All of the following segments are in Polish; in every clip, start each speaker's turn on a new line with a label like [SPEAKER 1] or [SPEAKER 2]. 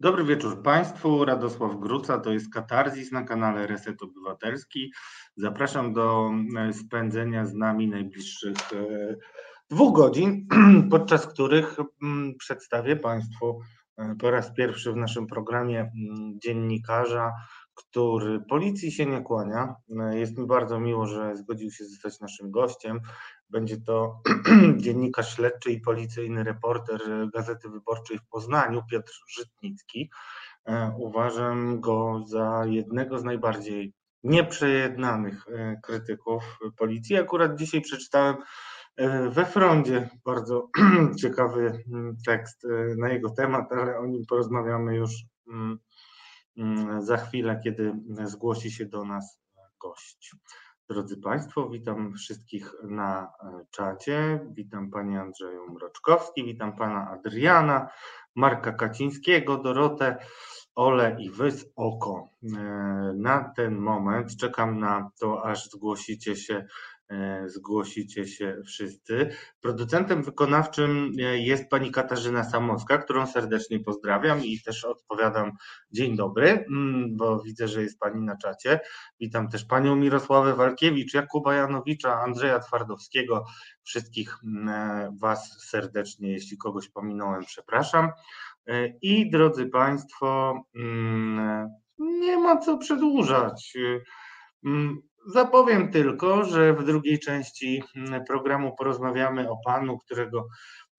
[SPEAKER 1] Dobry wieczór Państwu. Radosław Gruca, to jest Katarzis na kanale Reset Obywatelski. Zapraszam do e, spędzenia z nami najbliższych e, dwóch godzin, podczas których mm, przedstawię Państwu e, po raz pierwszy w naszym programie mm, dziennikarza, który policji się nie kłania. Jest mi bardzo miło, że zgodził się zostać naszym gościem. Będzie to dziennikarz śledczy i policyjny reporter Gazety Wyborczej w Poznaniu, Piotr Żytnicki. E, uważam go za jednego z najbardziej nieprzejednanych e, krytyków policji. Akurat dzisiaj przeczytałem e, we Frondzie bardzo ciekawy mm, tekst na jego temat, ale o nim porozmawiamy już mm, mm, za chwilę, kiedy zgłosi się do nas gość. Drodzy Państwo, witam wszystkich na e, czacie. Witam Pani Andrzeju Mroczkowski, witam Pana Adriana, Marka Kacińskiego, Dorotę, Ole i Wys Oko. E, na ten moment czekam na to, aż zgłosicie się zgłosicie się wszyscy. Producentem wykonawczym e, jest pani Katarzyna Samowska, którą serdecznie pozdrawiam i też odpowiadam dzień dobry, mm, bo widzę, że jest pani na czacie. Witam też panią Mirosławę Walkiewicz, Jakuba Janowicza, Andrzeja Twardowskiego, wszystkich mm, e, was serdecznie, jeśli kogoś pominąłem, przepraszam. I drodzy państwo, mm, nie ma co przedłużać. Zapowiem tylko, że w drugiej części mm, programu porozmawiamy o panu, którego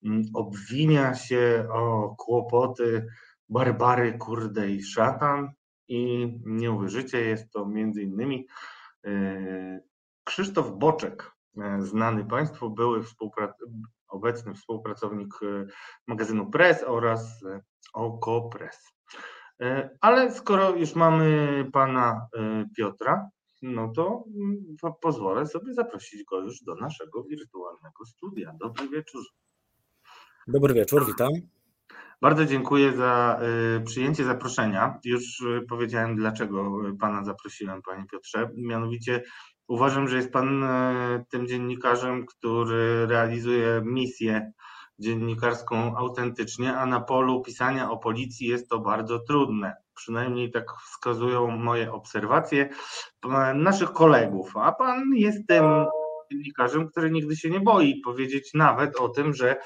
[SPEAKER 1] mm, obwinia się o kłopoty Barbary, Kurde i Szatan. I nie uwierzycie, jest to między innymi e, Krzysztof Boczek, e, znany Państwu, były współprac obecny współpracownik e, magazynu Press oraz Oko Press. Ale skoro już mamy pana Piotra, no to mm, pozwolę sobie zaprosić go już do naszego wirtualnego studia. Dobry wieczór.
[SPEAKER 2] Dobry wieczór, witam.
[SPEAKER 1] Bardzo dziękuję za y, przyjęcie zaproszenia. Już y, powiedziałem, dlaczego pana zaprosiłem, panie Piotrze. Mianowicie uważam, że jest pan y, tym dziennikarzem, który realizuje misję dziennikarską autentycznie, a na polu pisania o policji jest to bardzo trudne. Przynajmniej tak wskazują moje obserwacje naszych kolegów. A pan jest tym dziennikarzem, który nigdy się nie boi powiedzieć nawet o tym, że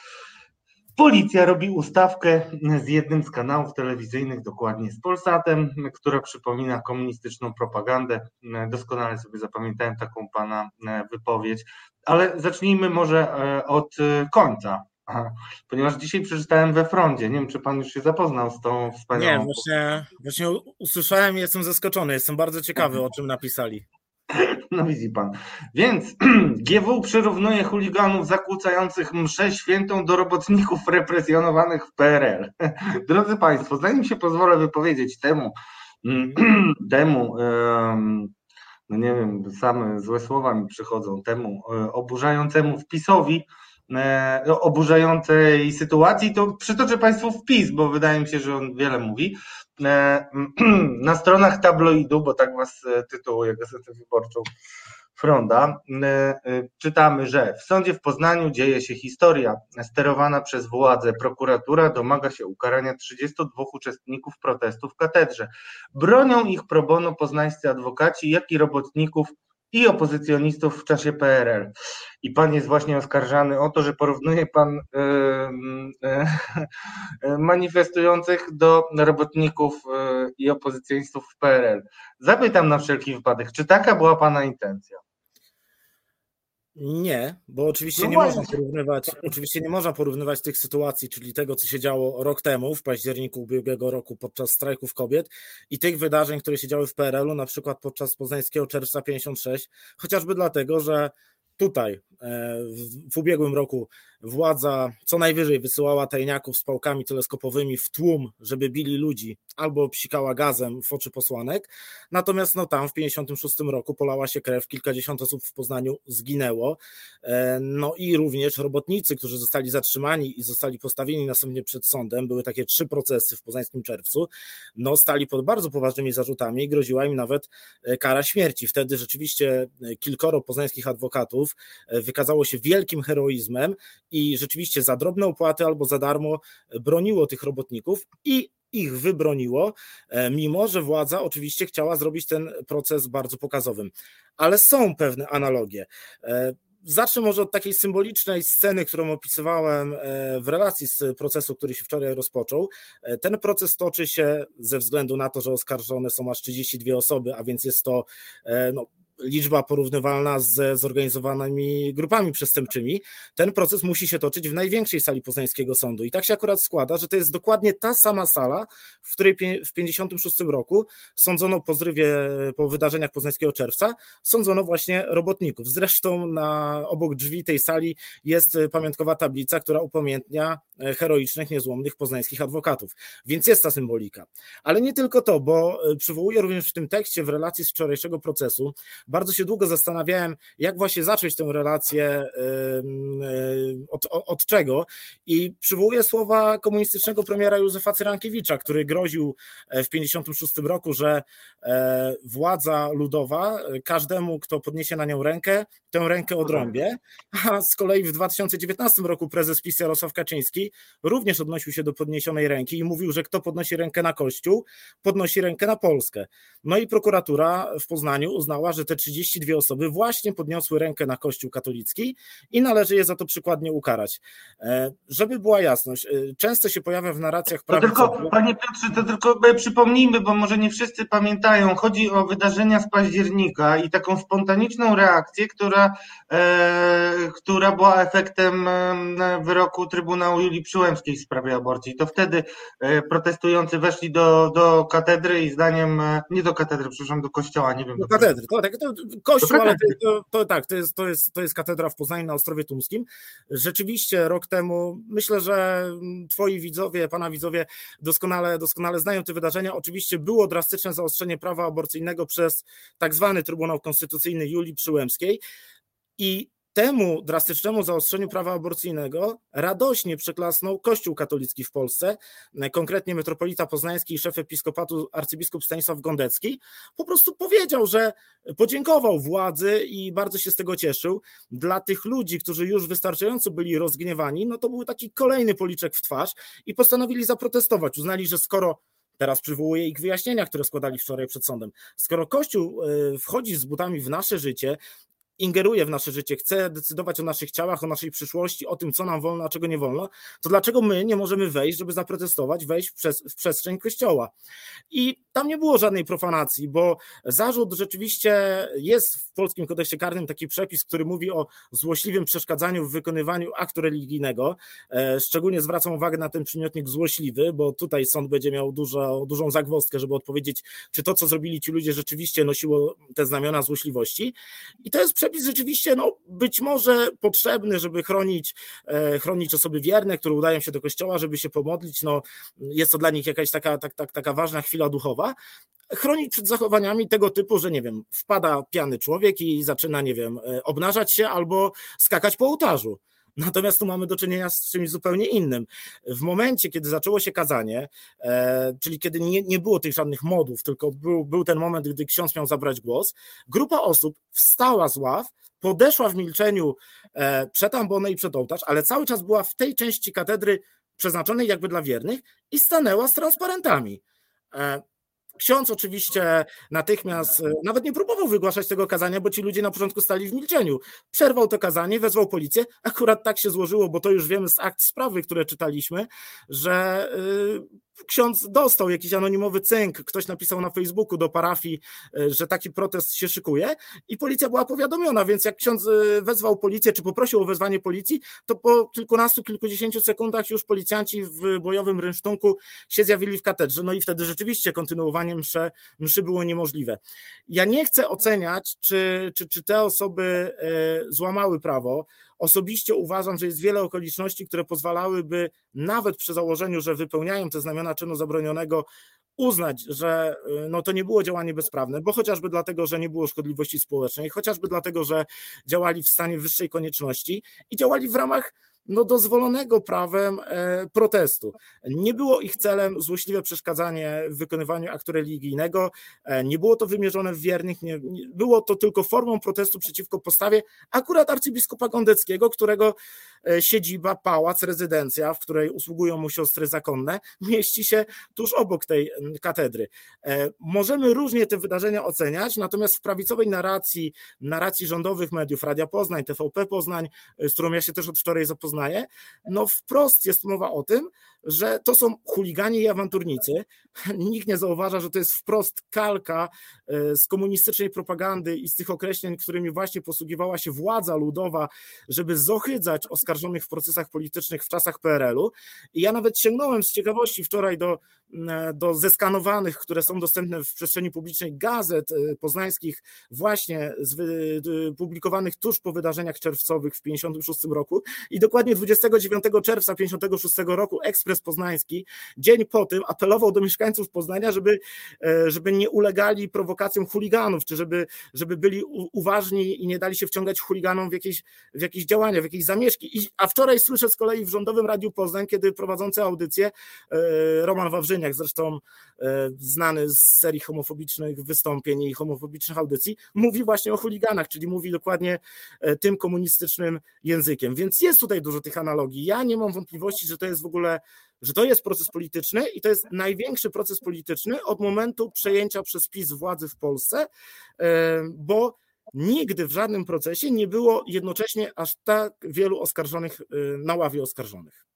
[SPEAKER 1] Policja robi ustawkę z jednym z kanałów telewizyjnych, dokładnie z Polsatem, która przypomina komunistyczną propagandę. Doskonale sobie zapamiętałem taką pana wypowiedź, ale zacznijmy może e, od końca. Ponieważ dzisiaj przeczytałem we frondzie. Nie wiem, czy pan już się zapoznał z tą wspaniałą.
[SPEAKER 2] Nie, właśnie, właśnie usłyszałem i jestem zaskoczony. Jestem bardzo ciekawy, o czym napisali.
[SPEAKER 1] No widzi pan. Więc GW przyrównuje chuliganów zakłócających mszę świętą do robotników represjonowanych w PRL. Drodzy Państwo, zanim się pozwolę wypowiedzieć temu, temu, no nie wiem, same złe słowa mi przychodzą, temu e, oburzającemu wpisowi, E, no, oburzającej sytuacji, to przytoczę Państwu wpis, bo wydaje mi się, że on wiele mówi. E, na stronach tabloidu, bo tak Was tytułuje Gazetę Wyborczą Fronda, czytamy, że w sądzie w Poznaniu dzieje się historia. Sterowana przez władze prokuratura domaga się ukarania 32 uczestników protestu w katedrze. Bronią ich pro bono poznańscy adwokaci, jak i robotników i opozycjonistów w czasie PRL. I pan jest właśnie oskarżany o to, że porównuje pan manifestujących do robotników e, i opozycjonistów w PRL. Zapytam na wszelki wypadek, czy taka była pana intencja?
[SPEAKER 2] Nie, bo oczywiście no nie można porównywać, oczywiście nie można porównywać tych sytuacji, czyli tego, co się działo rok temu, w październiku ubiegłego roku podczas strajków kobiet i tych wydarzeń, które się działy w PRL-u, na przykład podczas poznańskiego czerwca 56, chociażby dlatego, że tutaj e, w ubiegłym roku władza co najwyżej wysyłała tajniaków z pałkami teleskopowymi w tłum, żeby bili ludzi, albo psikała gazem w oczy posłanek. Natomiast no, tam w 56 roku polała się krew, kilkadziesiąt osób w Poznaniu zginęło. E, no i również robotnicy, którzy zostali zatrzymani i zostali postawieni następnie przed sądem, były takie trzy procesy w poznańskim czerwcu, no stali pod bardzo poważnymi zarzutami i groziła im nawet e, kara śmierci. Wtedy rzeczywiście kilkoro poznańskich adwokatów wykazało się wielkim heroizmem i rzeczywiście za drobne opłaty albo za darmo broniło tych robotników i ich wybroniło, mimo że władza oczywiście chciała zrobić ten proces bardzo pokazowym. Ale są pewne analogie. Zacznę może od takiej symbolicznej sceny, którą opisywałem e, w relacji z procesu, który się wczoraj rozpoczął. E, ten proces toczy się ze względu na to, że oskarżone są aż 32 osoby, a więc jest to e, no, liczba porównywalna z zorganizowanymi grupami przestępczymi, ten proces musi się toczyć w największej sali poznańskiego sądu. I tak się akurat składa, że to jest dokładnie ta sama sala, w której w 1956 roku sądzono po zrywie, po wydarzeniach poznańskiego czerwca, sądzono właśnie robotników. Zresztą na obok drzwi tej sali jest pamiątkowa tablica, która upamiętnia heroicznych, niezłomnych poznańskich adwokatów. Więc jest ta symbolika. Ale nie tylko to, bo przywołuję również w tym tekście w relacji z wczorajszego procesu bardzo się długo zastanawiałem, jak właśnie zacząć tę relację, od, od czego. I przywołuję słowa komunistycznego premiera Józefa Cyrankiewicza, który groził e, w 1956 roku, że e, władza ludowa e, każdemu, kto podniesie na nią rękę, tę rękę odrąbie. A z kolei w 2019 roku prezes PiS Jarosław Kaczyński również odnosił się do podniesionej ręki i mówił, że kto podnosi rękę na Kościół, podnosi rękę na Polskę. No i prokuratura w Poznaniu uznała, że te 32 osoby właśnie podniosły rękę na Kościół katolicki i należy je za to przykładnie ukarać. E, żeby była jasność, e, często się pojawia w narracjach
[SPEAKER 1] prawie. To tylko, panie Piotrze, to tylko przypomnijmy, bo może nie wszyscy pamiętają, chodzi o wydarzenia z października i taką spontaniczną reakcję, która, e, która była efektem wyroku Trybunału Julii Przyłębskiej w sprawie aborcji. To wtedy e, protestujący weszli do, do katedry i zdaniem, nie do katedry, przepraszam, do kościoła, nie wiem.
[SPEAKER 2] Do katedry, to, tak, to kościół, ale to, to, to, tak, to jest, to, jest, to jest katedra w Poznaniu na Ostrowie Tumskim. Rzeczywiście rok temu, myślę, że twoi widzowie, pana widzowie doskonale, doskonale znają te wydarzenia. Oczywiście było drastyczne zaostrzenie prawa aborcyjnego przez tak zwany Trybunał Konstytucyjny Julii Przyłębskiej i Temu drastycznemu zaostrzeniu prawa aborcyjnego radośnie przyklasnął Kościół katolicki w Polsce, konkretnie metropolita poznański i szef episkopatu arcybiskup Stanisław Gondecki, po prostu powiedział, że podziękował władzy i bardzo się z tego cieszył. Dla tych ludzi, którzy już wystarczająco byli rozgniewani, no to był taki kolejny policzek w twarz i postanowili zaprotestować. Uznali, że skoro Teraz przywołuję ich wyjaśnienia, które składali wczoraj przed sądem. Skoro Kościół e, wchodzi z butami w nasze życie ingeruje w nasze życie, chce decydować o naszych ciałach, o naszej przyszłości, o tym, co nam wolno, a czego nie wolno, to dlaczego my nie możemy wejść, żeby zaprotestować, wejść przez, w przestrzeń kościoła? I tam nie było żadnej profanacji, bo zarzut rzeczywiście jest w polskim kodeksie karnym taki przepis, który mówi o złośliwym przeszkadzaniu w wykonywaniu aktu religijnego. E, szczególnie zwracam uwagę na ten przymiotnik złośliwy, bo tutaj sąd będzie miał dużo, dużą zagwozdkę, żeby odpowiedzieć, czy to, co zrobili ci ludzie, rzeczywiście nosiło te znamiona złośliwości. I to jest przepis rzeczywiście, no, być może potrzebny, żeby chronić, e, chronić osoby wierne, które udają się do kościoła, żeby się pomodlić. No, jest to dla nich jakaś taka, tak, tak, taka ważna chwila duchowa. Chronić przed zachowaniami tego typu, że nie wiem, wpada piany człowiek i zaczyna, nie wiem, e, obnażać się albo skakać po ołtarzu. Natomiast tu mamy do czynienia z czymś zupełnie innym. W momencie, kiedy zaczęło się kazanie, e, czyli kiedy nie, nie było tych żadnych modów, tylko był, był ten moment, gdy ksiądz miał zabrać głos, grupa osób wstała z ław, podeszła w milczeniu e, przed ambonę i przed ołtarz, ale cały czas była w tej części katedry przeznaczonej jakby dla wiernych i stanęła z transparentami. E, Ksiądz oczywiście natychmiast e, nawet nie próbował wygłaszać tego kazania, bo ci ludzie na początku stali w milczeniu. Przerwał to kazanie, wezwał policję. Akurat tak się złożyło, bo to już wiemy z akt sprawy, które czytaliśmy, że y, ksiądz dostał jakiś anonimowy cynk, ktoś napisał na Facebooku do parafii, e, że taki protest się szykuje i policja była powiadomiona, więc jak ksiądz e, wezwał policję, czy poprosił o wezwanie policji, to po kilkunastu, kilkudziesięciu sekundach już policjanci w bojowym rynsztunku się zjawili w katedrze, no i wtedy rzeczywiście kontynuowanie mszy, mszy było niemożliwe. Ja nie chcę oceniać, czy, czy, czy te osoby e, złamały prawo, Osobiście uważam, że jest wiele okoliczności, które pozwalałyby nawet przy założeniu, że wypełniają te znamiona czynu zabronionego, uznać, że y, no, to nie było działanie bezprawne, bo chociażby dlatego, że nie było szkodliwości społecznej, chociażby dlatego, że działali w stanie wyższej konieczności i działali w ramach no, dozwolonego prawem e, protestu. Nie było ich celem złośliwe przeszkadzanie w wykonywaniu aktu religijnego, e, nie było to wymierzone w wiernych, nie, nie, było to tylko formą protestu przeciwko postawie akurat arcybiskupa Gondeckiego, którego e, siedziba, pałac, rezydencja, w której usługują mu siostry zakonne, mieści się tuż obok tej katedry. Możemy różnie te wydarzenia oceniać, natomiast w prawicowej narracji, narracji rządowych mediów, Radia Poznań, TVP Poznań, z którą ja się też od wczoraj zapoznałem, poznaje, no wprost jest mowa o tym, że to są chuligani i awanturnicy. Nikt nie zauważa, że to jest wprost kalka e, z komunistycznej propagandy i z tych określeń, którymi właśnie posługiwała się władza ludowa, żeby zohydzać oskarżonych w procesach politycznych w czasach PRL-u. I ja nawet sięgnąłem z ciekawości wczoraj do, do zeskanowanych, które są dostępne w przestrzeni publicznej gazet e, poznańskich, właśnie publikowanych tuż po wydarzeniach czerwcowych w 1956 roku. I dokładnie 29 czerwca 1956 roku ekspres Poznański dzień po tym apelował do mieszkańców Poznania, żeby, e, żeby nie ulegali prowokacjom chuliganów, czy żeby, żeby byli uważni i nie dali się wciągać chuliganom w jakieś, w jakieś działania, w jakieś zamieszki. I, a wczoraj słyszę z kolei w Rządowym Radiu Poznań, kiedy prowadzący audycję e, Roman Wawrzyniak, zresztą e, znany z serii homofobicznych wystąpień i homofobicznych audycji, mówi właśnie o chuliganach, czyli mówi dokładnie tym komunistycznym językiem. Więc jest tutaj dużo tych analogii. Ja nie mam wątpliwości, że to jest w ogóle że to jest proces polityczny i to jest największy proces polityczny od momentu przejęcia przez PiS władzy w Polsce, e, bo nigdy w żadnym procesie nie było jednocześnie aż tak wielu oskarżonych e, na ławie oskarżonych.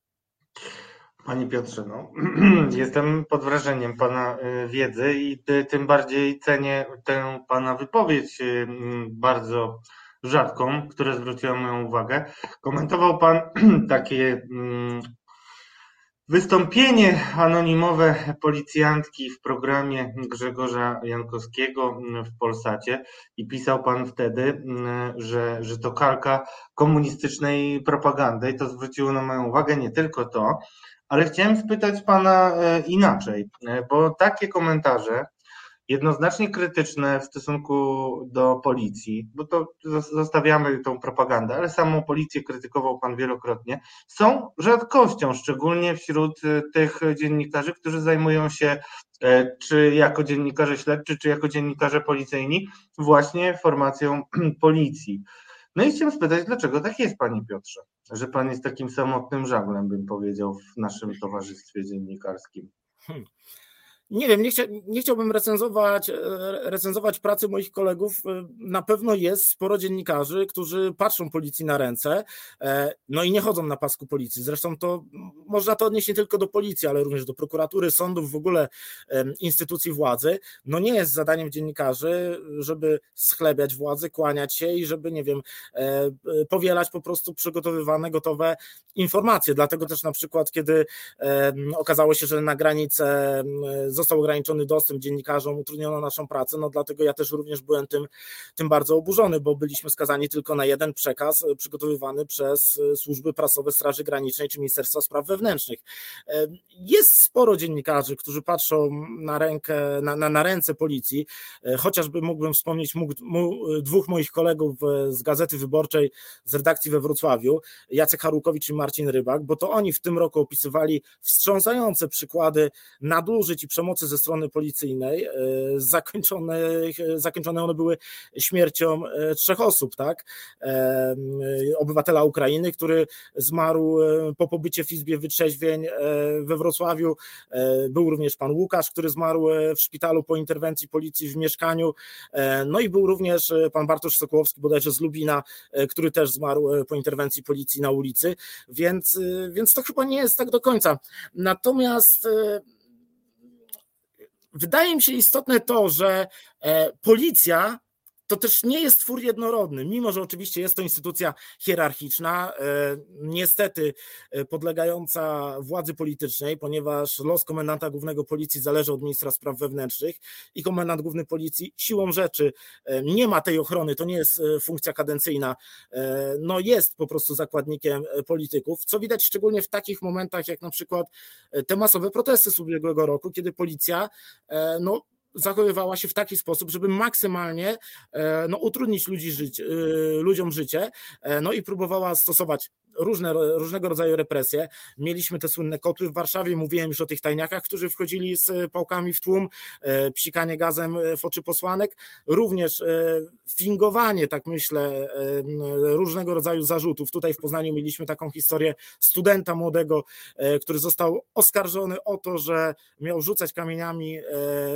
[SPEAKER 1] Panie Piotrze, no, jestem pod wrażeniem Pana e, wiedzy i tym bardziej cenię tę Pana wypowiedź bardzo rzadką, która zwróciła moją uwagę. Komentował Pan takie Wystąpienie anonimowe policjantki w programie Grzegorza Jankowskiego w Polsacie i pisał pan wtedy, że, że to kalka komunistycznej propagandy i to zwróciło na moją uwagę nie tylko to, ale chciałem spytać pana e, inaczej, e, bo takie komentarze jednoznacznie krytyczne w stosunku do policji, bo to zostawiamy tą propagandę, ale samą policję krytykował Pan wielokrotnie, są rzadkością, szczególnie wśród y, tych dziennikarzy, którzy zajmują się e, czy jako dziennikarze śledczy, czy jako dziennikarze policyjni, właśnie formacją policji. No i chciałem spytać, dlaczego tak jest, Panie Piotrze, że Pan jest takim samotnym żaglem, bym powiedział, w naszym towarzystwie dziennikarskim? Hmm
[SPEAKER 2] nie wiem, nie, chcia, nie, chciałbym recenzować, e, recenzować pracy moich kolegów. E, na pewno jest sporo dziennikarzy, którzy patrzą policji na ręce, e, no i nie chodzą na pasku policji. Zresztą to można to odnieść nie tylko do policji, ale również do prokuratury, sądów, w ogóle instytucji władzy. No nie jest zadaniem dziennikarzy, żeby schlebiać władzy, kłaniać się i żeby, nie wiem, powielać po prostu przygotowywane, gotowe informacje. Dlatego też na przykład, kiedy okazało się, że na granicę został ograniczony dostęp dziennikarzom, utrudniono naszą pracę, no dlatego ja też również byłem tym, tym bardzo oburzony, bo byliśmy skazani tylko na jeden przekaz e, przygotowywany przez e, służby prasowe Straży Granicznej czy Ministerstwa Spraw Wewnętrznych. E, jest sporo dziennikarzy, którzy patrzą na rękę, na, na, na ręce policji, chociażby mógłbym wspomnieć mógł, dwóch moich kolegów z Gazety Wyborczej z redakcji we Wrocławiu, Jacek Harukowicz i Marcin Rybak, bo to oni w tym roku opisywali wstrząsające przykłady nadużyć i przemocy przemocy ze strony policyjnej. E, zakończone, zakończone one były śmiercią e, trzech osób, tak? E, obywatela Ukrainy, który zmarł po pobycie w Izbie Wytrzeźwień we Wrocławiu. Był również pan Łukasz, który zmarł w szpitalu po interwencji policji w mieszkaniu. No i był również pan Bartosz Sokołowski, bodajże z Lubina, który też zmarł po interwencji policji na ulicy, więc, więc to chyba nie jest tak do końca. Natomiast wydaje mi się istotne to, że e, policja to też nie jest twór jednorodny, mimo że oczywiście jest to instytucja hierarchiczna, e, niestety e, podlegająca władzy politycznej, ponieważ los komendanta głównego policji zależy od ministra spraw wewnętrznych i komendant główny policji siłą rzeczy e, nie ma tej ochrony, to nie jest funkcja kadencyjna, no jest po prostu zakładnikiem polityków, co widać szczególnie w takich momentach jak na przykład te masowe protesty z ubiegłego roku, kiedy policja no zachowywała się w taki sposób, żeby maksymalnie e, no, utrudnić ludzi życie, ludziom życie, e, no i próbowała stosować różne, różnego rodzaju represje. Mieliśmy te słynne kotły w Warszawie, mówiłem już o tych tajniakach, którzy wchodzili z pałkami w tłum, psikanie gazem w oczy posłanek, również fingowanie, tak myślę, różnego rodzaju zarzutów. Tutaj w Poznaniu mieliśmy taką historię studenta młodego, który został oskarżony o to, że miał rzucać kamieniami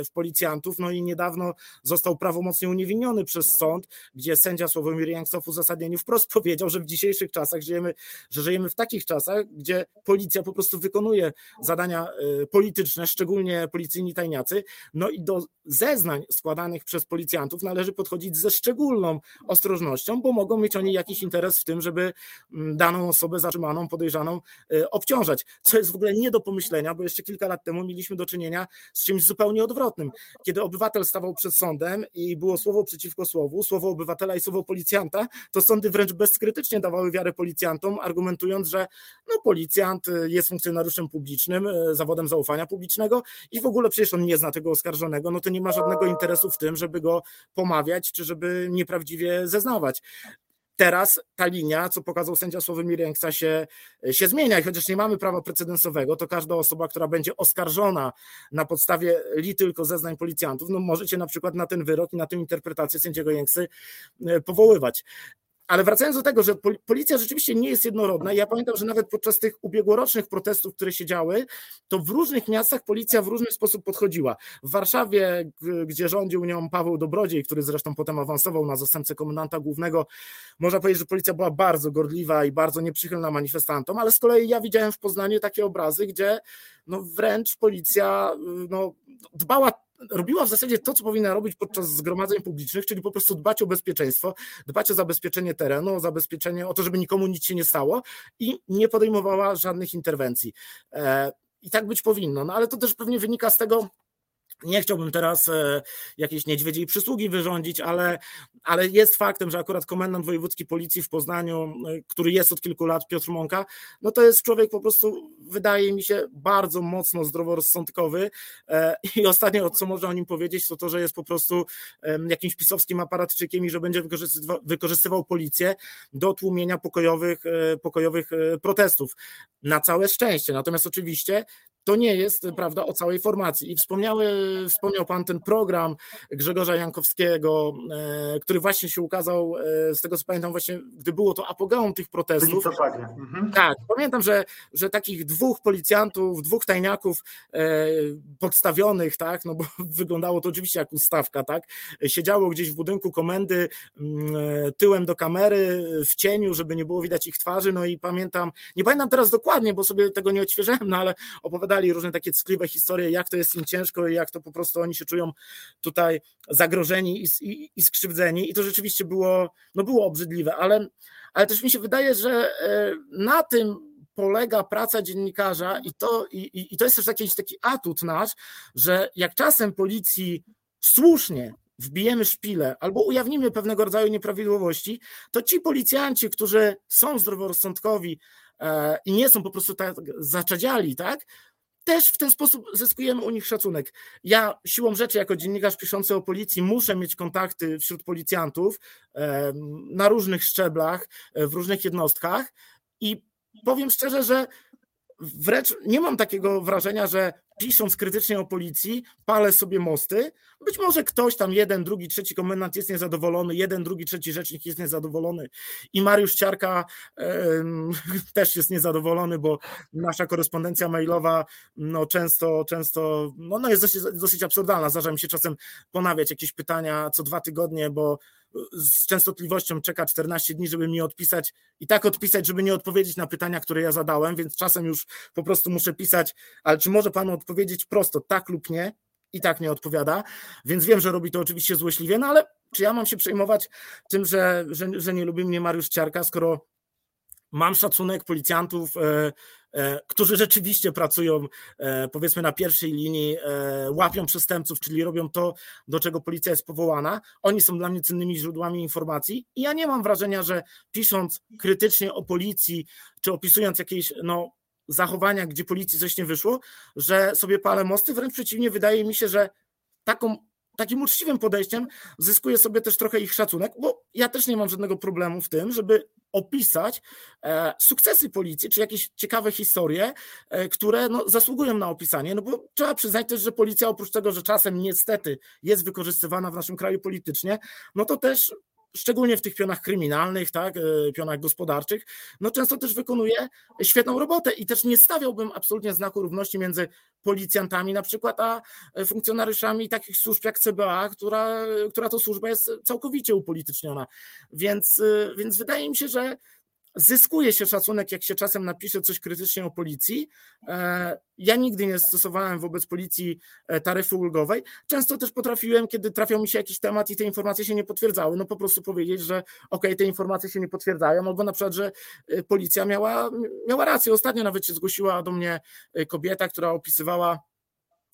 [SPEAKER 2] w policjantów, no i niedawno został prawomocnie uniewinniony przez sąd, gdzie sędzia Sławomir Janksow w uzasadnieniu wprost powiedział, że w dzisiejszych czasach żyjemy, że żyjemy w takich czasach, gdzie policja po prostu wykonuje zadania e, polityczne, szczególnie policyjni tajniacy, no i do zeznań składanych przez policjantów należy podchodzić ze szczególną ostrożnością, bo mogą mieć oni jakiś interes w tym, żeby mm, daną osobę zatrzymaną, podejrzaną e, obciążać, co jest w ogóle nie do pomyślenia, bo jeszcze kilka lat temu mieliśmy do czynienia z czymś zupełnie odwrotnym. Kiedy obywatel stawał przed sądem i było słowo przeciwko słowu, słowo obywatela i słowo policjanta, to sądy wręcz bezkrytycznie dawały wiarę policjantom, argumentując, że no, policjant y, jest funkcjonariuszem publicznym, y, zawodem zaufania publicznego i w ogóle przecież on nie zna tego oskarżonego, no to nie ma żadnego interesu w tym, żeby go pomawiać, czy żeby nieprawdziwie zeznawać teraz ta linia, co pokazał sędzia Sławomir Jęksa, się, się zmienia i chociaż nie mamy prawa precedensowego, to każda osoba, która będzie oskarżona na podstawie li tylko zeznań policjantów, no możecie na przykład na ten wyrok i na tę interpretację sędziego Jęksy powoływać. Ale wracając do tego, że policja rzeczywiście nie jest jednorodna, ja pamiętam, że nawet podczas tych ubiegłorocznych protestów, które się działy, to w różnych miastach policja w różny sposób podchodziła. W Warszawie, gdzie rządził nią Paweł Dobrodziej, który zresztą potem awansował na zastępcę komendanta głównego, można powiedzieć, że policja była bardzo gorliwa i bardzo nieprzychylna manifestantom, ale z kolei ja widziałem w Poznaniu takie obrazy, gdzie no wręcz policja no, dbała robiła w zasadzie to, co powinna robić podczas zgromadzeń publicznych, czyli po prostu dbać o bezpieczeństwo, dbać o zabezpieczenie terenu, o zabezpieczenie, o to, żeby nikomu nic się nie stało i nie podejmowała żadnych interwencji. E, I tak być powinno, no ale to też pewnie wynika z tego, nie chciałbym teraz e, jakiejś niedźwiedziej przysługi wyrządzić, ale, ale jest faktem, że akurat komendant wojewódzki policji w Poznaniu, e, który jest od kilku lat, Piotr Mąka, no to jest człowiek po prostu, wydaje mi się, bardzo mocno zdroworozsądkowy e, i ostatnio, co można o nim powiedzieć, to to, że jest po prostu jakimś pisowskim aparatczykiem i że będzie wykorzystywał, wykorzystywał policję do tłumienia pokojowych, pokojowych protestów. Na całe szczęście. Natomiast oczywiście to nie jest prawda o całej formacji. I wspomniały, wspomniał Pan ten program Grzegorza Jankowskiego, e, który właśnie się ukazał, e, z tego co pamiętam, właśnie gdy było to apogeum tych protestów. Mhm. Tak, pamiętam, że, że takich dwóch policjantów, dwóch tajniaków e, podstawionych, tak, no bo wyglądało to oczywiście jak ustawka, tak, siedziało gdzieś w budynku komendy mm, tyłem do kamery, w cieniu, żeby nie było widać ich twarzy, no i pamiętam, nie pamiętam teraz dokładnie, bo sobie tego nie odświeżyłem, no ale opowiadałem opowiadali różne takie ckliwe historie, jak to jest im ciężko i jak to po prostu oni się czują tutaj zagrożeni i, i, i skrzywdzeni. I to rzeczywiście było, no było obrzydliwe, ale, ale też mi się wydaje, że e, na tym polega praca dziennikarza i to, i, i to jest też jakiś taki atut nasz, że jak czasem policji słusznie wbijemy szpilę albo ujawnimy pewnego rodzaju nieprawidłowości, to ci policjanci, którzy są zdroworozsądkowi e, i nie są po prostu tak zaczadziali, tak, też w ten sposób zyskujemy u nich szacunek. Ja siłą rzeczy, jako dziennikarz piszący o policji, muszę mieć kontakty wśród policjantów na różnych szczeblach, e, w różnych jednostkach i powiem szczerze, że wręcz nie mam takiego wrażenia, że pisząc krytycznie o policji, palę sobie mosty. Być może ktoś tam, jeden, drugi, trzeci komendant jest niezadowolony, jeden, drugi, trzeci rzecznik jest niezadowolony i Mariusz Ciarka też jest niezadowolony, bo nasza korespondencja mailowa no, często, często no, no jest dosyć, dosyć absurdalna. Zdarza mi się czasem ponawiać jakieś pytania co dwa tygodnie, bo z częstotliwością czeka 14 dni, żeby mi odpisać i tak odpisać, żeby nie odpowiedzieć na pytania, które ja zadałem, więc czasem już po prostu muszę pisać, ale czy może panu odpowiedzieć prosto tak lub nie? I tak nie odpowiada, więc wiem, że robi to oczywiście złośliwie, no ale czy ja mam się przejmować tym, że, że, że nie lubi mnie Mariusz Ciarka, skoro mam szacunek policjantów, e, e, którzy rzeczywiście pracują e, powiedzmy na pierwszej linii, łapią przestępców, czyli robią to, do czego policja jest powołana. Oni są dla mnie cennymi źródłami informacji i ja nie mam wrażenia, że pisząc krytycznie o policji, czy opisując jakieś no, zachowania, gdzie policji coś nie wyszło, że sobie palę mosty, wręcz przeciwnie, wydaje mi się, że taką takim uczciwym podejściem zyskuje sobie też trochę ich szacunek, bo ja też nie mam żadnego problemu w tym, żeby opisać e, sukcesy policji, czy jakieś ciekawe historie, e, które no, zasługują na opisanie, no bo trzeba przyznać też, że policja oprócz tego, że czasem niestety jest wykorzystywana w naszym kraju politycznie, no to też szczególnie w tych pionach kryminalnych, tak, e, pionach gospodarczych, no często też wykonuje świetną robotę i też nie stawiałbym absolutnie znaku równości między policjantami na przykład, a funkcjonariuszami takich służb jak CBA, która, która to służba jest całkowicie upolityczniona. Więc, e, więc wydaje mi się, że zyskuje się szacunek, jak się czasem napisze coś krytycznie o policji. E, ja nigdy nie stosowałem wobec policji e, taryfy ulgowej. Często też potrafiłem, kiedy trafiał mi się jakiś temat i te informacje się nie potwierdzały, no po prostu powiedzieć, że ok, te informacje się nie potwierdzają, albo na przykład, że e, policja miała, miała rację. Ostatnio nawet się zgłosiła do mnie kobieta, która opisywała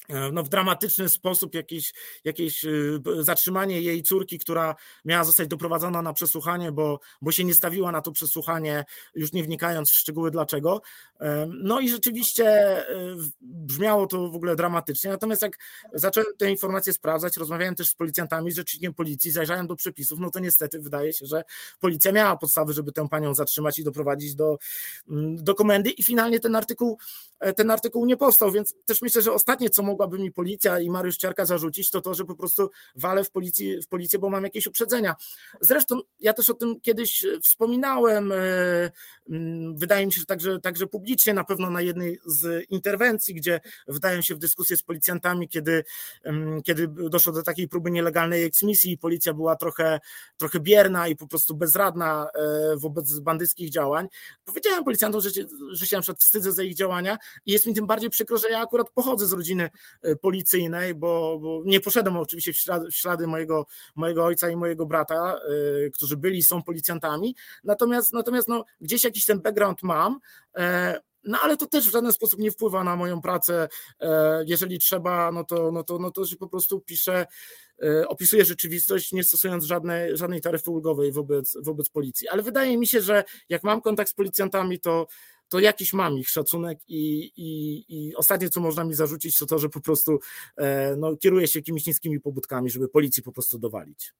[SPEAKER 2] no, w dramatyczny sposób jakieś, jakieś y, zatrzymanie jej córki, która miała zostać doprowadzona na przesłuchanie, bo, bo się nie stawiła na to przesłuchanie, już nie wnikając w szczegóły dlaczego. E, no i rzeczywiście e, brzmiało to w ogóle dramatycznie. Natomiast jak zacząłem te informacje sprawdzać, rozmawiałem też z policjantami, z rzecznikiem policji, zajrzałem do przepisów, no to niestety wydaje się, że policja miała podstawy, żeby tę panią zatrzymać i doprowadzić do, mm, do komendy i finalnie ten artykuł, ten artykuł nie powstał, więc też myślę, że ostatnie, co mogłaby mi policja i Mariusz Ciarka zarzucić, to to, że po prostu walę w, policji, w policję, bo mam jakieś uprzedzenia. Zresztą ja też o tym kiedyś wspominałem, e, mm, wydaje mi się, że także, także publicznie, na pewno na jednej z interwencji, gdzie wdają się w dyskusję z policjantami, kiedy, mm, kiedy doszło do takiej próby nielegalnej eksmisji i policja była trochę, trochę bierna i po prostu bezradna e, wobec bandyckich działań. Powiedziałem policjantom, że, że się na przykład wstydzę za ich działania i jest mi tym bardziej przykro, że ja akurat pochodzę z rodziny E, policyjnej, bo, bo nie poszedłem oczywiście w ślady, w ślady, mojego, mojego ojca i mojego brata, e, którzy byli są policjantami, natomiast, natomiast no, gdzieś jakiś ten background mam, e, no ale to też w żaden sposób nie wpływa na moją pracę. Jeżeli trzeba, no to, no to, no to się po prostu piszę, opisuję rzeczywistość, nie stosując żadnej, żadnej taryfy ulgowej wobec, wobec policji. Ale wydaje mi się, że jak mam kontakt z policjantami, to, to jakiś mam ich szacunek i, i, i ostatnie, co można mi zarzucić, to to, że po prostu e, no, kieruję się jakimiś niskimi pobudkami, żeby policji po prostu dowalić.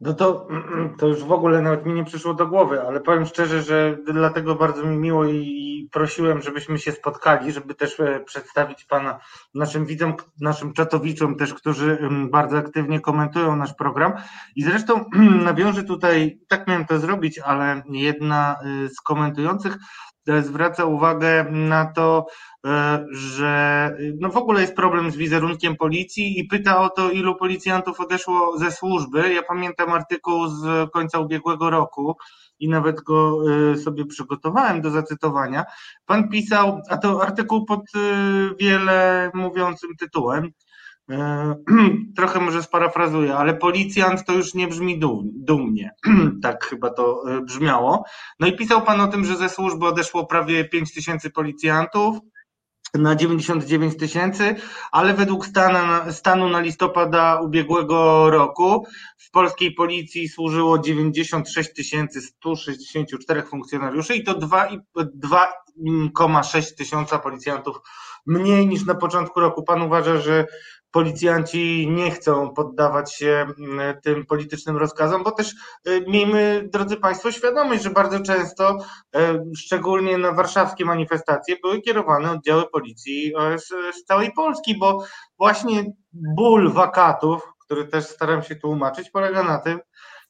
[SPEAKER 1] No to, to już w ogóle nawet mi nie przyszło do głowy, ale powiem szczerze, że dlatego bardzo mi miło i prosiłem, żebyśmy się spotkali, żeby też e, przedstawić Pana naszym widzom, naszym czatowiczom też, którzy bardzo aktywnie komentują nasz program. I zresztą nawiążę tutaj, tak miałem to zrobić, ale jedna y, z komentujących zwraca uwagę na to, e, że no w ogóle jest problem z wizerunkiem policji i pyta o to, ilu policjantów odeszło ze służby. Ja pamiętam artykuł z końca ubiegłego roku i nawet go e, sobie przygotowałem do zacytowania. Pan pisał, a to artykuł pod e, wiele mówiącym tytułem, E, trochę może sparafrazuję, ale policjant to już nie brzmi dumnie. tak chyba to e, brzmiało. No i pisał pan o tym, że ze służby odeszło prawie 5 tysięcy policjantów na 99 tysięcy, ale według stanu, stanu na listopada ubiegłego roku w polskiej policji służyło 96 164 funkcjonariuszy i to 2,6 tysiąca policjantów mniej niż na początku roku. Pan uważa, że policjanci nie chcą poddawać się tym politycznym rozkazom, bo też y, miejmy, drodzy Państwo, świadomość, że bardzo często, y, szczególnie na warszawskie manifestacje, były kierowane oddziały policji y, z całej Polski, bo właśnie ból wakatów, który też staram się tłumaczyć, polega na tym,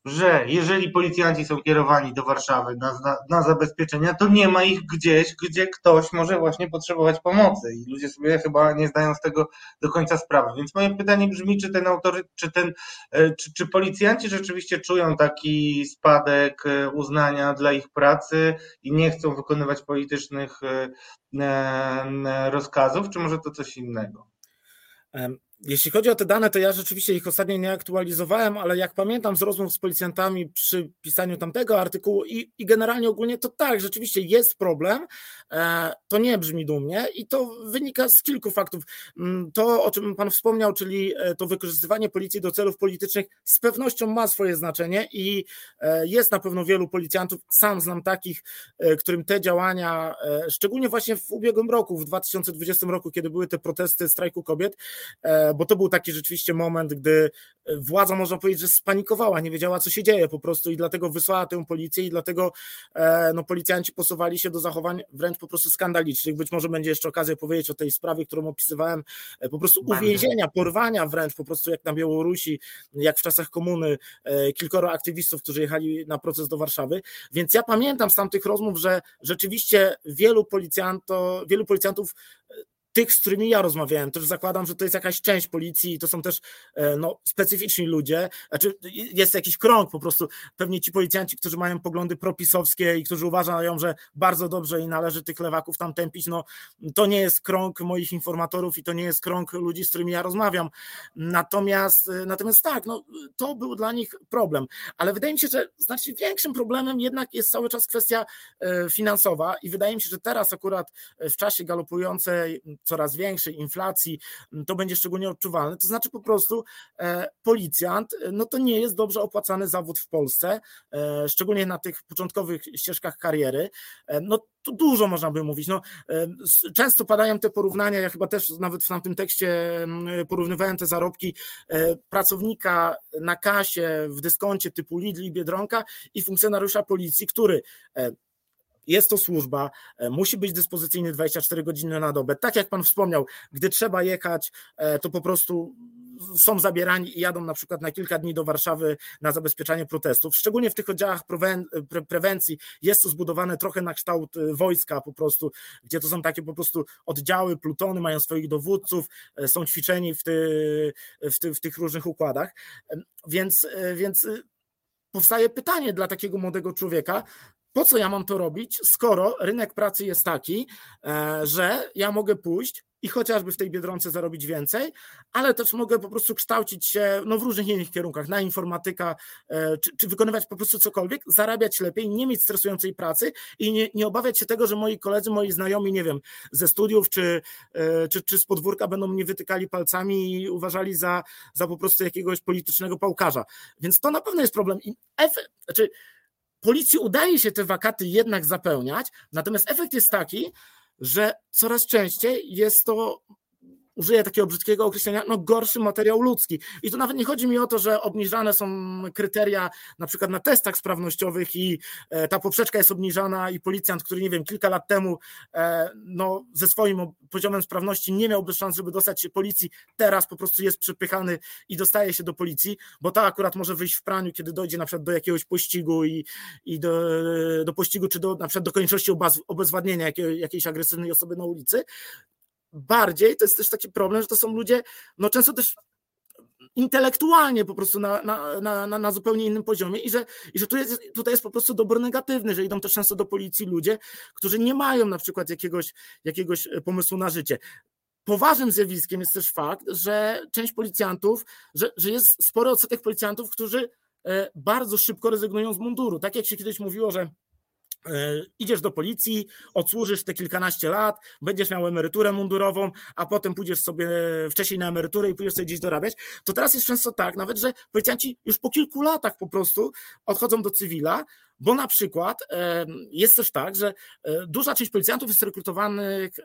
[SPEAKER 1] że jeżeli policjanci są kierowani do Warszawy na, na, na, zabezpieczenia, to nie ma ich gdzieś, gdzie ktoś może właśnie potrzebować pomocy i ludzie sobie chyba nie zdają z tego do końca sprawy. Więc moje pytanie brzmi, czy ten autory, czy ten, e, czy, czy policjanci rzeczywiście czują taki spadek e, uznania dla ich pracy i nie chcą wykonywać politycznych e, rozkazów, czy może to coś innego?
[SPEAKER 2] Jeśli chodzi o te dane, to ja rzeczywiście ich ostatnio nie aktualizowałem, ale jak pamiętam z rozmów z policjantami przy pisaniu tamtego artykułu i, i generalnie ogólnie, to tak, rzeczywiście jest problem. E, to nie brzmi dumnie i to wynika z kilku faktów. Mm, to, o czym Pan wspomniał, czyli e, to wykorzystywanie policji do celów politycznych, z pewnością ma swoje znaczenie i e, jest na pewno wielu policjantów, sam znam takich, którym te działania, szczególnie właśnie w ubiegłym roku, w 2020 roku, kiedy były te protesty strajku kobiet, bo to był taki rzeczywiście moment, gdy władza, można powiedzieć, że spanikowała, nie wiedziała, co się dzieje po prostu i dlatego wysłała tę policję i dlatego no, policjanci posuwali się do zachowań wręcz po prostu skandalicznych. Być może będzie jeszcze okazja powiedzieć o tej sprawie, którą opisywałem, po prostu uwięzienia, porwania wręcz po prostu jak na Białorusi, jak w czasach komuny, kilkoro aktywistów, którzy jechali na proces do Warszawy. Więc ja pamiętam z tamtych rozmów, że rzeczywiście wielu policjantów, wielu policjantów tych, z którymi ja rozmawiałem, też zakładam, że to jest jakaś część policji i to są też e, no, specyficzni ludzie, znaczy jest jakiś krąg po prostu, pewnie ci policjanci, którzy mają poglądy propisowskie i którzy uważają, że bardzo dobrze i należy tych lewaków tam tępić, no to nie jest krąg moich informatorów i to nie jest krąg ludzi, z którymi ja rozmawiam. Natomiast, e, natomiast tak, no, to był dla nich problem, ale wydaje mi się, że znacznie większym problemem jednak jest cały czas kwestia e, finansowa i wydaje mi się, że teraz akurat w czasie galopującej coraz większej inflacji, mm, to będzie szczególnie odczuwalne. To znaczy po prostu e, policjant, e, no to nie jest dobrze opłacany zawód w Polsce, e, szczególnie na tych początkowych ścieżkach kariery. No tu dużo można by mówić. No, często padają te porównania, ja chyba też nawet w tamtym tekście mm, porównywałem te zarobki pracownika na kasie w dyskoncie typu Lidl i Biedronka i funkcjonariusza policji, który jest to służba, e, musi być dyspozycyjny 24 godziny na dobę. Tak jak Pan wspomniał, gdy trzeba jechać, e, to po prostu są zabierani i jadą na przykład na kilka dni do Warszawy na zabezpieczanie protestów. Szczególnie w tych oddziałach prewencji jest to zbudowane trochę na kształt e, wojska po prostu, gdzie to są takie po prostu oddziały, plutony, mają swoich dowódców, są ćwiczeni w, ty, w, ty, w tych różnych układach. Więc, więc powstaje pytanie dla takiego młodego człowieka, po co ja mam to robić, skoro rynek pracy jest taki, e, że ja mogę pójść i chociażby w tej biedronce zarobić więcej, ale też mogę po prostu kształcić się no, w różnych innych kierunkach, na informatyka, e, czy, czy wykonywać po prostu cokolwiek, zarabiać lepiej, nie mieć stresującej pracy i nie, nie obawiać się tego, że moi koledzy, moi znajomi, nie wiem, ze studiów czy, e, czy, czy z podwórka będą mnie wytykali palcami i uważali za, za po prostu jakiegoś politycznego pałkarza. Więc to na pewno jest problem. I efekt, znaczy, policji udaje się te wakaty jednak zapełniać, natomiast efekt jest taki, że coraz częściej jest to użyję takiego brzydkiego określenia, no gorszy materiał ludzki. I tu nawet nie chodzi mi o to, że obniżane są kryteria na przykład na testach sprawnościowych i e, ta poprzeczka jest obniżana i policjant, który nie wiem, kilka lat temu e, no, ze swoim poziomem sprawności nie miałby szans, żeby dostać się policji, teraz po prostu jest przypychany i dostaje się do policji, bo ta akurat może wyjść w praniu, kiedy dojdzie na przykład do jakiegoś pościgu i, i do, do pościgu, czy do, na przykład do konieczności obezwładnienia jakiej, jakiejś agresywnej osoby na ulicy, bardziej to jest też taki problem, że to są ludzie, no często też intelektualnie po prostu na, na, na, na zupełnie innym poziomie i że, i że tu jest, tutaj jest po prostu dobór negatywny, że idą też często do policji ludzie, którzy nie mają na przykład jakiegoś, jakiegoś pomysłu na życie. Poważnym zjawiskiem jest też fakt, że część policjantów, że, że jest spory odsetek policjantów, którzy e, bardzo szybko rezygnują z munduru. Tak jak się kiedyś mówiło, że E, idziesz do policji, odsłużysz te kilkanaście lat, będziesz miał emeryturę mundurową, a potem pójdziesz sobie wcześniej na emeryturę i pójdziesz sobie gdzieś dorabiać, to teraz jest często tak, nawet że policjanci już po kilku latach po prostu odchodzą do cywila, bo na przykład jest też tak, że e, duża część policjantów jest rekrutowanych, e,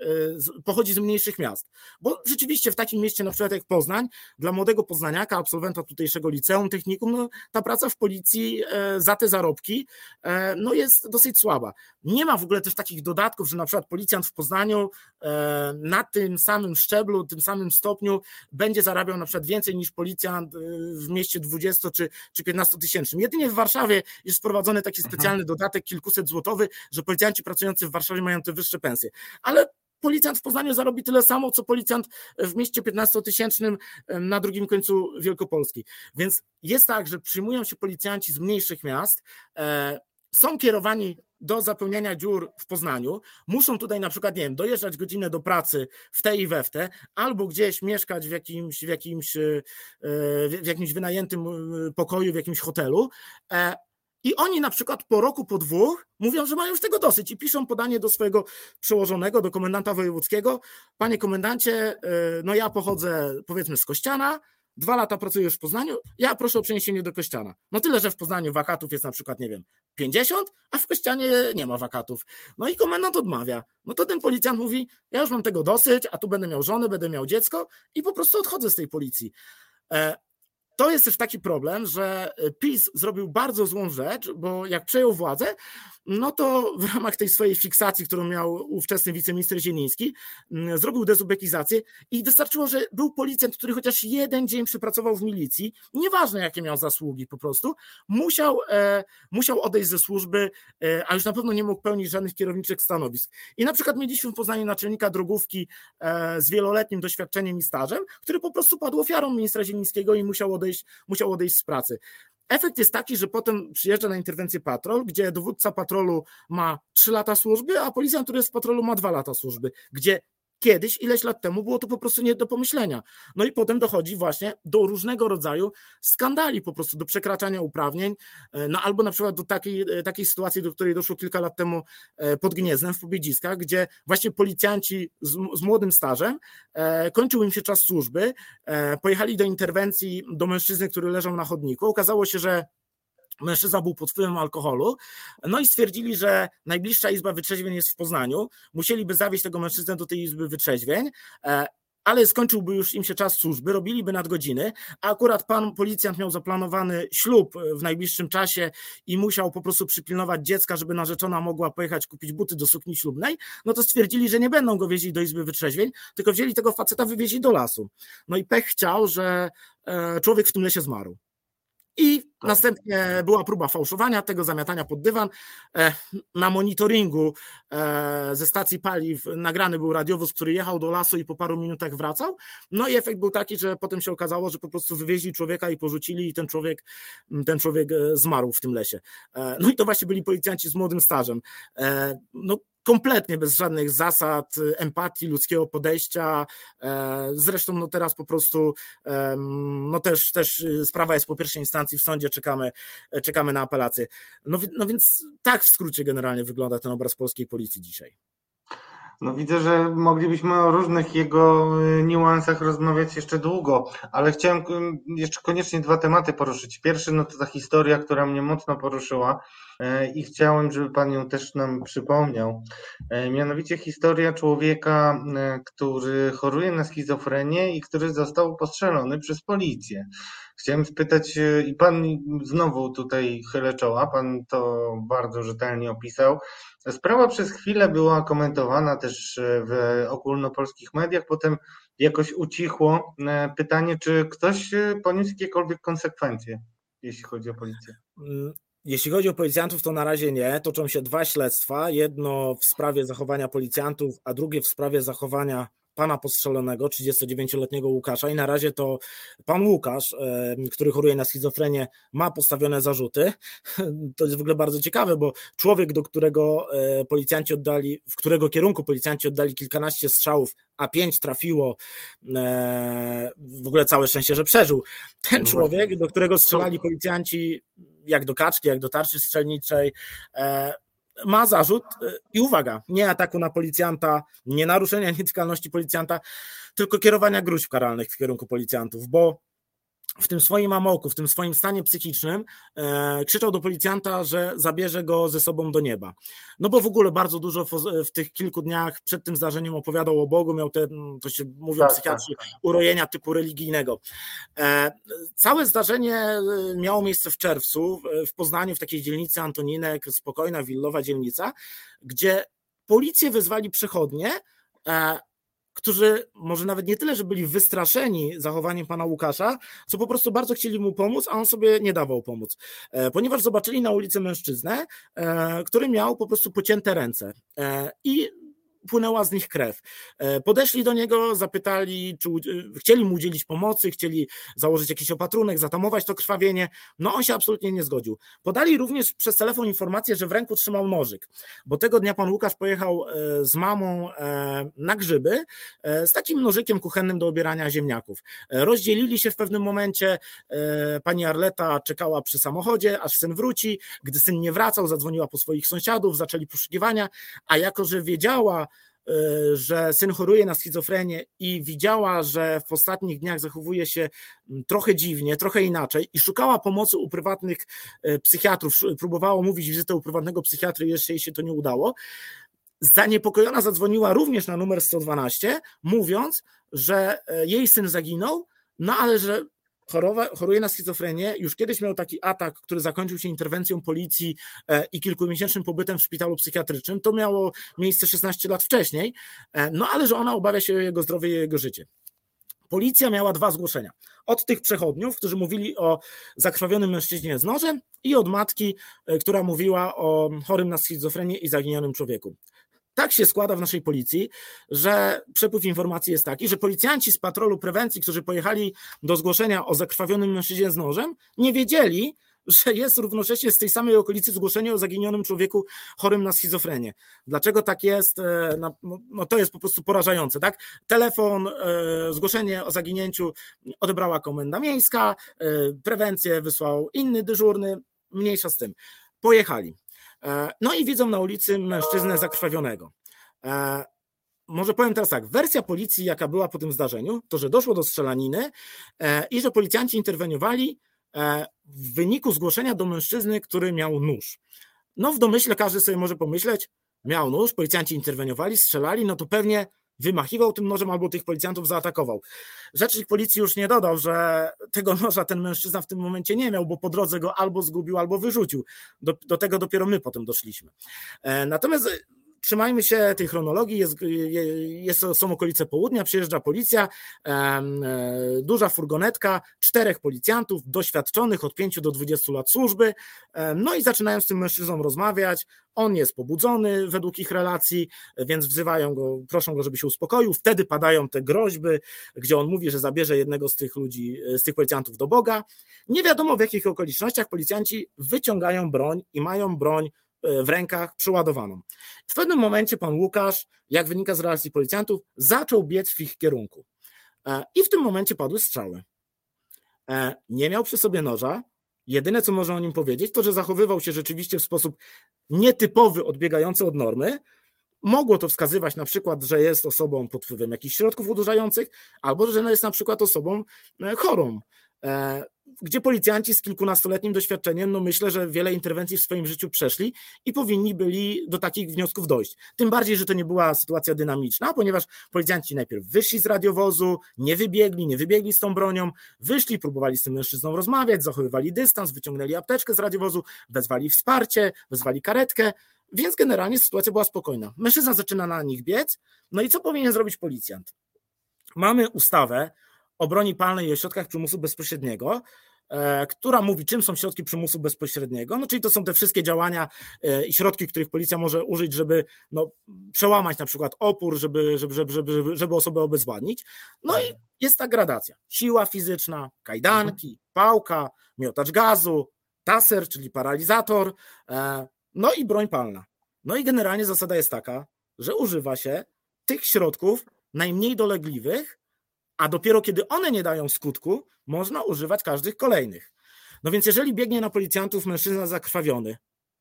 [SPEAKER 2] pochodzi z mniejszych miast. Bo rzeczywiście w takim mieście, na przykład jak Poznań, dla młodego poznaniaka, absolwenta tutejszego liceum, technikum, no, ta praca w policji e, za te zarobki no, jest dosyć słaba. Nie ma w ogóle też takich dodatków, że na przykład policjant w Poznaniu na tym samym szczeblu, tym samym stopniu będzie zarabiał na przykład więcej niż policjant w mieście 20 czy, czy 15 tysięcznym. Jedynie w Warszawie jest wprowadzony taki specjalny dodatek kilkuset złotowy, że policjanci pracujący w Warszawie mają te wyższe pensje. Ale policjant w Poznaniu zarobi tyle samo, co policjant w mieście 15-tysięcznym na drugim końcu Wielkopolski. Więc jest tak, że przyjmują się policjanci z mniejszych miast, e, są kierowani do zapełniania dziur w Poznaniu, muszą tutaj na przykład, nie wiem, dojeżdżać godzinę do pracy w te i we w te, albo gdzieś mieszkać w jakimś, w jakimś, e, w jakimś wynajętym e, pokoju, w jakimś hotelu, i oni na przykład po roku, po dwóch mówią, że mają już tego dosyć i piszą podanie do swojego przełożonego, do komendanta wojewódzkiego. Panie komendancie, e, no ja pochodzę powiedzmy z Kościana, dwa lata pracujesz w Poznaniu, ja proszę o przeniesienie do Kościana. No tyle, że w Poznaniu wakatów jest na przykład, nie wiem, 50, a w Kościanie nie ma wakatów. No i komendant odmawia. No to ten policjant mówi, ja już mam tego dosyć, a tu będę miał żonę, będę miał dziecko i po prostu odchodzę z tej policji. To jest też taki problem, że PiS zrobił bardzo złą rzecz, bo jak przejął władzę, no to w ramach tej swojej fiksacji, którą miał ówczesny wiceminister Zieliński, mm, zrobił dezubekizację i wystarczyło, że był policjant, który chociaż jeden dzień przypracował w milicji, nieważne jakie miał zasługi po prostu, musiał, e, musiał odejść ze służby, e, a już na pewno nie mógł pełnić żadnych kierowniczych stanowisk. I na przykład mieliśmy w Poznaniu naczelnika drogówki e, z wieloletnim doświadczeniem i stażem, który po prostu padł ofiarą ministra Zielińskiego i musiał odejść, musiał odejść z pracy. Efekt jest taki, że potem przyjeżdża na interwencję patrol, gdzie dowódca patrolu ma 3 lata służby, a policjant, który jest w patrolu, ma 2 lata służby, gdzie Kiedyś, ileś lat temu, było to po prostu nie do pomyślenia. No i potem dochodzi właśnie do różnego rodzaju skandali, po prostu do przekraczania uprawnień, e, no albo na przykład do takiej, e, takiej sytuacji, do której doszło kilka lat temu e, pod Gniezdem w Pobiedziskach, gdzie właśnie policjanci z, z młodym stażem, kończył im się czas służby, pojechali do interwencji do mężczyzny, który leżał na chodniku. Okazało się, że mężczyzna był pod wpływem alkoholu, no i stwierdzili, że najbliższa izba wytrzeźwień jest w Poznaniu, musieliby zawieźć tego mężczyznę do tej izby wytrzeźwień, e, ale skończyłby już im się czas służby, robiliby nadgodziny, a akurat pan policjant miał zaplanowany ślub w najbliższym czasie i musiał po prostu przypilnować dziecka, żeby narzeczona mogła pojechać kupić buty do sukni ślubnej, no to stwierdzili, że nie będą go wieźli do izby wytrzeźwień, tylko wzięli tego faceta, wywieźli do lasu. No i pech chciał, że e, człowiek w tym lesie zmarł. I tak. następnie była próba fałszowania tego, zamiatania pod dywan. E, na monitoringu e, ze stacji paliw nagrany był radiowóz, który jechał do lasu i po paru minutach wracał. No i efekt był taki, że potem się okazało, że po prostu wywieźli człowieka i porzucili i ten człowiek, ten człowiek e, zmarł w tym lesie. No i to właśnie byli policjanci z młodym stażem. No kompletnie bez żadnych zasad, empatii, ludzkiego podejścia. E, zresztą no teraz po prostu no też, też sprawa jest po pierwszej instancji w sądzie, czekamy, czekamy na apelację. No, no więc tak w skrócie generalnie wygląda ten obraz polskiej policji dzisiaj.
[SPEAKER 1] No widzę, że moglibyśmy o różnych jego y, niuansach rozmawiać jeszcze długo, ale chciałem y, jeszcze koniecznie dwa tematy poruszyć. Pierwszy no to ta historia, która mnie mocno poruszyła e, i chciałem, żeby Pan ją też nam przypomniał. Mianowicie historia człowieka, który choruje na schizofrenię i który został postrzelony przez policję. Chciałem spytać, i Pan znowu tutaj chylę czoła, Pan to bardzo rzetelnie opisał, Sprawa przez chwilę była komentowana też e, w ogólnopolskich mediach, potem jakoś ucichło. E, pytanie, czy ktoś e, poniósł jakiekolwiek konsekwencje, jeśli chodzi o policję?
[SPEAKER 2] Mm, jeśli chodzi o policjantów, to na razie nie. Toczą się dwa śledztwa. Jedno w sprawie zachowania policjantów, a drugie w sprawie zachowania pana postrzelonego, 39-letniego Łukasza i na razie to pan Łukasz, który choruje na schizofrenię, ma postawione zarzuty. To jest w ogóle bardzo ciekawe, bo człowiek, do którego e, policjanci oddali, w którego kierunku policjanci oddali kilkanaście strzałów, a pięć trafiło, e, w ogóle całe szczęście, że przeżył. Ten no człowiek, do którego strzelali policjanci jak do kaczki, jak do tarczy strzelniczej, e, ma zarzut y, i uwaga, nie ataku na policjanta, nie naruszenia nietykalności policjanta, tylko kierowania gruźb karalnych w kierunku policjantów, bo w tym swoim amoku, w tym swoim stanie psychicznym e, krzyczał do policjanta, że zabierze go ze sobą do nieba. No bo w ogóle bardzo dużo w, w tych kilku dniach przed tym zdarzeniem opowiadał o Bogu, miał te, mm, to się mówią tak, psychiatrzy, tak, tak. urojenia typu religijnego. E, całe zdarzenie e, miało miejsce w czerwcu w Poznaniu, w takiej dzielnicy Antoninek, spokojna, willowa dzielnica, gdzie policję wezwali przechodnie, którzy może nawet nie tyle, że byli wystraszeni zachowaniem pana Łukasza, co po prostu bardzo chcieli mu pomóc, a on sobie nie dawał pomóc. E, ponieważ zobaczyli na ulicy mężczyznę, e, który miał po prostu pocięte ręce. E, I płynęła z nich krew. E, podeszli do niego, zapytali, czy e, chcieli mu udzielić pomocy, chcieli założyć jakiś opatrunek, zatamować to krwawienie. No on się absolutnie nie zgodził. Podali również przez telefon informację, że w ręku trzymał nożyk, bo tego dnia pan Łukasz pojechał e, z mamą na grzyby z takim nożykiem kuchennym do obierania ziemniaków. Rozdzielili się w pewnym momencie, pani Arleta czekała przy samochodzie, aż syn wróci. Gdy syn nie wracał, zadzwoniła po swoich sąsiadów, zaczęli poszukiwania, a jako, że wiedziała, że syn choruje na schizofrenię i widziała, że w ostatnich dniach zachowuje się trochę dziwnie, trochę inaczej i szukała pomocy u prywatnych psychiatrów, próbowała mówić wizytę u prywatnego psychiatry, jeszcze jej się to nie udało. Zaniepokojona zadzwoniła również na numer 112, mówiąc, że jej syn zaginął, no ale że chorowa, choruje na schizofrenię. Już kiedyś miał taki atak, który zakończył się interwencją policji e, i kilkumiesięcznym pobytem w szpitalu psychiatrycznym. To miało miejsce 16 lat wcześniej, e, no ale że ona obawia się o jego zdrowie i jego życie. Policja miała dwa zgłoszenia. Od tych przechodniów, którzy mówili o zakrwawionym mężczyźnie z nożem, i od matki, e, która mówiła o chorym na schizofrenię i zaginionym człowieku. Tak się składa w naszej policji, że przepływ informacji jest taki, że policjanci z patrolu prewencji, którzy pojechali do zgłoszenia o zakrwawionym mężczyźnie z nożem, nie wiedzieli, że jest równocześnie z tej samej okolicy zgłoszenie o zaginionym człowieku chorym na schizofrenię. Dlaczego tak jest? E, no, no, no to jest po prostu porażające, tak? Telefon, e, zgłoszenie o zaginięciu odebrała komenda miejska, e, prewencję wysłał inny dyżurny, mniejsza z tym. Pojechali. E, no i widzą na ulicy mężczyznę zakrwawionego. E, może powiem teraz tak, wersja policji, jaka była po tym zdarzeniu, to że doszło do strzelaniny e, i że policjanci interweniowali w wyniku zgłoszenia do mężczyzny, który miał nóż. No w domyśle każdy sobie może pomyśleć, miał nóż, policjanci interweniowali, strzelali, no to pewnie wymachiwał tym nożem albo tych policjantów zaatakował. Rzecznik policji już nie dodał, że tego noża ten mężczyzna w tym momencie nie miał, bo po drodze go albo zgubił, albo wyrzucił. Do, do tego dopiero my potem doszliśmy. E, natomiast trzymajmy się tej chronologii, jest, jest, są okolice południa, przyjeżdża policja, e, duża furgonetka, czterech policjantów, doświadczonych od 5 do 20 lat służby, no i zaczynają z tym mężczyzną rozmawiać, on jest pobudzony według ich relacji, więc wzywają go, proszą go, żeby się uspokoił, wtedy padają te groźby, gdzie on mówi, że zabierze jednego z tych ludzi, z tych policjantów do Boga. Nie wiadomo w jakich okolicznościach policjanci wyciągają broń i mają broń E, w rękach przeładowaną. W pewnym momencie pan Łukasz, jak wynika z relacji policjantów, zaczął biec w ich kierunku. E, I w tym momencie padły strzały. E, nie miał przy sobie noża. Jedyne, co można o nim powiedzieć, to, że zachowywał się rzeczywiście w sposób nietypowy, odbiegający od normy. Mogło to wskazywać na przykład, że jest osobą pod wpływem jakichś środków udurzających, albo że jest na przykład osobą chorą gdzie policjanci z kilkunastoletnim doświadczeniem, no myślę, że wiele interwencji w swoim życiu przeszli i powinni byli do takich wniosków dojść. Tym bardziej, że to nie była sytuacja dynamiczna, ponieważ policjanci najpierw wyszli z radiowozu, nie wybiegli, nie wybiegli z tą bronią, wyszli, próbowali z tym mężczyzną rozmawiać, zachowywali dystans, wyciągnęli apteczkę z radiowozu, wezwali wsparcie, wezwali karetkę, więc generalnie sytuacja była spokojna. Mężczyzna zaczyna na nich biec, no i co powinien zrobić policjant? Mamy ustawę, o broni palnej i o środkach przymusu bezpośredniego, e, która mówi, czym są środki przymusu bezpośredniego. No, czyli to są te wszystkie działania e, i środki, których policja może użyć, żeby no, przełamać na przykład opór, żeby, żeby, żeby, żeby, żeby osobę obezwładnić. No i jest ta gradacja. Siła fizyczna, kajdanki, pałka, miotacz gazu, taser, czyli paralizator, e, no i broń palna. No i generalnie zasada jest taka, że używa się tych środków najmniej dolegliwych, a dopiero kiedy one nie dają skutku, można używać każdych kolejnych. No więc jeżeli biegnie na policjantów mężczyzna zakrwawiony,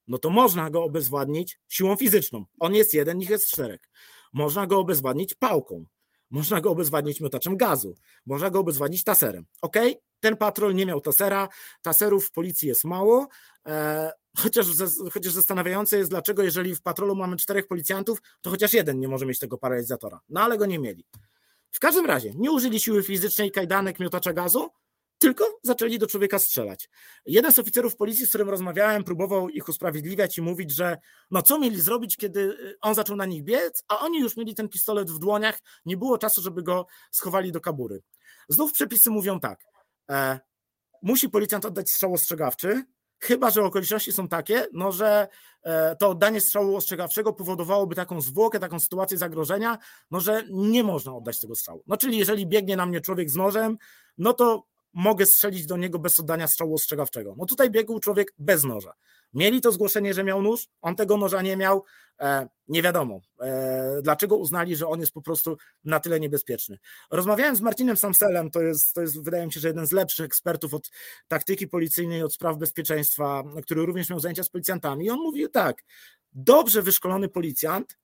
[SPEAKER 2] no to można go obezwładnić siłą fizyczną. On jest jeden, nich jest czterech. Można go obezwładnić pałką. Można go obezwładnić miotaczem gazu. Można go obezwładnić taserem. Ok? Ten patrol nie miał tasera. Taserów w policji jest mało. E, chociaż, chociaż zastanawiające jest, dlaczego jeżeli w patrolu mamy czterech policjantów, to chociaż jeden nie może mieć tego paralizatora. No ale go nie mieli. W każdym razie nie użyli siły fizycznej, kajdanek, miotacza gazu, tylko zaczęli do człowieka strzelać. Jeden z oficerów policji, z którym rozmawiałem, próbował ich usprawiedliwiać i mówić, że no co mieli zrobić, kiedy y, on zaczął na nich biec, a oni już mieli ten pistolet w dłoniach, nie było czasu, żeby go schowali do kabury. Znów przepisy mówią tak, e, musi policjant oddać strzał ostrzegawczy, Chyba, że okoliczności są takie, no, że e, to oddanie strzału ostrzegawczego powodowałoby taką zwłokę, taką sytuację zagrożenia, no, że nie można oddać tego strzału. No, czyli jeżeli biegnie na mnie człowiek z nożem, no to mogę strzelić do niego bez oddania strzału ostrzegawczego. No tutaj biegł człowiek bez noża. Mieli to zgłoszenie, że miał nóż, on tego noża nie miał. E, nie wiadomo, e, dlaczego uznali, że on jest po prostu na tyle niebezpieczny. Rozmawiałem z Marcinem Samselem, to jest, to jest wydaje mi się, że jeden z lepszych ekspertów od taktyki policyjnej, od spraw bezpieczeństwa, który również miał zajęcia z policjantami. I on mówił tak: dobrze wyszkolony policjant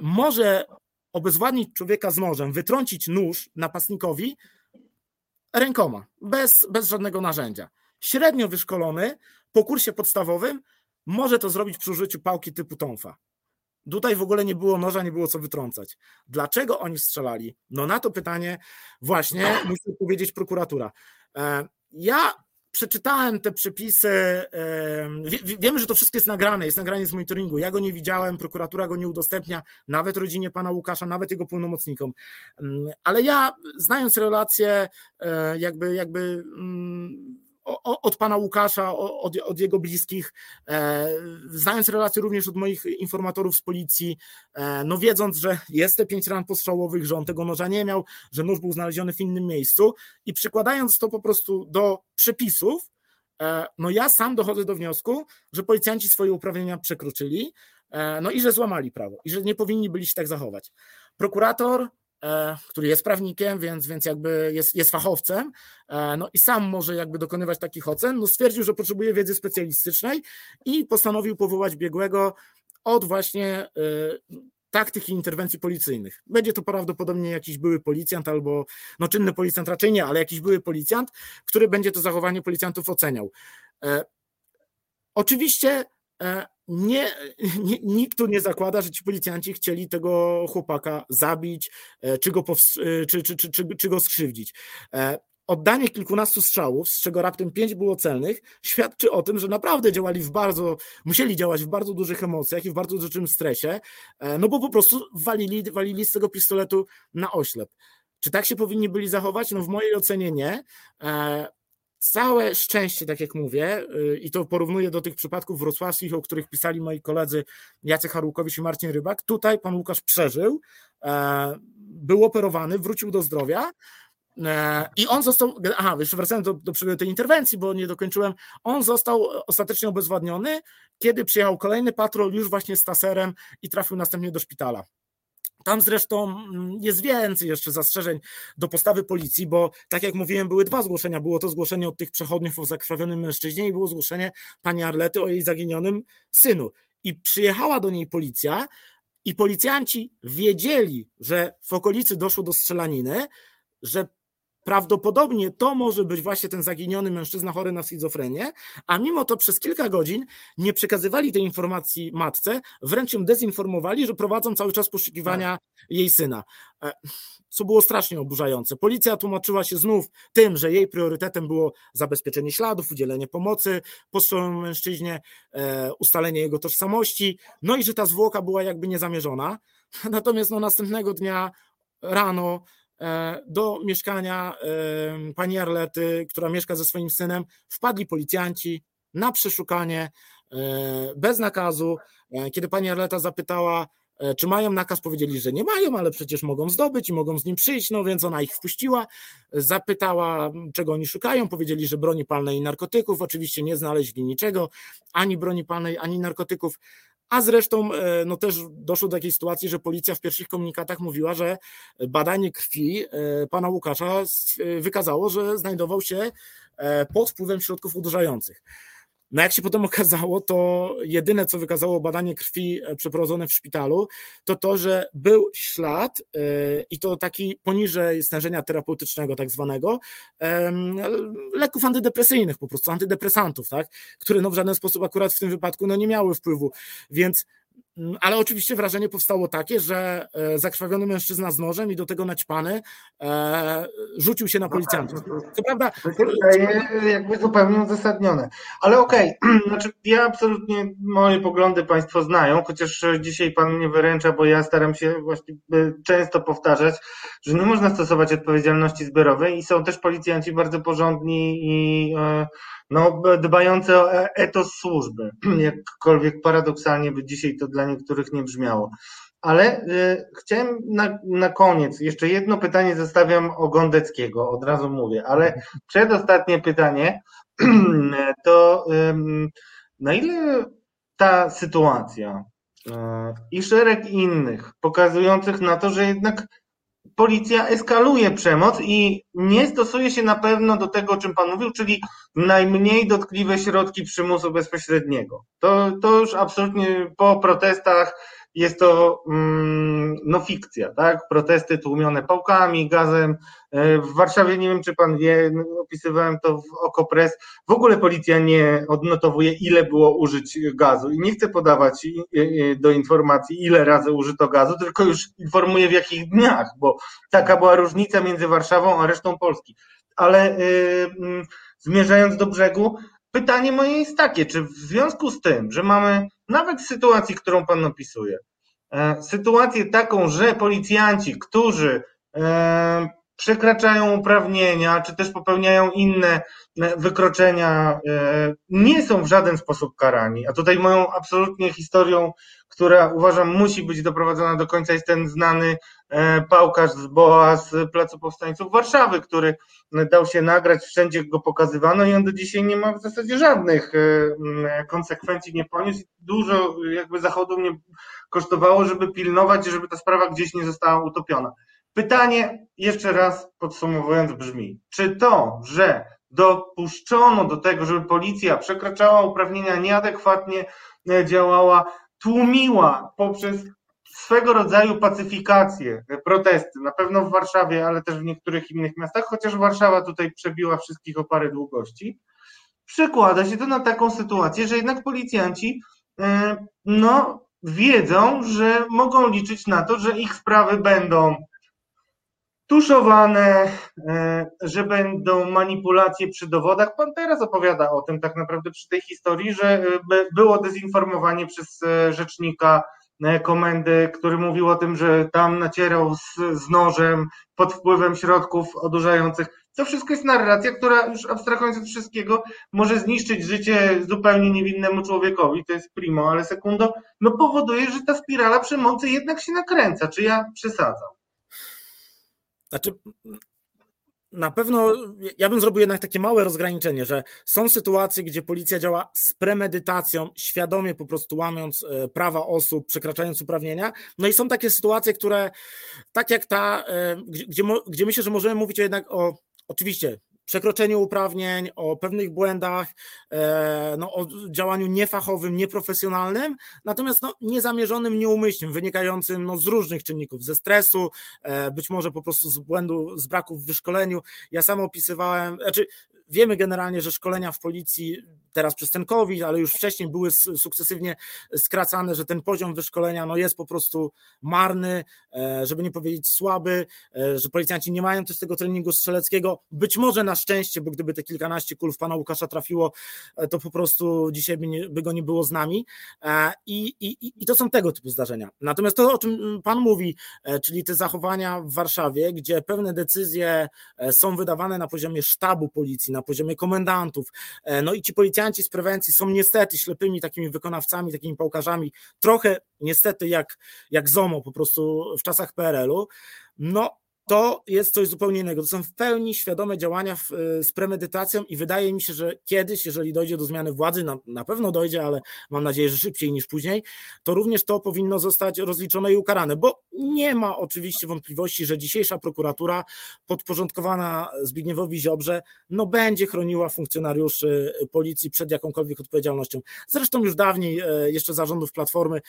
[SPEAKER 2] może obezwładnić człowieka z nożem, wytrącić nóż napastnikowi rękoma, bez, bez żadnego narzędzia. Średnio wyszkolony po kursie podstawowym może to zrobić przy użyciu pałki typu tonfa. Tutaj w ogóle nie było noża, nie było co wytrącać. Dlaczego oni strzelali? No na to pytanie właśnie musi odpowiedzieć prokuratura. E, ja przeczytałem te przepisy. Wiemy, że to wszystko jest nagrane, jest nagranie z monitoringu. Ja go nie widziałem, prokuratura go nie udostępnia, nawet rodzinie pana Łukasza, nawet jego pełnomocnikom. Mm, ale ja, znając relacje, e, jakby, jakby mm, od pana Łukasza, od, od, jego bliskich, e, znając relacje również od moich informatorów z policji, e, no wiedząc, że jest te pięć ran postrzałowych, że on tego noża nie miał, że nóż był znaleziony w innym miejscu i przykładając to po prostu do przepisów, e, no ja sam dochodzę do wniosku, że policjanci swoje uprawnienia przekroczyli, no i że złamali prawo i że nie powinni byli się tak zachować. Prokurator który jest prawnikiem, więc, więc jakby jest, jest fachowcem, e, no i sam może jakby dokonywać takich ocen, no stwierdził, że potrzebuje wiedzy specjalistycznej i postanowił powołać biegłego od właśnie e, taktyki interwencji policyjnych. Będzie to prawdopodobnie jakiś były policjant albo, no czynny policjant raczej nie, ale jakiś były policjant, który będzie to zachowanie policjantów oceniał. Oczywiście nie, nikt tu nie zakłada, że ci policjanci chcieli tego chłopaka zabić, e, czy go, e, czy, czy, czy, czy, czy go skrzywdzić. E, oddanie kilkunastu strzałów, z czego raptem pięć było celnych, świadczy o tym, że naprawdę działali w bardzo, musieli działać w bardzo dużych emocjach i w bardzo dużym stresie, no bo po prostu walili, walili z tego pistoletu na oślep. Czy tak się powinni byli zachować? No w mojej ocenie nie. Całe szczęście, tak jak mówię, y, i to porównuję do tych przypadków wrocławskich, o których pisali moi koledzy Jacek Harłukowicz i Marcin Rybak. Tutaj pan Łukasz przeżył, e, był operowany, wrócił do zdrowia. E, I on został, aha, jeszcze wracając do, do tej interwencji, bo nie dokończyłem, on został ostatecznie obezwładniony, kiedy przyjechał kolejny patrol już właśnie z taserem i trafił następnie do szpitala. Tam zresztą mm, jest więcej jeszcze zastrzeżeń do postawy policji, bo tak jak mówiłem, były dwa zgłoszenia. Było to zgłoszenie od tych przechodniów o zakrwawionym mężczyźnie i było zgłoszenie pani Arlety o jej zaginionym synu. I przyjechała do niej policja i policjanci wiedzieli, że w okolicy doszło do strzelaniny, że Prawdopodobnie to może być właśnie ten zaginiony mężczyzna chory na schizofrenię, a mimo to przez kilka godzin nie przekazywali tej informacji matce, wręcz ją dezinformowali, że prowadzą cały czas poszukiwania tak. jej syna. E, co było strasznie oburzające. Policja tłumaczyła się znów tym, że jej priorytetem było zabezpieczenie śladów, udzielenie pomocy postrzelonemu mężczyźnie, e, ustalenie jego tożsamości, no i że ta zwłoka była jakby niezamierzona. Natomiast no, następnego dnia rano do mieszkania e, pani Arlety, która mieszka ze swoim synem, wpadli policjanci na przeszukanie e, bez nakazu. Kiedy pani Arleta zapytała, czy mają nakaz, powiedzieli, że nie mają, ale przecież mogą zdobyć i mogą z nim przyjść, no więc ona ich wpuściła, zapytała, czego oni szukają, powiedzieli, że broni palnej i narkotyków, oczywiście nie znaleźli niczego, ani broni palnej, ani narkotyków, a zresztą e, no też doszło do takiej sytuacji, że policja w pierwszych komunikatach mówiła, że badanie krwi e, pana Łukasza e, wykazało, że znajdował się pod wpływem środków uderzających. No jak się potem okazało, to jedyne, co wykazało badanie krwi e, przeprowadzone w szpitalu, to to, że był ślad e, i to taki poniżej stężenia terapeutycznego tak zwanego, leków antydepresyjnych po prostu, antydepresantów, tak, które no w żaden sposób akurat w tym wypadku no nie miały wpływu, więc ale oczywiście wrażenie powstało takie, że e, zakrwawiony mężczyzna z nożem i do tego naćpany e, rzucił się na no tak, policjantów.
[SPEAKER 1] No Co prawda. To się wydaje jakby zupełnie uzasadnione. Ale okej, okay. znaczy ja absolutnie moje poglądy Państwo znają, chociaż dzisiaj Pan mnie wyręcza, bo ja staram się właśnie często powtarzać, że nie można stosować odpowiedzialności zbiorowej i są też policjanci bardzo porządni i e, no, dbające o e, etos służby, jakkolwiek paradoksalnie by dzisiaj to dla niektórych nie brzmiało. Ale y, chciałem na, na koniec, jeszcze jedno pytanie zostawiam o Gondeckiego, od razu mówię, ale przedostatnie pytanie to y, na ile ta sytuacja y, i szereg innych pokazujących na to, że jednak policja eskaluje przemoc i nie stosuje się na pewno do tego, o czym Pan mówił, czyli najmniej dotkliwe środki przymusu bezpośredniego. To, to już absolutnie po protestach jest to mm, no fikcja, tak? Protesty tłumione pałkami, gazem. E, w Warszawie, nie wiem czy pan wie, opisywałem to w Okopres, w ogóle policja nie odnotowuje ile było użyć gazu i nie chce podawać do informacji ile razy użyto gazu, tylko już informuje w jakich dniach, bo taka była różnica między Warszawą a resztą Polski. Ale yy, zmierzając do brzegu, pytanie moje jest takie, czy w związku z tym, że mamy nawet w sytuacji, którą Pan opisuje, e, sytuację taką, że policjanci, którzy e, przekraczają uprawnienia, czy też popełniają inne e, wykroczenia, nie są w żaden sposób karani. A tutaj moją absolutnie historią, która uważam musi być doprowadzona do końca, jest ten znany pałkarz z BOA z Placu Powstańców Warszawy, który dał się nagrać, wszędzie go pokazywano i on do dzisiaj nie ma w zasadzie żadnych e, konsekwencji, nie poniósł. Dużo jakby zachodu mnie kosztowało, żeby pilnować, żeby ta sprawa gdzieś nie została utopiona. Pytanie, jeszcze raz podsumowując, brzmi: czy to, że dopuszczono do tego, żeby policja przekraczała uprawnienia, nieadekwatnie e, działała, tłumiła poprzez swego rodzaju pacyfikację, protesty, na pewno w Warszawie, ale też w niektórych innych miastach, chociaż Warszawa tutaj przebiła wszystkich o parę długości, przekłada się to na taką sytuację, że jednak policjanci e, no, wiedzą, że mogą liczyć na to, że ich sprawy będą tuszowane, e, że będą manipulacje przy dowodach. Pan teraz opowiada o tym tak naprawdę przy tej historii, że e, było dezinformowanie przez rzecznika E, komendy, który mówił o tym, że tam nacierał z, z nożem pod wpływem środków odurzających. To wszystko jest narracja, która już abstrahując od wszystkiego może zniszczyć życie zupełnie niewinnemu człowiekowi, to jest primo, ale sekundo, no powoduje, że ta spirala przemocy jednak się nakręca. Czy ja przesadzam?
[SPEAKER 2] Znaczy, na pewno ja bym zrobił jednak takie małe rozgraniczenie, że są sytuacje, gdzie policja działa z premedytacją, świadomie po prostu łamiąc e, prawa osób, przekraczając uprawnienia. No i są takie sytuacje, które tak jak ta, e, gdzie, gdzie, myślę, że możemy mówić jednak o Oczywiście przekroczeniu uprawnień, o pewnych błędach, e, no, o działaniu niefachowym, nieprofesjonalnym, natomiast no, niezamierzonym, nieumyślnym, wynikającym no, z różnych czynników, ze stresu, e, być może po prostu z błędu, z braku w wyszkoleniu. Ja sam opisywałem, znaczy Wiemy generalnie, że szkolenia w policji teraz przez ten COVID, ale już wcześniej były sukcesywnie skracane, że ten poziom wyszkolenia no jest po prostu marny, e, żeby nie powiedzieć słaby, e, że policjanci nie mają też tego treningu strzeleckiego. Być może na szczęście, bo gdyby te kilkanaście kul w pana Łukasza trafiło, e, to po prostu dzisiaj by, nie, by go nie było z nami. I, i, I to są tego typu zdarzenia. Natomiast to, o czym pan mówi, czyli te zachowania w Warszawie, gdzie pewne decyzje są wydawane na poziomie sztabu policji, na poziomie komendantów. E, no i ci policjanci z prewencji są niestety ślepymi takimi wykonawcami, takimi pałkarzami, trochę niestety jak, jak ZOMO po prostu w czasach PRL-u. No to jest coś zupełnie innego. To są w pełni świadome działania w, e, z premedytacją i wydaje mi się, że kiedyś, jeżeli dojdzie do zmiany władzy, na, na, pewno dojdzie, ale mam nadzieję, że szybciej niż później, to również to powinno zostać rozliczone i ukarane, bo nie ma oczywiście wątpliwości, że dzisiejsza prokuratura podporządkowana Zbigniewowi Ziobrze no będzie chroniła funkcjonariuszy policji przed jakąkolwiek odpowiedzialnością. Zresztą już dawniej, e, jeszcze zarządów Platformy,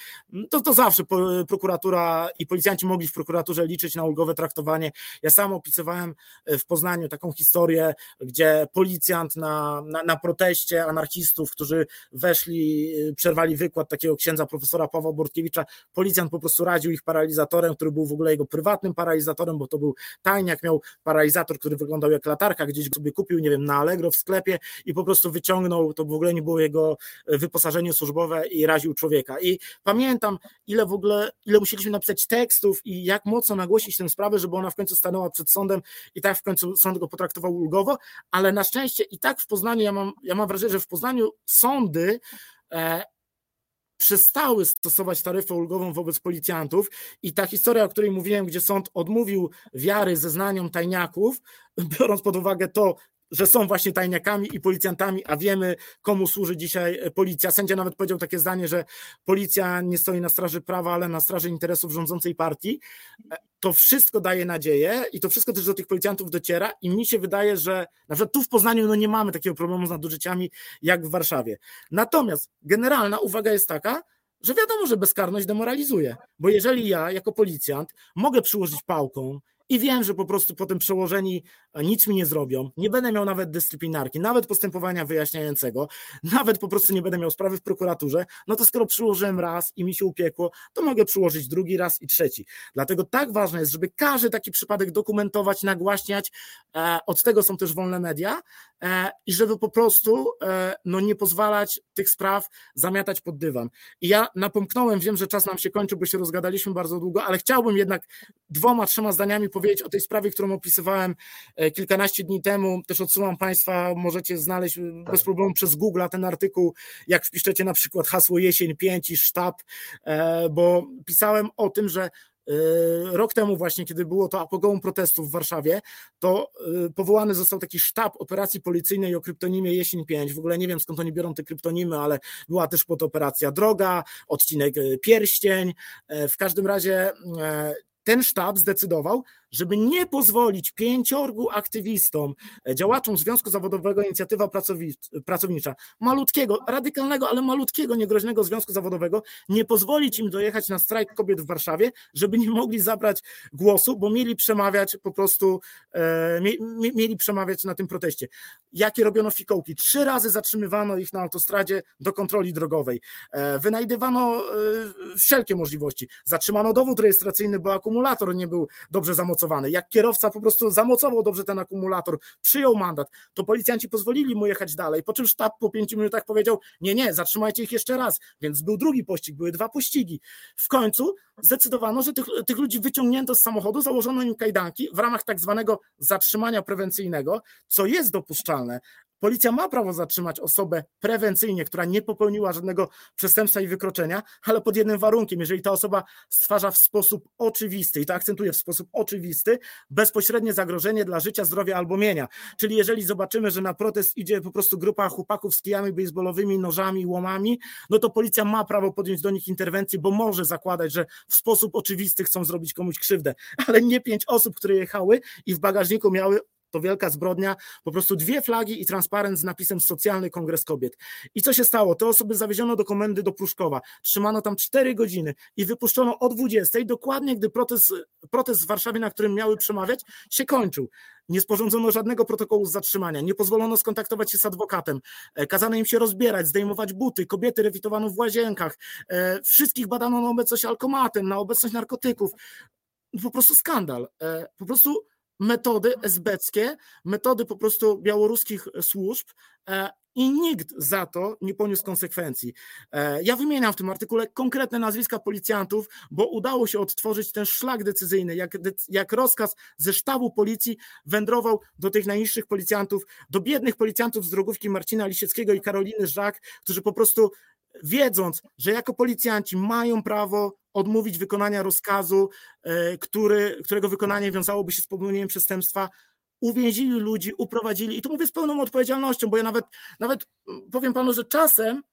[SPEAKER 2] to, to zawsze prokuratura i policjanci mogli w prokuraturze liczyć na ulgowe traktowanie ja sam opisywałem e, w Poznaniu taką historię, gdzie policjant na, na, na proteście anarchistów, którzy weszli, e, przerwali wykład takiego księdza profesora Pawła Bortkiewicza, policjant po prostu radził ich paralizatorem, który był w ogóle jego prywatnym paralizatorem, bo to był tajniak, miał paralizator, który wyglądał jak latarka, gdzieś sobie kupił, nie wiem, na Allegro w sklepie i po prostu wyciągnął, to w ogóle nie było jego e, wyposażenie służbowe i raził człowieka. I pamiętam, ile w ogóle, ile musieliśmy napisać tekstów i jak mocno nagłosić tę sprawę, żeby ona w końcu stanęła przed sądem i tak w końcu sąd go potraktował ulgowo, ale na szczęście i tak w Poznaniu, ja mam, ja mam wrażenie, że w Poznaniu sądy e, przestały stosować taryfę ulgową wobec policjantów i ta historia, o której mówiłem, gdzie sąd odmówił wiary zeznaniom tajniaków, biorąc pod uwagę to, że są właśnie tajniakami i policjantami, a wiemy, komu służy dzisiaj e, policja. Sędzia nawet powiedział takie zdanie, że policja nie stoi na straży prawa, ale na straży interesów rządzącej partii. E, to wszystko daje nadzieję i to wszystko też do tych policjantów dociera i mi się wydaje, że na przykład tu w Poznaniu no nie mamy takiego problemu z nadużyciami jak w Warszawie. Natomiast generalna uwaga jest taka, że wiadomo, że bezkarność demoralizuje. Bo jeżeli ja, jako policjant, mogę przyłożyć pałką i wiem, że po prostu potem przełożeni nic mi nie zrobią, nie będę miał nawet dyscyplinarki, nawet postępowania wyjaśniającego, nawet po prostu nie będę miał sprawy w prokuraturze, no to skoro przyłożyłem raz i mi się upiekło, to mogę przyłożyć drugi raz i trzeci. Dlatego tak ważne jest, żeby każdy taki przypadek dokumentować, nagłaśniać, e, od tego są też wolne media e, i żeby po prostu e, no, nie pozwalać tych spraw zamiatać pod dywan. I ja napomknąłem, wiem, że czas nam się kończy, bo się rozgadaliśmy bardzo długo, ale chciałbym jednak dwoma, trzema zdaniami powiedzieć o tej sprawie, którą opisywałem e, kilkanaście dni temu. Też odsyłam Państwa, możecie znaleźć tak. bez problemu przez Google ten artykuł, jak wpiszecie na przykład hasło jesień 5 i sztab, e, bo pisałem o tym, że e, Rok temu właśnie, kiedy było to apogeum protestów w Warszawie, to powołany został taki sztab operacji policyjnej o kryptonimie Jesień 5. W ogóle nie wiem skąd oni biorą te kryptonimy, ale była też pod operacja Droga, odcinek Pierścień. W każdym razie ten sztab zdecydował, żeby nie pozwolić pięciorgu aktywistom, e, działaczom Związku Zawodowego Inicjatywa Pracownicza, malutkiego, radykalnego, ale malutkiego, niegroźnego Związku Zawodowego, nie pozwolić im dojechać na strajk kobiet w Warszawie, żeby nie mogli zabrać głosu, bo mieli przemawiać po prostu, e, mieli przemawiać na tym proteście. Jakie robiono fikołki? Trzy razy zatrzymywano ich na autostradzie do kontroli drogowej. E, wynajdywano wszelkie możliwości. Zatrzymano dowód rejestracyjny, bo akumulator nie był dobrze zamocowany jak kierowca po prostu zamocował dobrze ten akumulator, przyjął mandat, to policjanci pozwolili mu jechać dalej, po czym sztab po pięciu minutach powiedział, nie, nie, zatrzymajcie ich jeszcze raz, więc był drugi pościg, były dwa pościgi. W końcu zdecydowano, że tych, tych ludzi wyciągnięto z samochodu, założono im kajdanki w ramach tak zwanego zatrzymania prewencyjnego, co jest dopuszczalne, Policja ma prawo zatrzymać osobę prewencyjnie, która nie popełniła żadnego przestępstwa i wykroczenia, ale pod jednym warunkiem, jeżeli ta osoba stwarza w sposób oczywisty, i to akcentuję w sposób oczywisty, bezpośrednie zagrożenie dla życia, zdrowia albo mienia. Czyli jeżeli zobaczymy, że na protest idzie po prostu grupa chłopaków z kijami baseballowymi, nożami, łomami, no to policja ma prawo podjąć do nich interwencję, bo może zakładać, że w sposób oczywisty chcą zrobić komuś krzywdę, ale nie pięć osób, które jechały i w bagażniku miały to wielka zbrodnia, po prostu dwie flagi i transparent z napisem Socjalny Kongres Kobiet. I co się stało? Te osoby zawieziono do komendy do Pruszkowa, trzymano tam cztery godziny i wypuszczono o 20, dokładnie gdy protest, protest w Warszawie, na którym miały przemawiać, się kończył. Nie sporządzono żadnego protokołu z zatrzymania, nie pozwolono skontaktować się z adwokatem, e, kazano im się rozbierać, zdejmować buty, kobiety rewitowano w łazienkach, e, wszystkich badano na obecność alkomatem, na obecność narkotyków. Po prostu skandal. E, po prostu metody esbeckie, metody po prostu białoruskich służb e, i nikt za to nie poniósł konsekwencji. E, ja wymieniam w tym artykule konkretne nazwiska policjantów, bo udało się odtworzyć ten szlak decyzyjny, jak, jak rozkaz ze sztabu policji wędrował do tych najniższych policjantów, do biednych policjantów z drogówki Marcina Lisieckiego i Karoliny Żak, którzy po prostu wiedząc, że jako policjanci mają prawo odmówić wykonania rozkazu, e, który, którego wykonanie wiązałoby się z popełnieniem przestępstwa, uwięzili ludzi, uprowadzili i to mówię z pełną odpowiedzialnością, bo ja nawet, nawet powiem panu, że czasem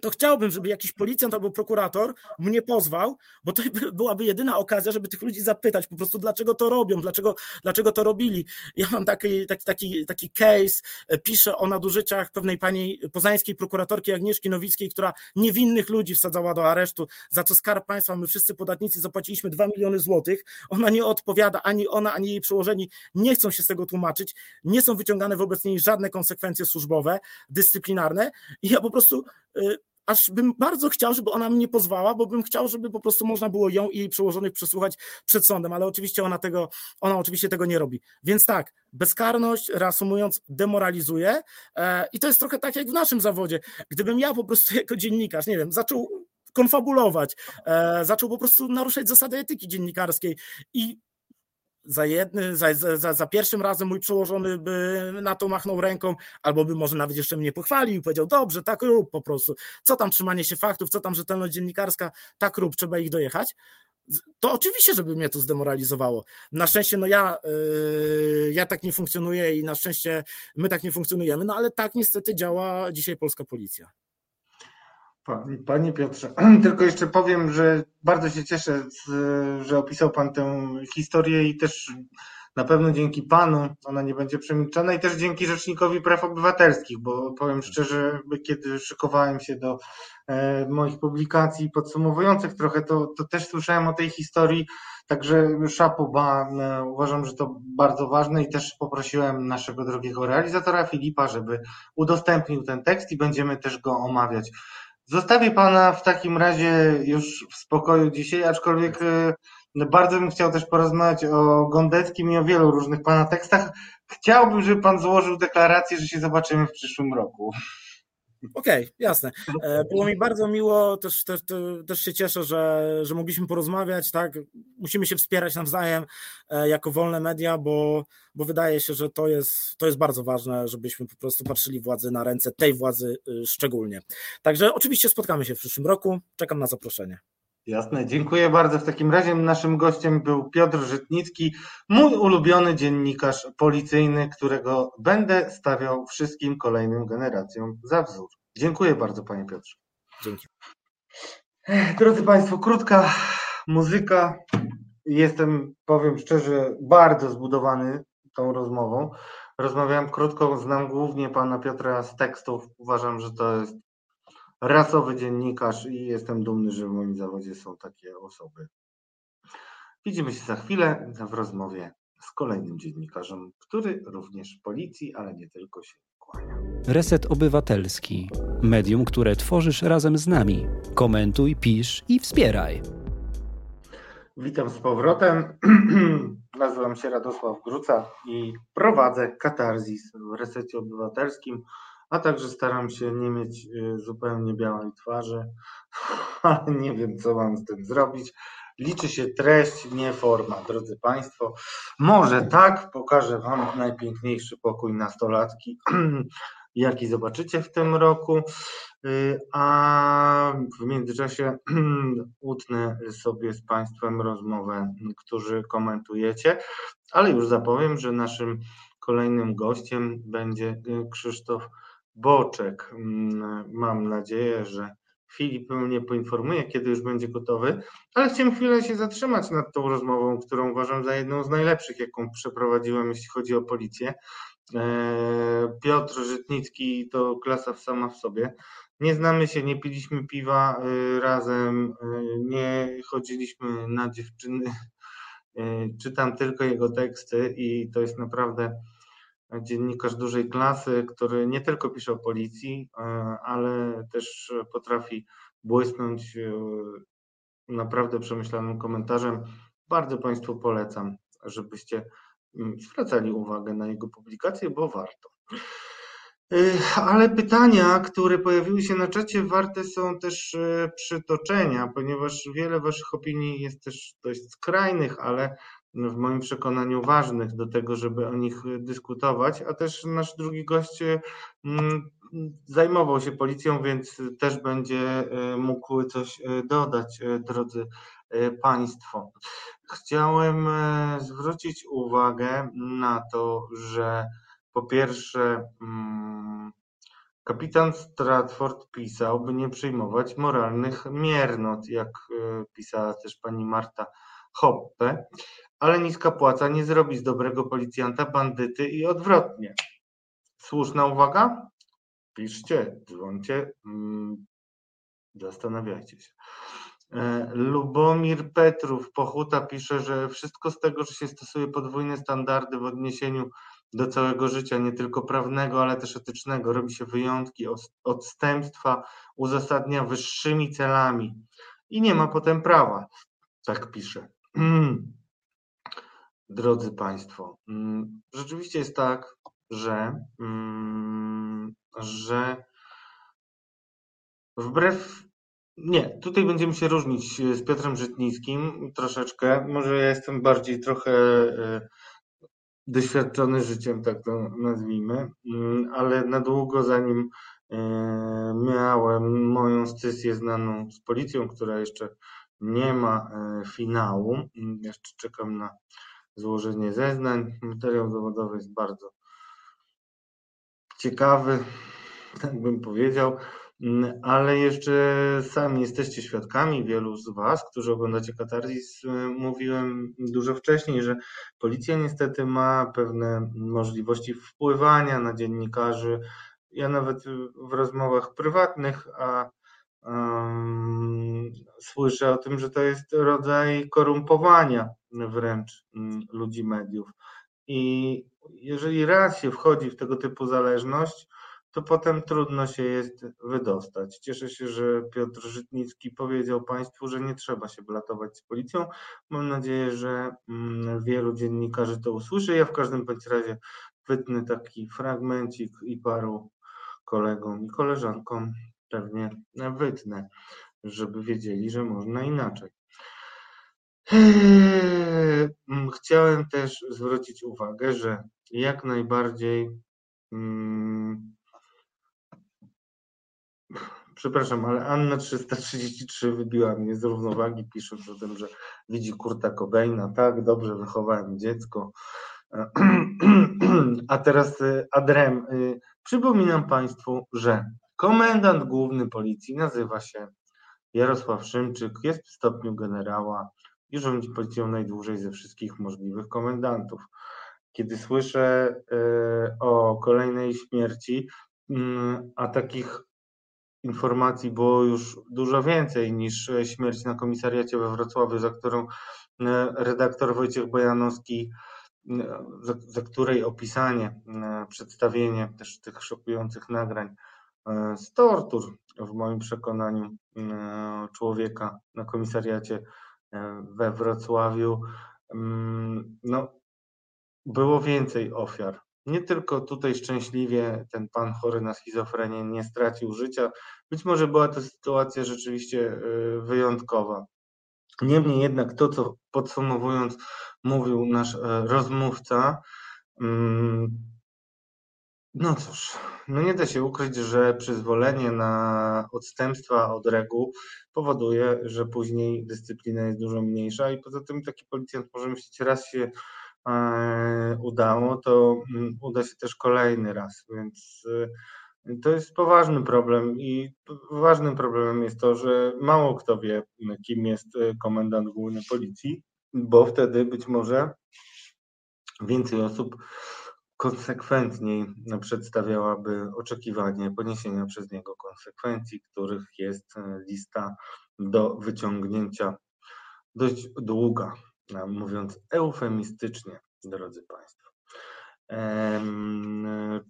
[SPEAKER 2] to chciałbym, żeby jakiś policjant albo prokurator mnie pozwał, bo to byłaby jedyna okazja, żeby tych ludzi zapytać po prostu, dlaczego to robią, dlaczego, dlaczego to robili. Ja mam taki, taki, taki, taki case, e, piszę o nadużyciach pewnej pani poznańskiej prokuratorki Agnieszki Nowickiej, która niewinnych ludzi wsadzała do aresztu, za co Skarb Państwa, my wszyscy podatnicy zapłaciliśmy 2 miliony złotych. Ona nie odpowiada, ani ona, ani jej przełożeni nie chcą się z tego tłumaczyć, nie są wyciągane wobec niej żadne konsekwencje służbowe, dyscyplinarne i ja po prostu e, aż bym bardzo chciał, żeby ona mnie pozwała, bo bym chciał, żeby po prostu można było ją i jej przełożonych przesłuchać przed sądem, ale oczywiście ona tego, ona oczywiście tego nie robi. Więc tak, bezkarność, reasumując, demoralizuje e, i to jest trochę tak jak w naszym zawodzie. Gdybym ja po prostu jako dziennikarz, nie wiem, zaczął konfabulować, e, zaczął po prostu naruszać zasady etyki dziennikarskiej i za, jedny, za, za, za, pierwszym razem mój przełożony by na to machnął ręką, albo by może nawet jeszcze mnie pochwalił i powiedział, dobrze, tak rób po prostu. Co tam trzymanie się faktów, co tam rzetelność dziennikarska, tak rób, trzeba ich dojechać. To oczywiście, żeby mnie to zdemoralizowało. Na szczęście, no ja, yy, ja tak nie funkcjonuję i na szczęście my tak nie funkcjonujemy, no ale tak niestety działa dzisiaj polska policja.
[SPEAKER 1] Panie Piotrze, tylko jeszcze powiem, że bardzo się cieszę, że opisał Pan tę historię i też na pewno dzięki panu ona nie będzie przemilczona i też dzięki Rzecznikowi Praw Obywatelskich, bo powiem szczerze, kiedy szykowałem się do e, moich publikacji podsumowujących trochę, to, to też słyszałem o tej historii, także szapoba, e, uważam, że to bardzo ważne i też poprosiłem naszego drogiego realizatora Filipa, żeby udostępnił ten tekst i będziemy też go omawiać. Zostawię pana w takim razie już w spokoju dzisiaj, aczkolwiek e, bardzo bym chciał też porozmawiać o Gondeckim i o wielu różnych pana tekstach. Chciałbym, żeby pan złożył deklarację, że się zobaczymy w przyszłym roku.
[SPEAKER 2] Okej, okay, jasne. E, było mi bardzo miło, też, też, też się cieszę, że, że mogliśmy porozmawiać, tak? Musimy się wspierać nawzajem e, jako wolne media, bo, bo wydaje się, że to jest, to jest bardzo ważne, żebyśmy po prostu patrzyli władzy na ręce, tej władzy y, szczególnie. Także oczywiście spotkamy się w przyszłym roku, czekam na zaproszenie.
[SPEAKER 1] Jasne, dziękuję bardzo. W takim razie naszym gościem był Piotr Żytnicki, mój ulubiony dziennikarz policyjny, którego będę stawiał wszystkim kolejnym generacjom za wzór. Dziękuję bardzo, panie Piotrze.
[SPEAKER 2] Dzięki.
[SPEAKER 1] Drodzy Państwo, krótka muzyka. Jestem, powiem szczerze, bardzo zbudowany tą rozmową. Rozmawiałem krótko, znam głównie pana Piotra z tekstów. Uważam, że to jest rasowy dziennikarz i jestem dumny, że w moim zawodzie są takie osoby. Widzimy się za chwilę w rozmowie z kolejnym dziennikarzem, który również policji, ale nie tylko się kłania.
[SPEAKER 3] Reset Obywatelski. Medium, które tworzysz razem z nami. Komentuj, pisz i wspieraj.
[SPEAKER 1] Witam z powrotem. Nazywam się Radosław Gruca i prowadzę Katarzis w Resecie Obywatelskim a także staram się nie mieć y, zupełnie białej twarzy, ale nie wiem, co mam z tym zrobić. Liczy się treść, nie forma, drodzy Państwo. Może tak, pokażę Wam najpiękniejszy pokój nastolatki, jaki zobaczycie w tym roku, y, a w międzyczasie utnę sobie z Państwem rozmowę, którzy komentujecie, ale już zapowiem, że naszym kolejnym gościem będzie y, Krzysztof Boczek. Mm, mam nadzieję, że Filip mnie poinformuje, kiedy już będzie gotowy, ale chciałem chwilę się zatrzymać nad tą rozmową, którą uważam za jedną z najlepszych, jaką przeprowadziłem, jeśli chodzi o policję. E, Piotr Żytnicki to klasa sama w sobie. Nie znamy się, nie piliśmy piwa e, razem, e, nie chodziliśmy na dziewczyny. Czytam tylko jego teksty i to jest naprawdę dziennikarz dużej klasy, który nie tylko pisze o policji, e, ale też potrafi błysnąć e, naprawdę przemyślanym komentarzem. Bardzo Państwu polecam, żebyście mm, zwracali uwagę na jego publikacje, bo warto. E, ale pytania, które pojawiły się na czacie, warte są też przytoczenia, ponieważ wiele Waszych opinii jest też dość skrajnych, ale w moim przekonaniu ważnych do tego, żeby o nich dyskutować, a też nasz drugi gość mm, zajmował się policją, więc też będzie e, mógł coś e, dodać, e, drodzy Państwo. Chciałem zwrócić uwagę na to, że po pierwsze, mm, kapitan Stratford pisał, by nie przyjmować moralnych miernot, jak pisała też pani Marta Hoppe, ale niska płaca nie zrobi z dobrego policjanta bandyty i odwrotnie. Słuszna uwaga? Piszcie, dzwońcie, mm, zastanawiajcie się. E, Lubomir Petrów, Pochuta pisze, że wszystko z tego, że się stosuje podwójne standardy w odniesieniu do całego życia, nie tylko prawnego, ale też etycznego, robi się wyjątki, odstępstwa uzasadnia wyższymi celami i nie ma potem prawa. Tak pisze. Drodzy Państwo, mm, rzeczywiście jest tak, że, mm, że wbrew. Nie, tutaj będziemy się różnić z Piotrem Żytnickim troszeczkę. Może ja jestem bardziej trochę e, doświadczony życiem, tak to nazwijmy, mm, ale na długo zanim e, miałem moją scysję znaną z policją, która jeszcze nie ma e, finału. Jeszcze czekam na złożenie zeznań. Materiał dowodowy jest bardzo ciekawy, tak bym powiedział. Ale jeszcze sami jesteście świadkami, wielu z Was, którzy oglądacie Katarzys, y, mówiłem dużo wcześniej, że policja niestety ma pewne możliwości wpływania na dziennikarzy. Ja nawet w rozmowach prywatnych, a słyszę o tym, że to jest rodzaj korumpowania wręcz um, ludzi mediów. I jeżeli raz się wchodzi w tego typu zależność, to potem trudno się jest wydostać. Cieszę się, że Piotr Żytnicki powiedział Państwu, że nie trzeba się blatować z policją. Mam nadzieję, że mm, wielu dziennikarzy to usłyszy. Ja w każdym bądź razie wytnę taki fragmencik i paru kolegom i koleżankom pewnie wytnę, żeby wiedzieli, że można inaczej. Eee, chciałem też zwrócić uwagę, że jak najbardziej mm, Przepraszam, ale Anna 333 wybiła mnie z równowagi, pisząc o tym, że widzi Kurta Cobaina. Tak, dobrze wychowałem dziecko. A teraz y, Adrem. Y, przypominam Państwu, że komendant główny policji nazywa się Jarosław Szymczyk, jest w stopniu generała i rządzi policją najdłużej ze wszystkich możliwych komendantów. Kiedy słyszę y, o kolejnej śmierci, mm, a takich informacji było już dużo więcej niż e, śmierć na komisariacie we Wrocławiu, za którą e, redaktor Wojciech Bojanowski, e, za, za której opisanie, przedstawienie też tych szokujących nagrań z tortur w moim przekonaniu człowieka na komisariacie we Wrocławiu, mm, no, było więcej ofiar. Nie tylko tutaj szczęśliwie ten pan chory na schizofrenię nie stracił życia, być może była to sytuacja rzeczywiście wyjątkowa. Niemniej jednak to, co podsumowując mówił nasz e, rozmówca, mm, no cóż, no nie da się ukryć, że przyzwolenie na odstępstwa od reguł powoduje, że później dyscyplina jest dużo mniejsza i poza tym taki policjant może myśleć, raz się E, udało, to mm, uda się też kolejny raz, więc e, to jest poważny problem i ważnym problemem jest to, że mało kto wie, kim jest e, komendant główny policji, bo wtedy być może więcej osób konsekwentniej przedstawiałaby oczekiwanie poniesienia przez niego konsekwencji, których jest lista do wyciągnięcia dość długa mówiąc eufemistycznie, drodzy Państwo.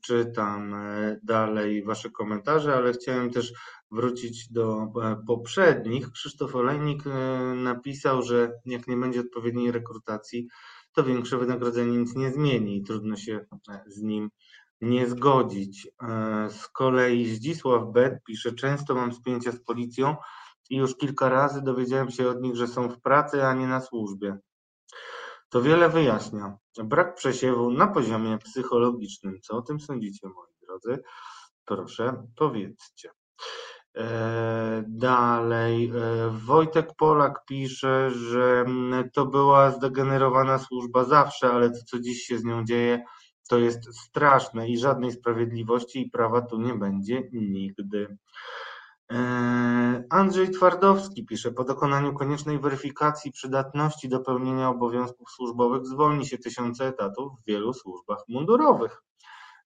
[SPEAKER 1] Czytam e, dalej Wasze komentarze, ale chciałem też wrócić do e, poprzednich. Krzysztof Olejnik e, napisał, że jak nie będzie odpowiedniej rekrutacji, to większe wynagrodzenie nic nie zmieni i trudno się z nim nie zgodzić. Z kolei Zdzisław Bet pisze, często mam spięcia z policją i już kilka razy dowiedziałem się od nich, że są w pracy, a nie na służbie. To wiele wyjaśnia. Brak przesiewu na poziomie psychologicznym. Co o tym sądzicie, moi drodzy? Proszę, powiedzcie. E, dalej, e, Wojtek Polak pisze, że to była zdegenerowana służba zawsze, ale to, co dziś się z nią dzieje, to jest straszne i żadnej sprawiedliwości i prawa tu nie będzie nigdy. Eee, Andrzej Twardowski pisze, po dokonaniu koniecznej weryfikacji przydatności do pełnienia obowiązków służbowych zwolni się tysiące etatów w wielu służbach mundurowych.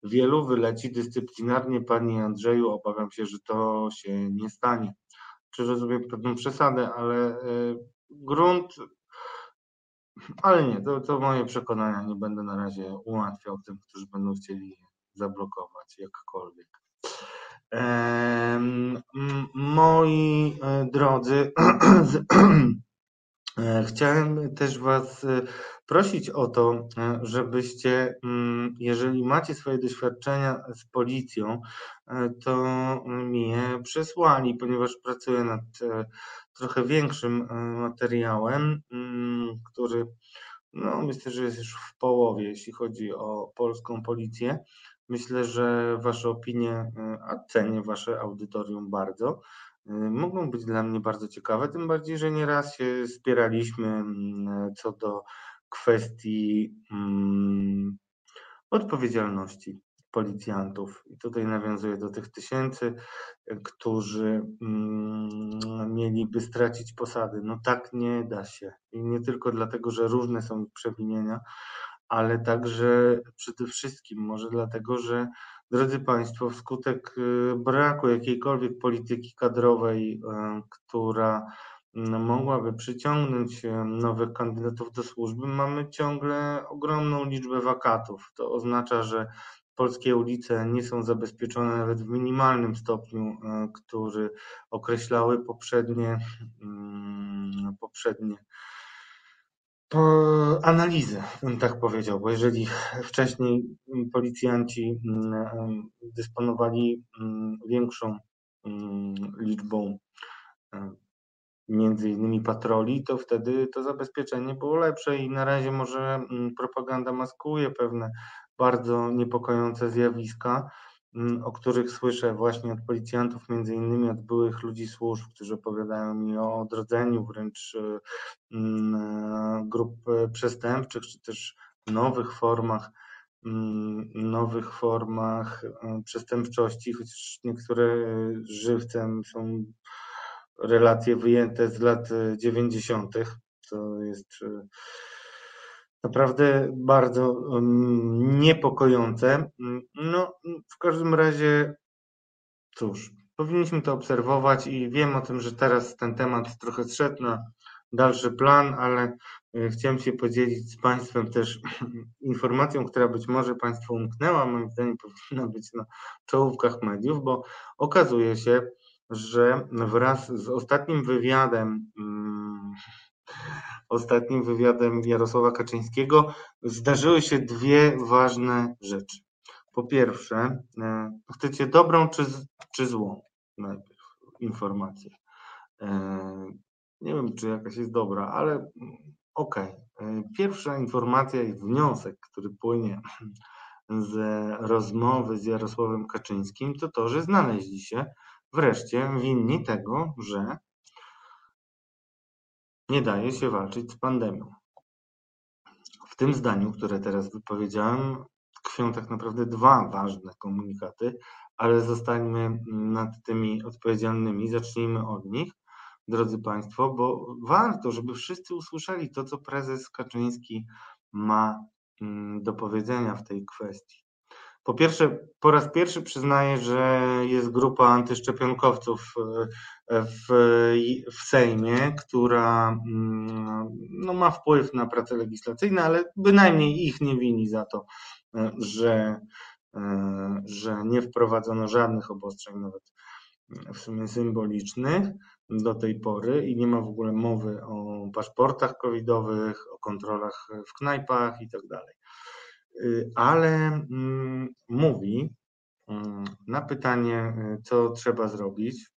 [SPEAKER 1] Wielu wyleci dyscyplinarnie. Panie Andrzeju, obawiam się, że to się nie stanie. Czy rozumiem pewną przesadę, ale e, grunt, ale nie, to, to moje przekonania nie będę na razie ułatwiał tym, którzy będą chcieli zablokować jakkolwiek. Moi e, drodzy, chciałem też Was e, prosić o to, żebyście, mm, jeżeli macie swoje doświadczenia z policją, to mi je przesłali, ponieważ pracuję nad trochę większym materiałem, mm, który no, myślę, że jest już w połowie, jeśli chodzi o polską policję. Myślę, że Wasze opinie, a cenię Wasze audytorium bardzo, mogą być dla mnie bardzo ciekawe, tym bardziej, że nieraz się spieraliśmy mm, co do kwestii mm, odpowiedzialności policjantów. I tutaj nawiązuję do tych tysięcy, którzy mm, mieliby stracić posady. No tak nie da się. I nie tylko dlatego, że różne są ich przewinienia, ale także przede wszystkim może dlatego, że drodzy Państwo, wskutek y, braku jakiejkolwiek polityki kadrowej, y, która mm, mogłaby przyciągnąć y, nowych kandydatów do służby, mamy ciągle ogromną liczbę wakatów. To oznacza, że polskie ulice nie są zabezpieczone nawet w minimalnym stopniu, który określały poprzednie, mm, poprzednie analizy, bym tak powiedział, bo jeżeli wcześniej policjanci mm, dysponowali mm, większą mm, liczbą e, między innymi patroli, to wtedy to zabezpieczenie było lepsze i na razie może propaganda maskuje pewne bardzo niepokojące zjawiska, o których słyszę właśnie od policjantów, między innymi od byłych ludzi służb, którzy opowiadają mi o odrodzeniu wręcz e, e, grup przestępczych, czy też nowych formach, nowych formach e, przestępczości, chociaż niektóre żywcem są relacje wyjęte z lat 90. To jest naprawdę bardzo niepokojące. No, w każdym razie, cóż, powinniśmy to obserwować i wiem o tym, że teraz ten temat trochę zszedł na dalszy plan, ale e, chciałem się podzielić z Państwem też informacją, która być może Państwu umknęła, moim zdaniem powinna być na czołówkach mediów, bo okazuje się, że wraz z ostatnim wywiadem ostatnim wywiadem Jarosława Kaczyńskiego zdarzyły się dwie ważne rzeczy. Po pierwsze, e, chcecie dobrą czy, czy złą? Najpierw informację. E, nie wiem, czy jakaś jest dobra, ale mm, okej. Okay. E, pierwsza informacja i wniosek, który płynie z rozmowy z Jarosławem Kaczyńskim, to to, że znaleźli się wreszcie winni tego, że nie daje się walczyć z pandemią. W tym zdaniu, które teraz wypowiedziałem, tkwią tak naprawdę dwa ważne komunikaty, ale zostańmy nad tymi odpowiedzialnymi, zacznijmy od nich, drodzy Państwo, bo warto, żeby wszyscy usłyszeli to, co prezes Kaczyński ma mm, do powiedzenia w tej kwestii. Po pierwsze, po raz pierwszy przyznaję, że jest grupa antyszczepionkowców e, w, w Sejmie, która mm, no, ma wpływ na prace legislacyjne, ale bynajmniej ich nie wini za to, e, że, e, że nie wprowadzono żadnych obostrzeń, nawet w sumie symbolicznych do tej pory i nie ma w ogóle mowy o paszportach covidowych, o kontrolach w knajpach i tak dalej. Y, ale mm, mówi mm, na pytanie, y, co trzeba zrobić.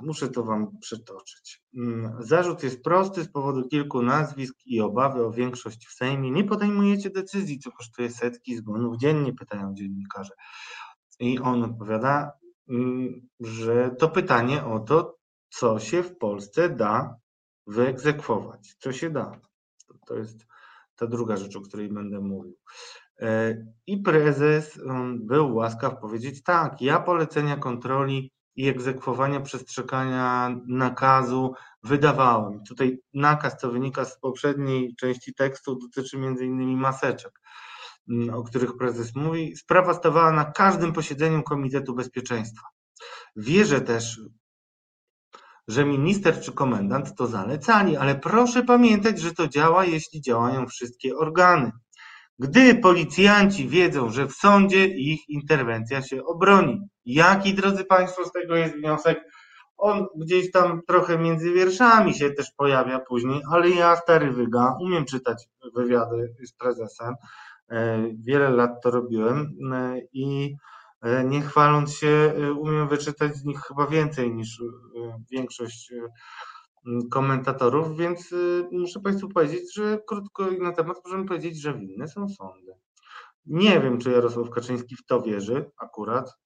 [SPEAKER 1] Muszę to Wam przytoczyć. Mm, zarzut jest prosty z powodu kilku nazwisk i obawy o większość w Sejmie. Nie podejmujecie decyzji, co kosztuje setki zgonów dziennie, pytają dziennikarze. I on odpowiada, że to pytanie o to, co się w Polsce da wyegzekwować, co się da. To jest ta druga rzecz, o której będę mówił. E, I prezes um, był łaskaw powiedzieć, tak, ja polecenia kontroli i egzekwowania przestrzegania nakazu wydawałem. Tutaj nakaz, co wynika z poprzedniej części tekstu, dotyczy innymi maseczek, mm, o których prezes mówi. Sprawa stawała na każdym posiedzeniu Komitetu Bezpieczeństwa. Wierzę też że minister czy komendant to zalecali, ale proszę pamiętać, że to działa, jeśli działają wszystkie organy. Gdy policjanci wiedzą, że w sądzie ich interwencja się obroni. Jaki, drodzy Państwo, z tego jest wniosek? On gdzieś tam trochę między wierszami się też pojawia później, ale ja, stary wyga, umiem czytać wywiady z prezesem. E, wiele lat to robiłem e, i nie chwaląc się, e, umiem wyczytać z nich chyba więcej niż e, większość komentatorów, więc muszę Państwu powiedzieć, że krótko na temat możemy powiedzieć, że winne są sądy. Nie wiem, czy Jarosław Kaczyński w to wierzy akurat,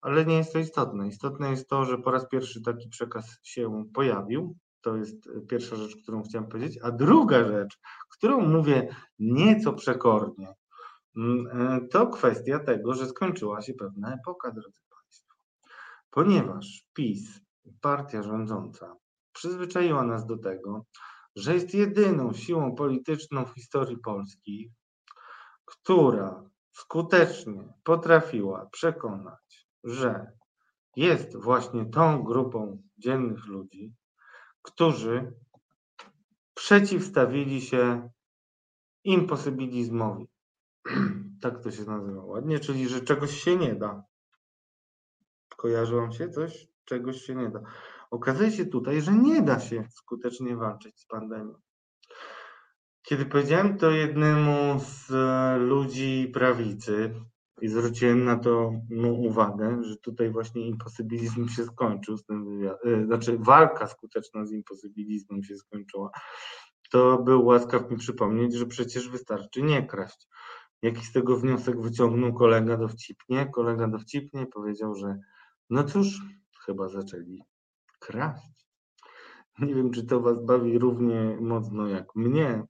[SPEAKER 1] ale nie jest to istotne. Istotne jest to, że po raz pierwszy taki przekaz się pojawił To jest pierwsza rzecz, którą chciałem powiedzieć. A druga rzecz, którą mówię nieco przekornie, to kwestia tego, że skończyła się pewna epoka, drodzy Państwo. Ponieważ PiS, partia rządząca, przyzwyczaiła nas do tego, że jest jedyną siłą polityczną w historii Polski, która skutecznie potrafiła przekonać, że jest właśnie tą grupą dzielnych ludzi, którzy przeciwstawili się imposybilizmowi. tak to się nazywa ładnie, czyli że czegoś się nie da. Kojarzy wam się coś? Czegoś się nie da. Okazuje się tutaj, że nie da się skutecznie walczyć z pandemią. Kiedy powiedziałem to jednemu z ludzi prawicy i zwróciłem na to no, uwagę, że tutaj właśnie imposybilizm się skończył, z tym wywiadem, znaczy walka skuteczna z imposybilizmem się skończyła, to był łaskaw mi przypomnieć, że przecież wystarczy nie kraść. Jaki z tego wniosek wyciągnął kolega dowcipnie? Kolega dowcipnie powiedział, że no cóż, chyba zaczęli kraść. Nie wiem, czy to Was bawi równie mocno jak mnie,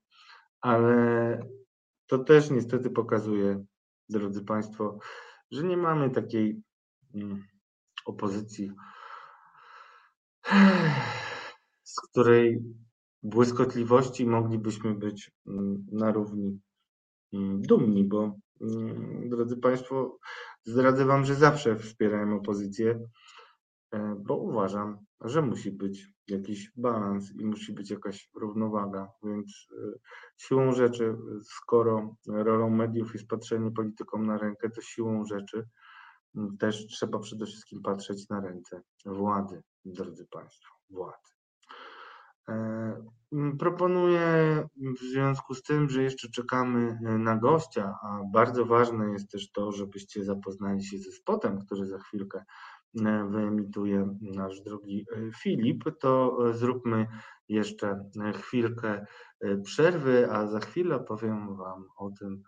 [SPEAKER 1] ale to też niestety pokazuje, drodzy Państwo, że nie mamy takiej mm, opozycji, z której błyskotliwości moglibyśmy być mm, na równi dumni, bo drodzy Państwo, zdradzę Wam, że zawsze wspierałem opozycję, e, bo uważam, że musi być jakiś balans i musi być jakaś równowaga, więc e, siłą rzeczy, skoro rolą mediów jest patrzenie politykom na rękę, to siłą rzeczy też trzeba przede wszystkim patrzeć na ręce władzy, drodzy Państwo, władzy. E, proponuję w związku z tym, że jeszcze czekamy na gościa, a bardzo ważne jest też to, żebyście zapoznali się ze spotem, który za chwilkę E, wyemituje nasz drogi e, Filip, to e, zróbmy jeszcze chwilkę przerwy, a za chwilę opowiem Wam o tym,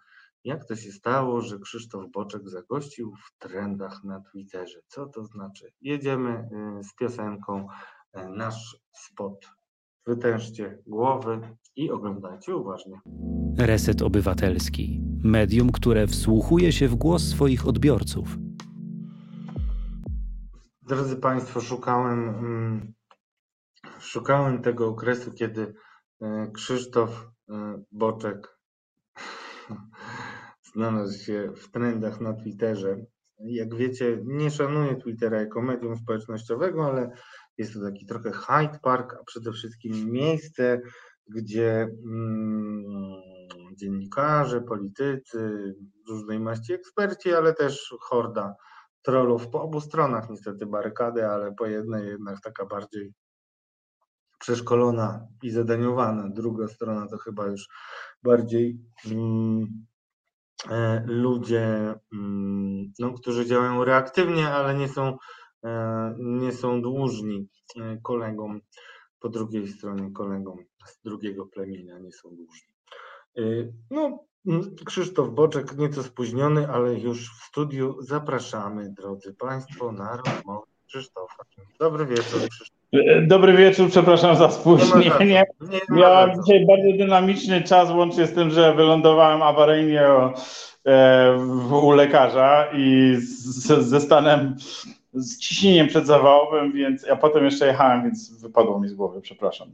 [SPEAKER 1] jak to się stało, że Krzysztof Boczek zagościł w trendach na Twitterze. Co to znaczy? Jedziemy z piosenką nasz spot. Wytężcie głowy i oglądajcie uważnie.
[SPEAKER 3] Reset Obywatelski. Medium, które wsłuchuje się w głos swoich odbiorców
[SPEAKER 1] Drodzy Państwo, szukałem, mm, szukałem tego okresu, kiedy e, Krzysztof e, Boczek znalazł się w trendach na Twitterze. Jak wiecie, nie szanuję Twittera jako medium społecznościowego, ale jest to taki trochę Hyde Park, a przede wszystkim miejsce, gdzie mm, dziennikarze, politycy, różnej maści eksperci, ale też horda trollów po obu stronach niestety barykady, ale po jednej jednak taka bardziej przeszkolona i zadaniowana. Druga strona to chyba już bardziej mm, e, ludzie, mm, no, którzy działają reaktywnie, ale nie są, nie są dłużni e, kolegom po drugiej stronie, kolegom z drugiego plemienia nie są dłużni. E, no, Krzysztof Boczek, nieco spóźniony, ale już w studiu. Zapraszamy, drodzy Państwo, na rozmowę Krzysztofa. Dobry wieczór, Krzysztof.
[SPEAKER 4] Dobry wieczór, przepraszam za spóźnienie. Miałem dzisiaj bardzo dynamiczny czas, łącznie z tym, że wylądowałem awaryjnie e, u lekarza i z, ze stanem, z ciśnieniem przedzawałowym, więc ja potem jeszcze jechałem, więc wypadło mi z głowy, przepraszam.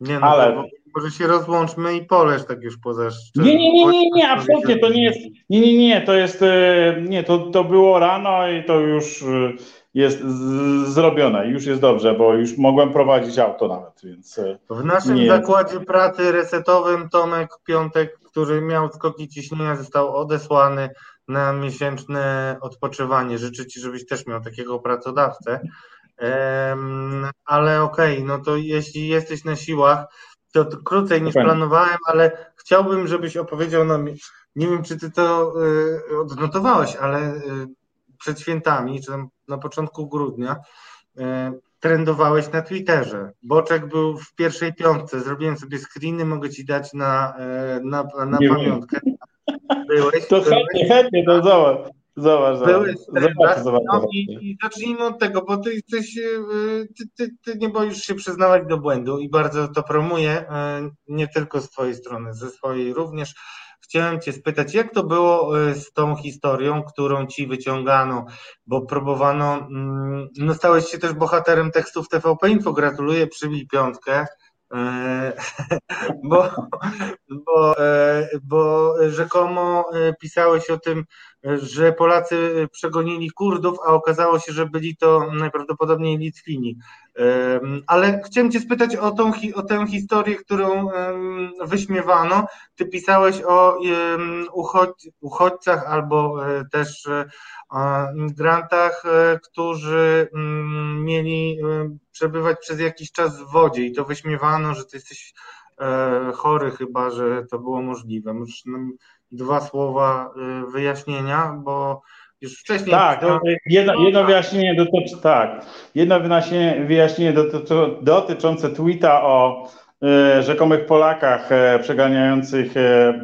[SPEAKER 1] Nie no, ale może się rozłączmy i polesz tak już poza
[SPEAKER 4] szczerze. Nie, nie, nie, nie, nie, absolutnie to nie jest. Nie, nie, nie, to jest. E, nie, to, to było rano i to już e, jest zrobione. Już jest dobrze, bo już mogłem prowadzić auto nawet, więc. E,
[SPEAKER 1] w naszym nie. zakładzie pracy resetowym Tomek Piątek, który miał skoki ciśnienia, został odesłany na miesięczne odpoczywanie. Życzę Ci, żebyś też miał takiego pracodawcę. Ale okej, okay, no to jeśli jesteś na siłach, to, krócej niż planowałem, ale chciałbym, żebyś opowiedział nam, nie wiem czy ty to y, odnotowałeś, ale y, przed świętami, czy na początku grudnia, y, trendowałeś na Twitterze. Boczek był w pierwszej piątce, zrobiłem sobie screeny, mogę ci dać na, na, na pamiątkę.
[SPEAKER 4] Byłeś, to chętnie, chętnie, to zobacz. Zobacz,
[SPEAKER 1] Były
[SPEAKER 4] zobacz, zobacz,
[SPEAKER 1] no i, i zacznijmy od tego, bo ty jesteś, y, ty, ty, ty nie boisz się przyznawać do błędu i bardzo to promuję, y, nie tylko z twojej strony, ze swojej również. Chciałem cię spytać, jak to było y, z tą historią, którą ci wyciągano, bo próbowano, mm, no stałeś się też bohaterem tekstów TVP Info, gratuluję, przybij piątkę. bo, bo, bo rzekomo pisałeś o tym, że Polacy przegonili Kurdów, a okazało się, że byli to najprawdopodobniej Litwini. Ale chciałem Cię spytać o, tą, o tę historię, którą wyśmiewano. Ty pisałeś o uchodź, uchodźcach albo e, też e, migrantach, e, którzy mm, mieli przebywać przez jakiś czas w wodzie i to wyśmiewano, że Ty jesteś chory chyba, że to było możliwe. Możesz nam dwa słowa y, wyjaśnienia, bo już wcześniej.
[SPEAKER 4] Tak, to jedno, jedno wyjaśnienie dotyczy, tak, jedno wyjaśnienie, wyjaśnienie dotyczy, dotyczące tweeta o y, rzekomych Polakach y, przeganiających y,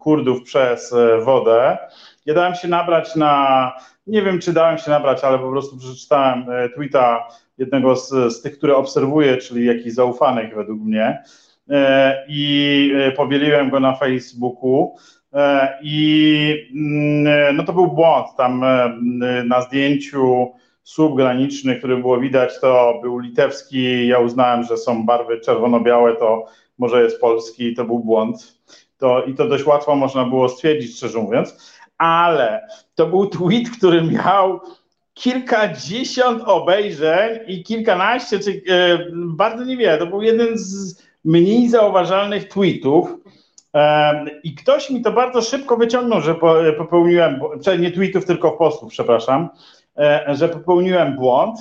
[SPEAKER 4] Kurdów przez y, wodę. Ja dałem się nabrać na, nie wiem czy dałem się nabrać, ale po prostu przeczytałem tweeta jednego z, z tych, które obserwuję, czyli jakichś zaufanych według mnie. E, i e, powieliłem go na Facebooku. E, I mm, no to był błąd. Tam na zdjęciu słup graniczny, który było widać, to był litewski. Ja uznałem, że są barwy czerwono-białe, to może jest polski, to był błąd. To, I to dość łatwo można było stwierdzić, szczerze mówiąc. Ale to był tweet, który miał kilkadziesiąt obejrzeń i kilkanaście, czy e, bardzo niewiele. To był jeden z mniej zauważalnych tweetów. I ktoś mi to bardzo szybko wyciągnął, że popełniłem, nie tweetów, tylko postów, przepraszam, e, że popełniłem błąd.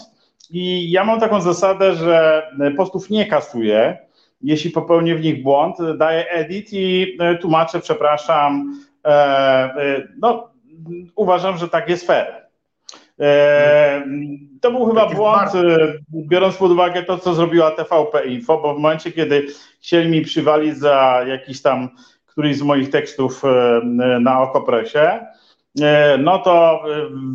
[SPEAKER 4] I ja mam taką zasadę, że postów nie kasuję. Jeśli popełnię w nich błąd, daję edit i e, tłumaczę, przepraszam. E, no, uważam, że tak jest fair. E, to był chyba błąd, e, biorąc pod uwagę to, co zrobiła TVP Info, bo w momencie, kiedy chcieli mi przywalić za jakiś tam któryś z moich tekstów e, na Okopresie, no to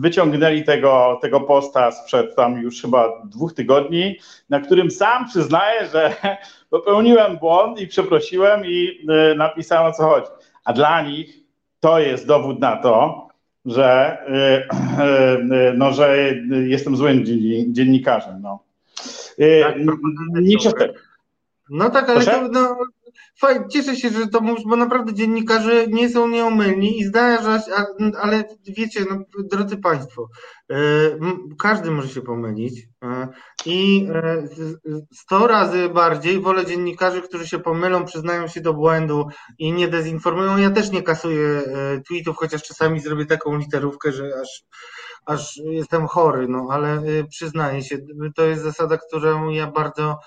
[SPEAKER 4] wyciągnęli tego, tego posta sprzed tam już chyba dwóch tygodni, na którym sam przyznaję, że popełniłem błąd i przeprosiłem i napisałem o co chodzi. A dla nich to jest dowód na to, że, y, y, y, no, że jestem złym dziennikarzem. No.
[SPEAKER 1] Tak, nie no tak, ale to, no, fajnie, cieszę się, że to mówisz, bo naprawdę dziennikarze nie są nieomylni i zdarzać, ale wiecie, no, drodzy Państwo, e, każdy może się pomylić e, i e, sto razy bardziej wolę dziennikarzy, którzy się pomylą, przyznają się do błędu i nie dezinformują. Ja też nie kasuję tweetów, chociaż czasami zrobię taką literówkę, że aż aż jestem chory, no ale przyznaję się, to jest zasada, którą ja bardzo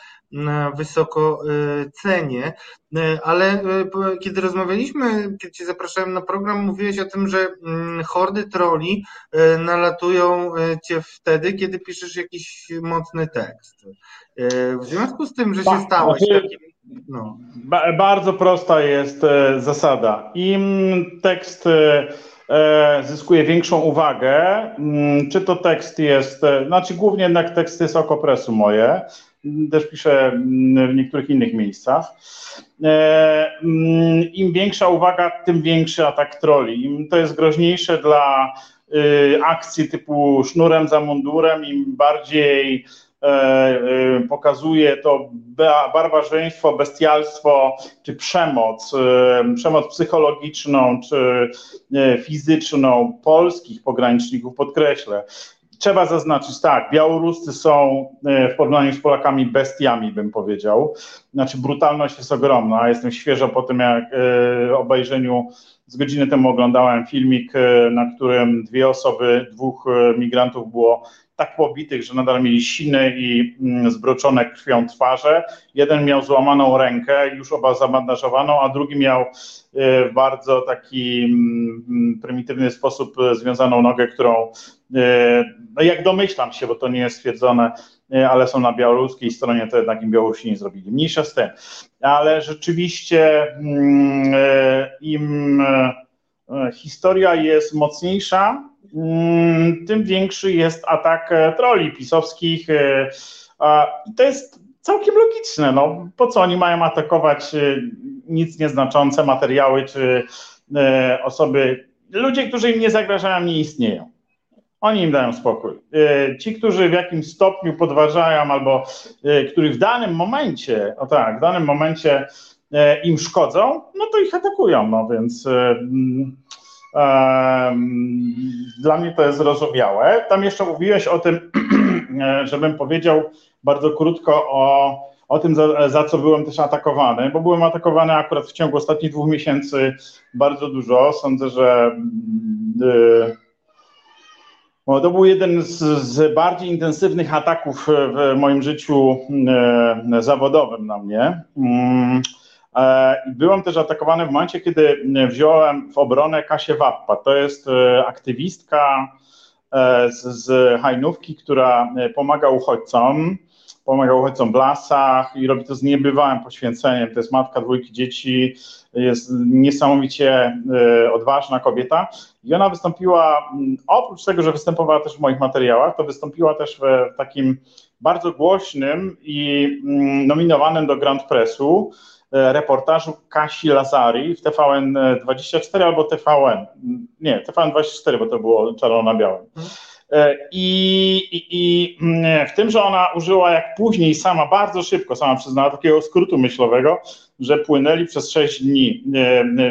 [SPEAKER 1] wysoko y, cenię, y, ale y, kiedy rozmawialiśmy, kiedy Cię zapraszałem na program, mówiłeś o tym, że mm, hordy troli nalatują Cię wtedy, kiedy piszesz jakiś mocny tekst. W związku z tym, że się stałeś znaczy, takim
[SPEAKER 4] no. Bardzo prosta jest zasada. Im tekst e, zyskuje większą uwagę, mm, czy to tekst jest, znaczy głównie jednak teksty z okopresu moje, też piszę mm, w niektórych innych miejscach. E, mm, Im większa uwaga, tym większy atak troli. Im to jest groźniejsze dla y, akcji typu sznurem za mundurem, im bardziej e, y, pokazuje to barbarzyństwo, bestialstwo czy przemoc, y, przemoc psychologiczną czy fizyczną polskich pograniczników, podkreślę, Trzeba zaznaczyć, tak, Białoruscy są e, w porównaniu z Polakami bestiami, bym powiedział. Znaczy, brutalność jest ogromna. Jestem świeżo po tym, jak e, obejrzeniu z godziny temu oglądałem filmik, e, na którym dwie osoby, dwóch migrantów było tak pobitych, że nadal mieli siny i mm, zbroczone krwią twarze. Jeden miał złamaną rękę, już oba zabandażowaną, a drugi miał w bardzo taki mm, prymitywny sposób związaną nogę, którą no jak domyślam się, bo to nie jest stwierdzone, ale są na białoruskiej stronie, to jednak im Białorusini zrobili. Mniejsza z tym. Ale rzeczywiście mm, im, historia jest mocniejsza, tym większy jest atak troli pisowskich. I to jest całkiem logiczne. No, po co oni mają atakować nic nieznaczące materiały czy osoby, ludzie, którzy im nie zagrażają, nie istnieją. Oni im dają spokój. E, ci, którzy w jakimś stopniu podważają albo e, których w danym momencie, o tak, w danym momencie e, im szkodzą, no to ich atakują, no więc um, dla mnie to jest zrozumiałe. Tam jeszcze mówiłeś o tym, żebym powiedział bardzo krótko o, o tym, za, za, co byłem też atakowany, bo byłem atakowany akurat w ciągu ostatnich dwóch miesięcy bardzo dużo. Sądzę, że yy, to był jeden z, z, bardziej intensywnych ataków w moim życiu e, zawodowym na mnie. E, byłem też atakowany w momencie, kiedy wziąłem w obronę Kasię Wappa. To jest e, aktywistka z, z Hajnówki, która pomaga uchodźcom pomaga uchodźcom w lasach i robi to z niebywałym poświęceniem. To jest matka dwójki dzieci, jest niesamowicie e, odważna kobieta i ona wystąpiła, mm, oprócz tego, że występowała też w moich materiałach, to wystąpiła też w takim bardzo głośnym i mm, nominowanym do Grand Pressu e, reportażu Kasi Lazari w TVN24 albo TVN, nie, TVN24, bo to było czarno na białym. Mhm. E, I, i, I, mm, w tym, że ona użyła, jak później sama bardzo szybko, sama przyznała takiego skrótu myślowego, że płynęli przez 6 dni,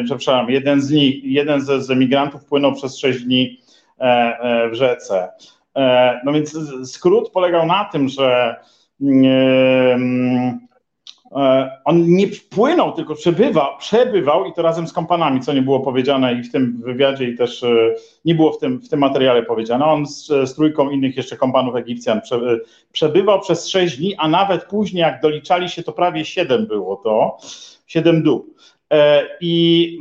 [SPEAKER 4] przepraszam, jeden z nich, jeden z, z emigrantów płynął przez 6 dni e, e, w rzece. No więc skrót polegał na tym, że mm, E, on nie wpłynął, tylko przebywał, przebywał i to razem z kompanami, co nie było powiedziane i w tym wywiadzie i też e, nie było w tym, w tym materiale powiedziane. On z, z trójką innych jeszcze kompanów Egipcjan przebywał przez sześć dni, a nawet później jak doliczali się, to prawie siedem było to, siedem dób. E, I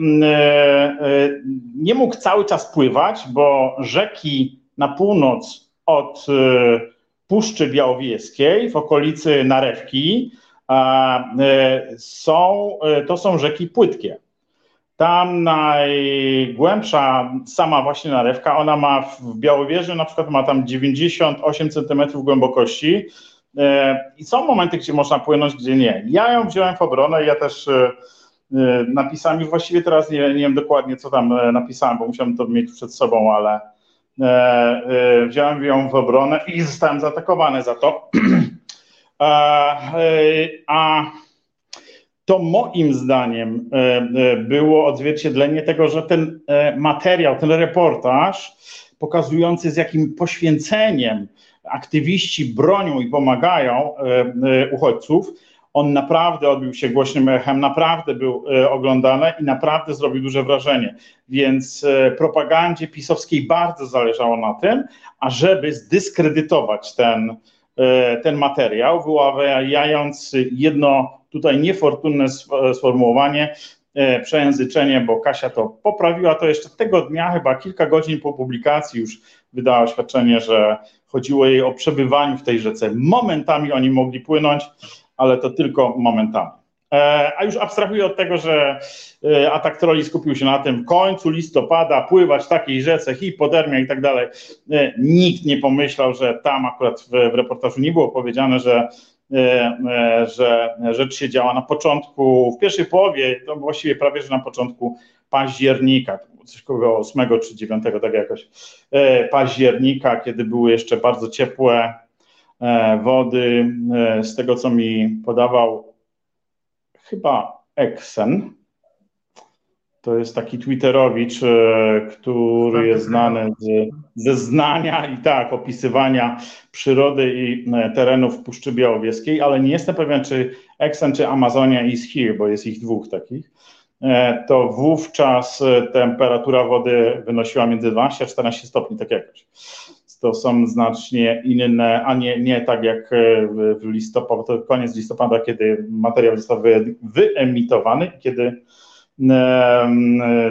[SPEAKER 4] nie mógł cały czas pływać, bo rzeki na północ od Puszczy Białowieskiej w okolicy Narewki, E, są, e, to są rzeki płytkie. Tam najgłębsza sama właśnie narewka, ona ma w Białowieży na przykład ma tam 98 cm głębokości e, i są momenty, gdzie można płynąć, gdzie nie. Ja ją wziąłem w obronę, ja też napisałem, właściwie teraz nie, nie wiem dokładnie, co tam napisałem, bo musiałem to mieć przed sobą, ale wziąłem ją w obronę i zostałem zaatakowany za to. A to moim zdaniem e, e, było odzwierciedlenie tego, że ten e, materiał, ten reportaż pokazujący z jakim poświęceniem aktywiści bronią i pomagają uchodźców, on naprawdę odbił się głośnym echem, naprawdę był oglądany i naprawdę zrobił duże wrażenie. Więc propagandzie pisowskiej bardzo zależało na tym, ażeby zdyskredytować ten, E, ten materiał, wyławiając jedno tutaj niefortunne sformułowanie, e, przejęzyczenie, bo Kasia to poprawiła, to jeszcze tego dnia, chyba kilka godzin po publikacji już wydała oświadczenie, że chodziło jej o przebywaniu w tej rzece. Momentami oni mogli płynąć, ale to tylko momentami. E, a już abstrahuję od tego, że e, atak troli skupił się na tym. Końcu listopada pływać w takiej rzece, hipotermia i tak dalej. E, nikt nie pomyślał, że tam akurat w, w reportażu nie było powiedziane, że, że rzecz się działa na początku, w pierwszej połowie, to właściwie prawie, że na początku października, coś koło 8 czy 9, tak jakoś, października, kiedy były jeszcze bardzo ciepłe wody, z tego co mi podawał chyba Exen. To jest taki Twitterowicz, e, który jest znany z, ze znania i tak, opisywania przyrody i e, terenów Puszczy Białowieskiej, ale nie jestem pewien, czy Exen czy Amazonia is here, bo jest ich dwóch takich. E, to wówczas temperatura wody wynosiła między 12 a 14 stopni, tak jakoś to są znacznie inne, a nie, nie tak jak e, w listopadzie, to koniec listopada, kiedy materiał został wyemitowany, kiedy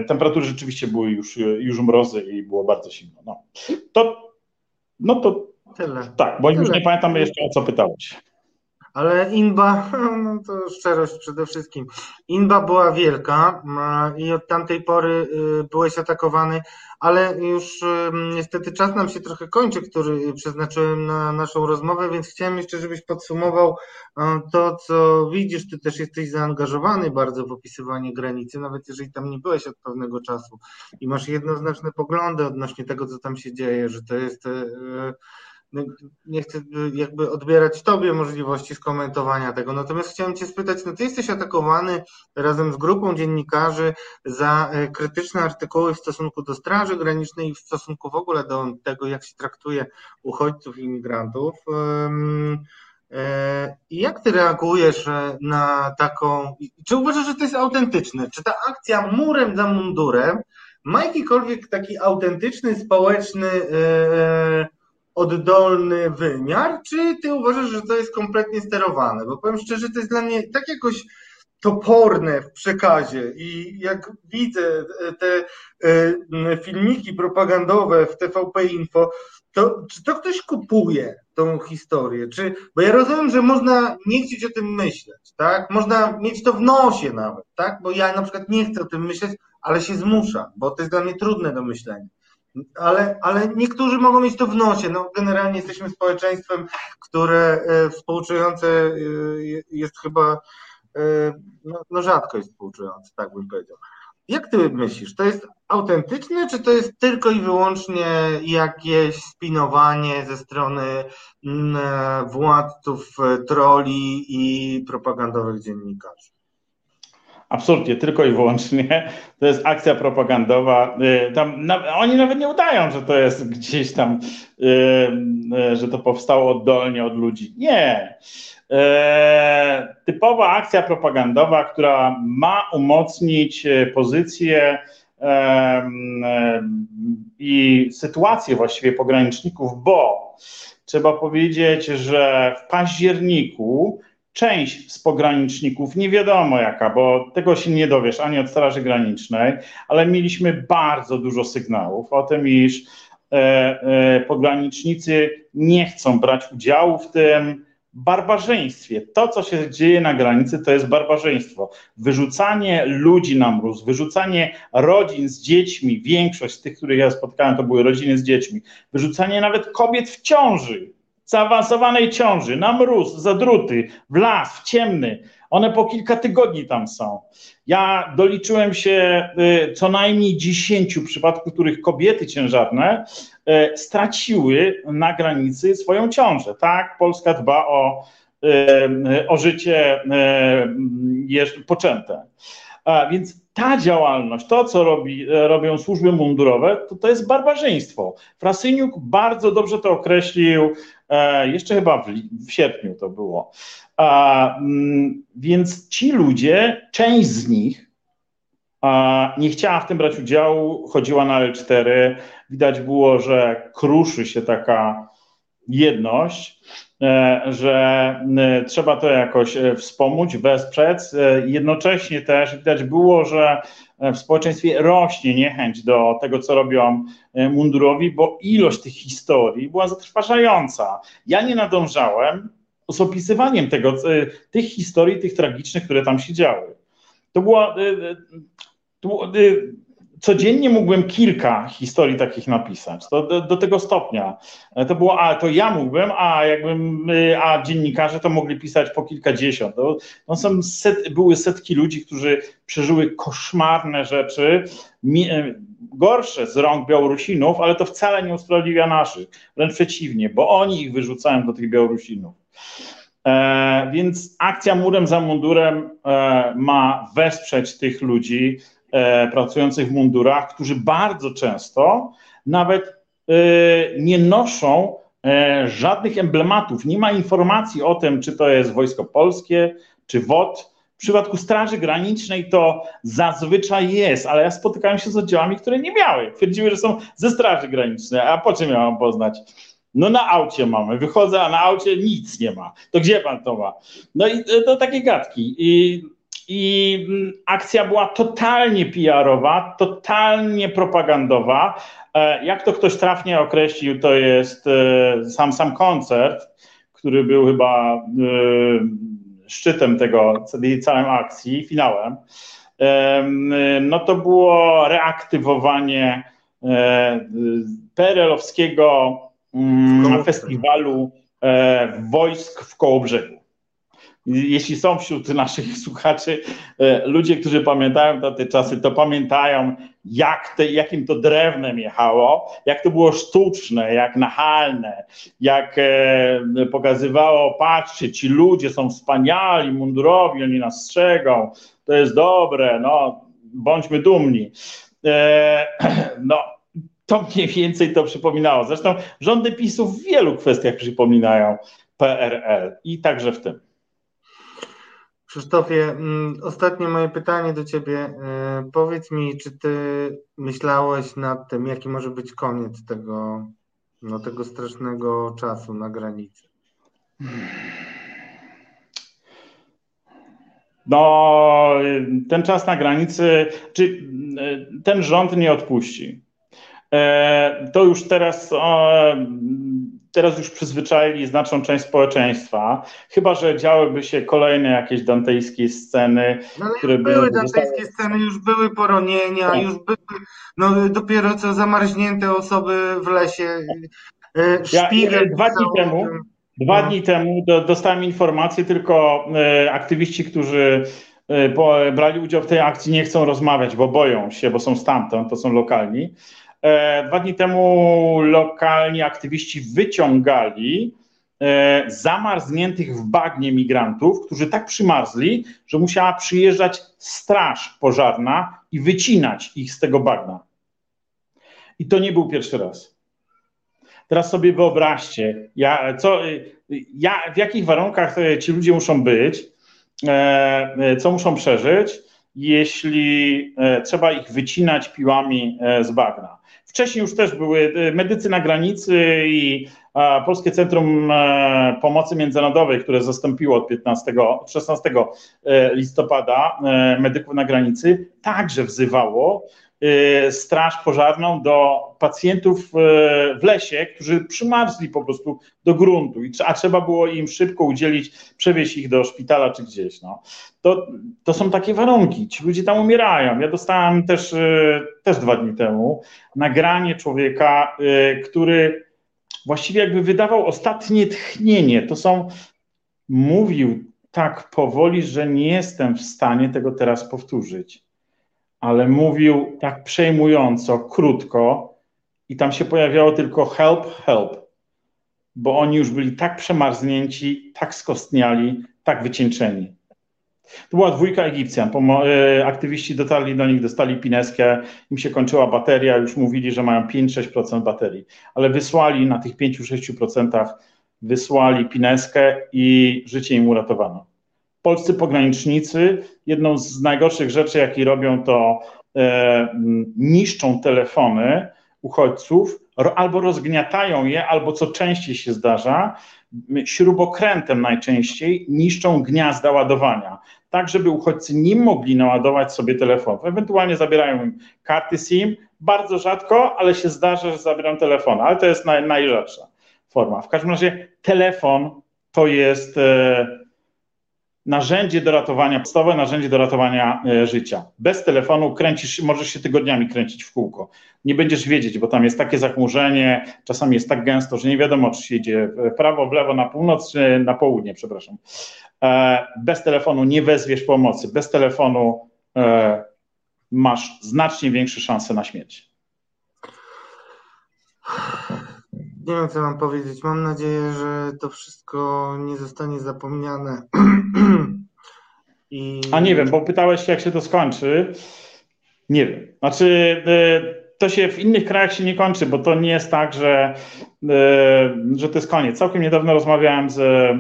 [SPEAKER 4] temperatury rzeczywiście były już, już mrozy i było bardzo zimno. No to, no to Tyle. tak, bo Tyle. już nie pamiętam jeszcze o co pytałeś.
[SPEAKER 1] Ale Inba, no to szczerość przede wszystkim. Inba była wielka i od tamtej pory y, byłeś atakowany, ale już y, niestety czas nam się trochę kończy, który przeznaczyłem na naszą rozmowę, więc chciałem jeszcze, żebyś podsumował y, to, co widzisz. Ty też jesteś zaangażowany bardzo w opisywanie granicy, nawet jeżeli tam nie byłeś od pewnego czasu i masz jednoznaczne poglądy odnośnie tego, co tam się dzieje, że to jest no, nie chcę jakby odbierać Tobie możliwości skomentowania tego, natomiast chciałem Cię spytać, no Ty jesteś atakowany razem z grupą dziennikarzy za e, krytyczne artykuły w stosunku do Straży Granicznej i w stosunku w ogóle do tego, jak się traktuje uchodźców i imigrantów. E, I jak Ty reagujesz e, na taką, czy uważasz, że to jest autentyczne? Czy ta akcja murem za mundurem ma jakikolwiek taki autentyczny, społeczny oddolny wymiar, czy ty uważasz, że to jest kompletnie sterowane? Bo powiem szczerze, to jest dla mnie tak jakoś toporne w przekazie i jak widzę te e, filmiki propagandowe w TVP Info, to czy to ktoś kupuje tą historię? Czy, bo ja rozumiem, że można nie chcieć o tym myśleć, tak? Można mieć to w nosie nawet, tak? Bo ja na przykład nie chcę o tym myśleć, ale się zmuszam, bo to jest dla mnie trudne do myślenia. Ale, ale niektórzy mogą mieć to w nosie. No, generalnie jesteśmy społeczeństwem, które e, współczujące e, jest chyba, e, no, no rzadko jest współczujące, tak bym powiedział. Jak ty myślisz, to jest autentyczne, czy to jest tylko i wyłącznie jakieś spinowanie ze strony mm, władców, troli i propagandowych dziennikarzy?
[SPEAKER 4] Absolutnie, tylko i wyłącznie. To jest akcja propagandowa. Y, tam, na, oni nawet nie udają, że to jest gdzieś tam, y, y, że to powstało oddolnie od ludzi. Nie. Typowa akcja propagandowa, która ma umocnić pozycję i sytuację właściwie pograniczników, bo trzeba powiedzieć, że w październiku część z pograniczników, nie wiadomo jaka, bo tego się nie dowiesz ani od Straży Granicznej, ale mieliśmy bardzo dużo sygnałów o tym, iż e, e, pogranicznicy nie chcą brać udziału w tym barbarzyństwie. To, co się dzieje na granicy, to jest barbarzyństwo. Wyrzucanie ludzi na mróz, wyrzucanie rodzin z dziećmi, większość z tych, których ja spotkałem, to były rodziny z dziećmi, wyrzucanie nawet kobiet w ciąży, zaawansowanej ciąży, na mróz, za druty, w las, w ciemny. One po kilka tygodni tam są. Ja doliczyłem się y, co najmniej dziesięciu przypadków, których kobiety ciężarne y, straciły na granicy swoją ciążę. Tak, Polska dba o, y, o życie poczęte. Więc ta działalność, to co robi, robią służby mundurowe, to, to jest barbarzyństwo. Frasyniuk bardzo dobrze to określił jeszcze chyba w, w sierpniu to było. Mm, więc ci ludzie, część z nich nie chciała w tym brać udziału, chodziła na L4. Widać było, że kruszy się taka jedność, e, że trzeba to jakoś e, wspomóc, wesprzeć. Jednocześnie też widać było, że w społeczeństwie rośnie niechęć do tego, co robią e, mundurowi, bo ilość tych historii była zatrważająca. Ja nie nadążałem z opisywaniem tego, e, tych historii, tych tragicznych, które tam się działy. To była. E, to, codziennie mógłbym kilka historii takich napisać. To do, do, tego stopnia. To było, a to ja mógłbym, a jakbym, a dziennikarze to mogli pisać po kilkadziesiąt. To, to są set, były setki ludzi, którzy przeżyły koszmarne rzeczy, e, gorsze z rąk Białorusinów, ale to wcale nie usprawiedliwia naszych. Wręcz przeciwnie, bo oni ich wyrzucają do tych Białorusinów. E, więc akcja murem za mundurem e, ma wesprzeć tych ludzi, E, pracujących w mundurach, którzy bardzo często nawet e, nie noszą e, żadnych emblematów. Nie ma informacji o tym, czy to jest Wojsko Polskie, czy WOT. W przypadku Straży Granicznej to zazwyczaj jest, ale ja spotykałem się z oddziałami, które nie miały. Twierdziły, że są ze Straży Granicznej. A po czym miałam poznać? No na aucie mamy, wychodzę, a na aucie nic nie ma. To gdzie pan to ma? No i to takie gadki. I i mm, akcja była totalnie PR-owa, totalnie propagandowa. E, jak to ktoś trafnie określił, to jest e, sam sam koncert, który był chyba szczytem tego, tej całej akcji, finałem, no to było reaktywowanie PRL-owskiego mm, festiwalu wojsk w Kołobrzegu jeśli są wśród naszych słuchaczy e, ludzie, którzy pamiętają te czasy, to pamiętają, jak te, jakim to drewnem jechało, jak to było sztuczne, jak nachalne, jak e, pokazywało, patrzcie, ci ludzie są wspaniali, mundurowi, oni nas strzegą, to jest dobre, no, bądźmy dumni. E, no, to mniej więcej to przypominało. Zresztą rządy PiSu w wielu kwestiach przypominają PRL i także w tym.
[SPEAKER 1] Krzysztofie, mm, ostatnie moje pytanie do Ciebie. E, powiedz mi, czy Ty myślałeś nad tym, jaki może być koniec tego, no, tego strasznego czasu na granicy?
[SPEAKER 4] No, ten czas na granicy, czy ten rząd nie odpuści. E, to już teraz teraz już przyzwyczaili znaczną część społeczeństwa, chyba że działyby się kolejne jakieś dantejskie sceny,
[SPEAKER 1] no, które były. Były dantejskie sceny, już były poronienia, tak. już były no, dopiero co zamarznięte osoby w lesie.
[SPEAKER 4] E, Szpigel ja, dwa dni temu. Dwa no. dni temu do, dostałem informację, tylko e, aktywiści, którzy e, po, brali udział w tej akcji, nie chcą rozmawiać, bo boją się, bo są stamtąd, to są lokalni. E, dwa dni temu lokalni aktywiści wyciągali e, zamarzniętych w bagnie migrantów, którzy tak przymarzli, że musiała przyjeżdżać straż pożarna i wycinać ich z tego bagna. I to nie był pierwszy raz. Teraz sobie wyobraźcie, ja, co, ja, w jakich warunkach ci ludzie muszą być, e, co muszą przeżyć, jeśli trzeba ich wycinać piłami z bagna. Wcześniej już też były e, medycy na granicy i Polskie Centrum e, Pomocy Międzynarodowej, które zastąpiło od 15, od 16 e, listopada medyków na granicy, także wzywało Y, straż pożarną do pacjentów y, w lesie, którzy przymarzli po prostu do gruntu, a trzeba było im szybko udzielić, przewieźć ich do szpitala czy gdzieś. No. To, to są takie warunki, ci ludzie tam umierają. Ja dostałem też, y, też dwa dni temu nagranie człowieka, który właściwie jakby wydawał ostatnie tchnienie. To są, mówił tak powoli, że nie jestem w stanie tego teraz powtórzyć ale mówił tak przejmująco, krótko i tam się pojawiało tylko help, help, bo oni już byli tak przemarznięci, tak skostniali, tak wycieńczeni. To była dwójka Egipcjan. E, aktywiści dotarli do nich, dostali pineskę, im się kończyła bateria, już mówili, że mają 5-6% baterii, ale wysłali na tych 5-6% wysłali pineskę i życie im uratowano polscy pogranicznicy, jedną z najgorszych rzeczy, jakie robią, to e, niszczą telefony uchodźców, albo rozgniatają je, albo co częściej się zdarza, śrubokrętem najczęściej niszczą gniazda ładowania, tak żeby uchodźcy nie mogli naładować sobie telefonów. Ewentualnie zabierają im karty SIM, bardzo rzadko, ale się zdarza, że zabierają telefon, ale to jest naj, najrzadsza forma. W każdym razie telefon to jest e, narzędzie do ratowania, podstawowe narzędzie do ratowania e, życia. Bez telefonu kręcisz, możesz się tygodniami kręcić w kółko. Nie będziesz wiedzieć, bo tam jest takie zachmurzenie, czasami jest tak gęsto, że nie wiadomo, czy się idzie w prawo, w lewo, na północ, czy na południe, przepraszam. E, bez telefonu nie wezwiesz pomocy. Bez telefonu e, masz znacznie większe szanse na śmierć.
[SPEAKER 1] Nie wiem, co mam powiedzieć. Mam nadzieję, że to wszystko nie zostanie zapomniane.
[SPEAKER 4] I... A nie wiem, bo pytałeś jak się to skończy. Nie wiem. Znaczy, y, to się w innych krajach się nie kończy, bo to nie jest tak, że, y, że to jest koniec. Całkiem niedawno rozmawiałem z e,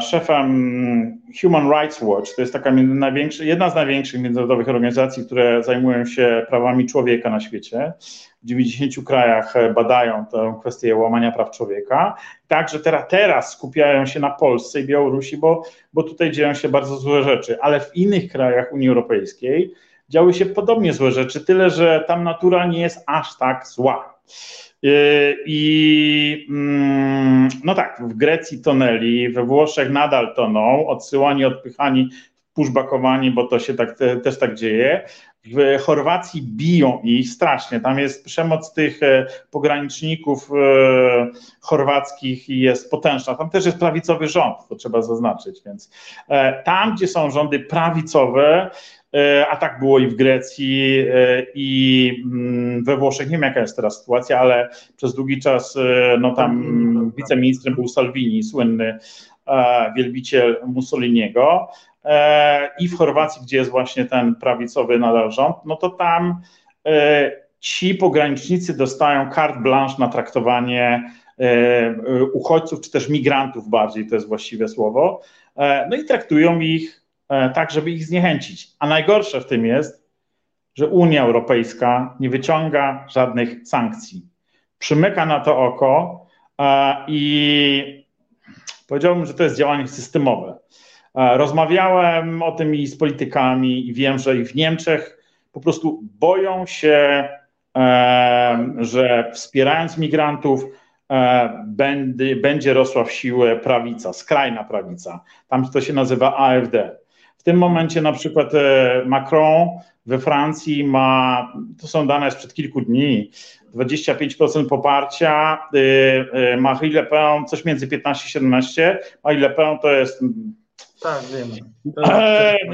[SPEAKER 4] szefem Human Rights Watch. To jest taka jedna z największych międzynarodowych organizacji, które zajmują się prawami człowieka na świecie w 90 krajach e, badają tę kwestię łamania praw człowieka. Także teraz, teraz skupiają się na Polsce i Białorusi, bo, bo tutaj dzieją się bardzo złe rzeczy, ale w innych krajach Unii Europejskiej działy się podobnie złe rzeczy, tyle że tam natura nie jest aż tak zła. I mm, no tak, w Grecji tonęli, we Włoszech nadal toną, odsyłani, odpychani, pushbackowani, bo to się tak, też tak dzieje. W Chorwacji biją ich strasznie. Tam jest przemoc tych e, pograniczników e, chorwackich i jest potężna. Tam też jest prawicowy rząd, to trzeba zaznaczyć. Więc e, tam, gdzie są rządy prawicowe, a tak było i w Grecji, i mm, we Włoszech. Nie wiem, jaka jest teraz sytuacja, ale przez długi czas no, tam wiceministrem był Salvini, słynny wielbiciel Mussoliniego. E, i w Chorwacji, gdzie jest właśnie ten prawicowy nadal rząd, no to tam e, ci pogranicznicy dostają carte blanche na traktowanie e, uchodźców, czy też migrantów bardziej, to jest właściwe słowo, no i traktują ich tak, żeby ich zniechęcić. A najgorsze w tym jest, że Unia Europejska nie wyciąga żadnych sankcji. Przymyka na to oko i powiedziałbym, że to jest działanie systemowe. E, rozmawiałem o tym i z politykami, i wiem, że i w Niemczech po prostu boją się, e, że wspierając migrantów, e, będzie rosła w siłę prawica, skrajna prawica. Tam to się nazywa AfD. W tym momencie na przykład Macron we Francji ma, to są dane sprzed kilku dni, 25% poparcia, Marie Le Pen coś między 15 i 17, Marie Le Pen to jest
[SPEAKER 1] tak, wiemy.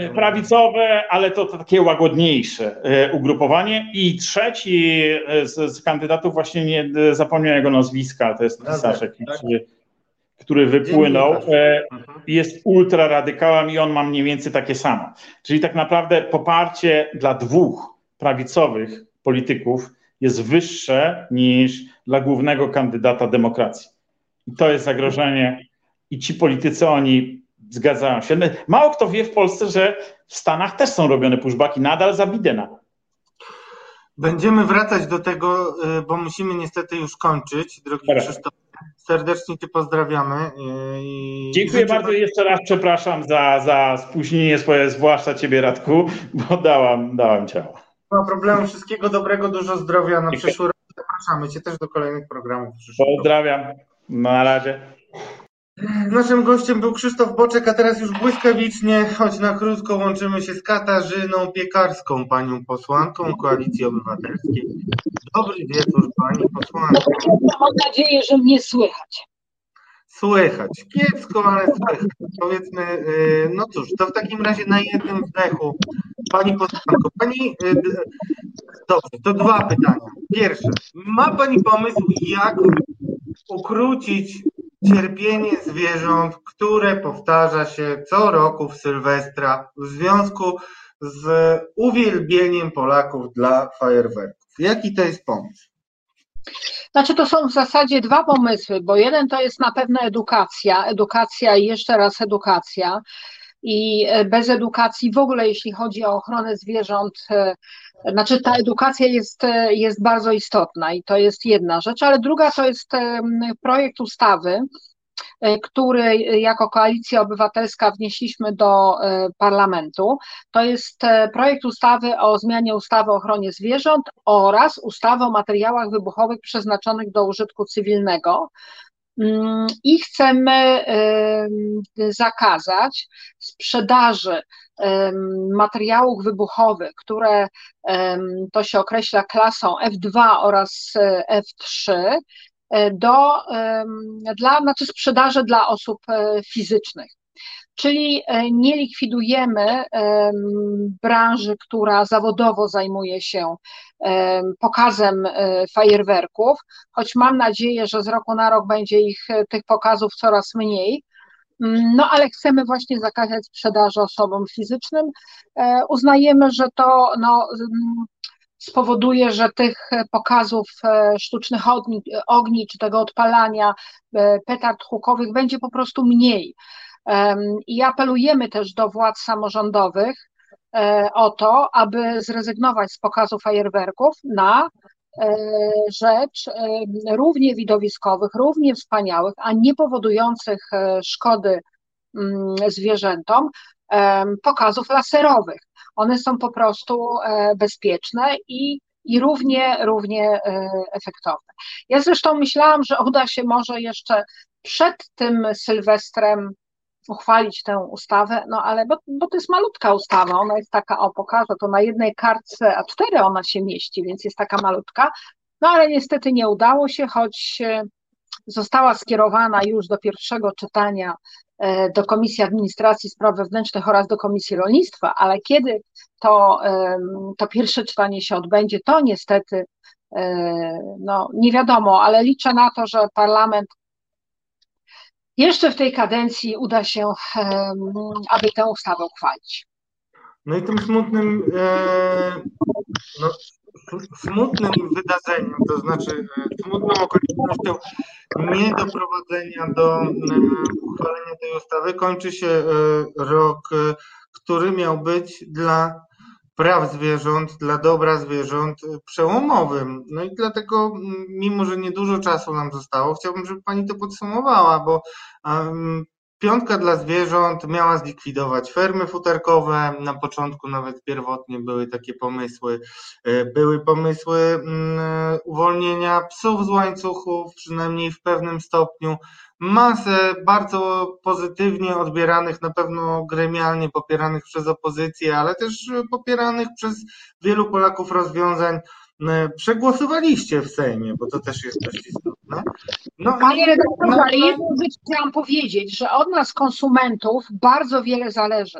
[SPEAKER 4] E, prawicowe, ale to, to takie łagodniejsze e, ugrupowanie. I trzeci e, z, z, kandydatów, właśnie nie zapomniałem jego nazwiska, to jest pisarz jakiś, tak? Który wypłynął, mhm. jest ultraradykałem i on ma mniej więcej takie samo. Czyli tak naprawdę poparcie dla dwóch prawicowych polityków jest wyższe niż dla głównego kandydata demokracji. I to jest zagrożenie. I ci politycy, oni Zgadzają się. Mało kto wie w Polsce, że w Stanach też są robione pushbacki, nadal za Bidena.
[SPEAKER 1] Będziemy wracać do tego, y, bo musimy niestety już kończyć, drogi. Krzysztof. Serdecznie Cię pozdrawiamy. Y,
[SPEAKER 4] I Dziękuję bardzo i jeszcze raz przepraszam za, za spóźnienie swoje, zwłaszcza Ciebie Radku, bo dałam, dałam ciało.
[SPEAKER 1] Nie ma problemu, wszystkiego dobrego, dużo zdrowia na przyszły rok. Zapraszamy Cię też do kolejnych programów.
[SPEAKER 4] Pozdrawiam. Na razie.
[SPEAKER 1] Naszym gościem był Krzysztof Boczek, a teraz już błyskawicznie, choć na krótko, łączymy się z Katarzyną Piekarską, panią posłanką Koalicji Obywatelskiej. Dobry wieczór, pani posłanko.
[SPEAKER 5] Mam nadzieję, że mnie słychać.
[SPEAKER 1] Słychać, kiepsko, ale słychać. Powiedzmy, y, no cóż, to w takim razie na jednym wdechu. Pani posłanko, pani, y, dobrze, to dwa pytania. Pierwsze, ma pani pomysł, jak ukrócić cierpienie zwierząt, które powtarza się co roku w Sylwestra w związku z uwielbieniem Polaków dla fajerwerków. Jaki to jest pomysł?
[SPEAKER 5] Znaczy, to są w zasadzie dwa pomysły, bo jeden to jest na pewno edukacja, edukacja i jeszcze raz edukacja. I bez edukacji w ogóle, jeśli chodzi o ochronę zwierząt, znaczy ta edukacja jest, jest bardzo istotna i to jest jedna rzecz, ale druga to jest projekt ustawy, e, który jako Koalicja Obywatelska wnieśliśmy do e, parlamentu. To jest e, projekt ustawy o zmianie ustawy o ochronie zwierząt oraz ustawy o materiałach wybuchowych przeznaczonych do użytku cywilnego. Mm, I chcemy zakazać sprzedaży materiałów wybuchowych, które to się określa klasą F2 oraz e, F3, e, do, dla, znaczy sprzedaży dla osób e, fizycznych. Czyli nie likwidujemy branży, która zawodowo zajmuje się pokazem fajerwerków, choć mam nadzieję, że z roku na rok będzie ich tych pokazów coraz mniej, Mm, no ale chcemy właśnie zakazać sprzedaży osobom fizycznym. E, uznajemy, że to no, mm, spowoduje, że tych pokazów e, sztucznych ogni, ogni czy tego odpalania e, petard hukowych będzie po prostu mniej. I apelujemy też do władz samorządowych o to, aby zrezygnować z pokazu fajerwerków na E, rzecz e, równie widowiskowych, równie wspaniałych, a nie powodujących e, szkody mm, zwierzętom pokazów laserowych. One są po prostu bezpieczne i i równie, równie efektowne. Ja zresztą myślałam, że uda się może jeszcze przed tym Sylwestrem uchwalić tę ustawę, no ale bo, bo to jest malutka ustawa, ona jest taka, o pokażę, to na jednej kartce A4 ona się mieści, więc jest taka malutka, no ale niestety nie udało się, choć została skierowana już do pierwszego czytania e, do Komisji Administracji Spraw Wewnętrznych oraz do Komisji Rolnictwa, ale kiedy to, to pierwsze czytanie się odbędzie, to niestety e, no, nie wiadomo, ale liczę na to, że parlament jeszcze w tej kadencji uda się, aby tę ustawę uchwalić.
[SPEAKER 1] No i tym smutnym, e, no, smutnym wydarzeniem, to znaczy e, smutną okolicznością niedoprowadzenia do e, uchwalenia tej ustawy kończy się rok, który miał być dla praw zwierząt, dla dobra zwierząt przełomowym. No i dlatego, mimo że niedużo czasu nam zostało, chciałbym, żeby Pani to podsumowała, bo Piątka dla zwierząt miała zlikwidować fermy futerkowe. Na początku nawet pierwotnie były takie pomysły. E, były pomysły mm, uwolnienia psów z łańcuchów, przynajmniej w pewnym stopniu. Masę bardzo pozytywnie odbieranych, na pewno gremialnie popieranych przez opozycję, ale też popieranych przez wielu Polaków rozwiązań przegłosowaliście w Sejmie, bo to też jest dość istotne.
[SPEAKER 5] No, Panie redaktorze, no, ale jedną rzecz chciałam powiedzieć, że od nas konsumentów bardzo wiele zależy,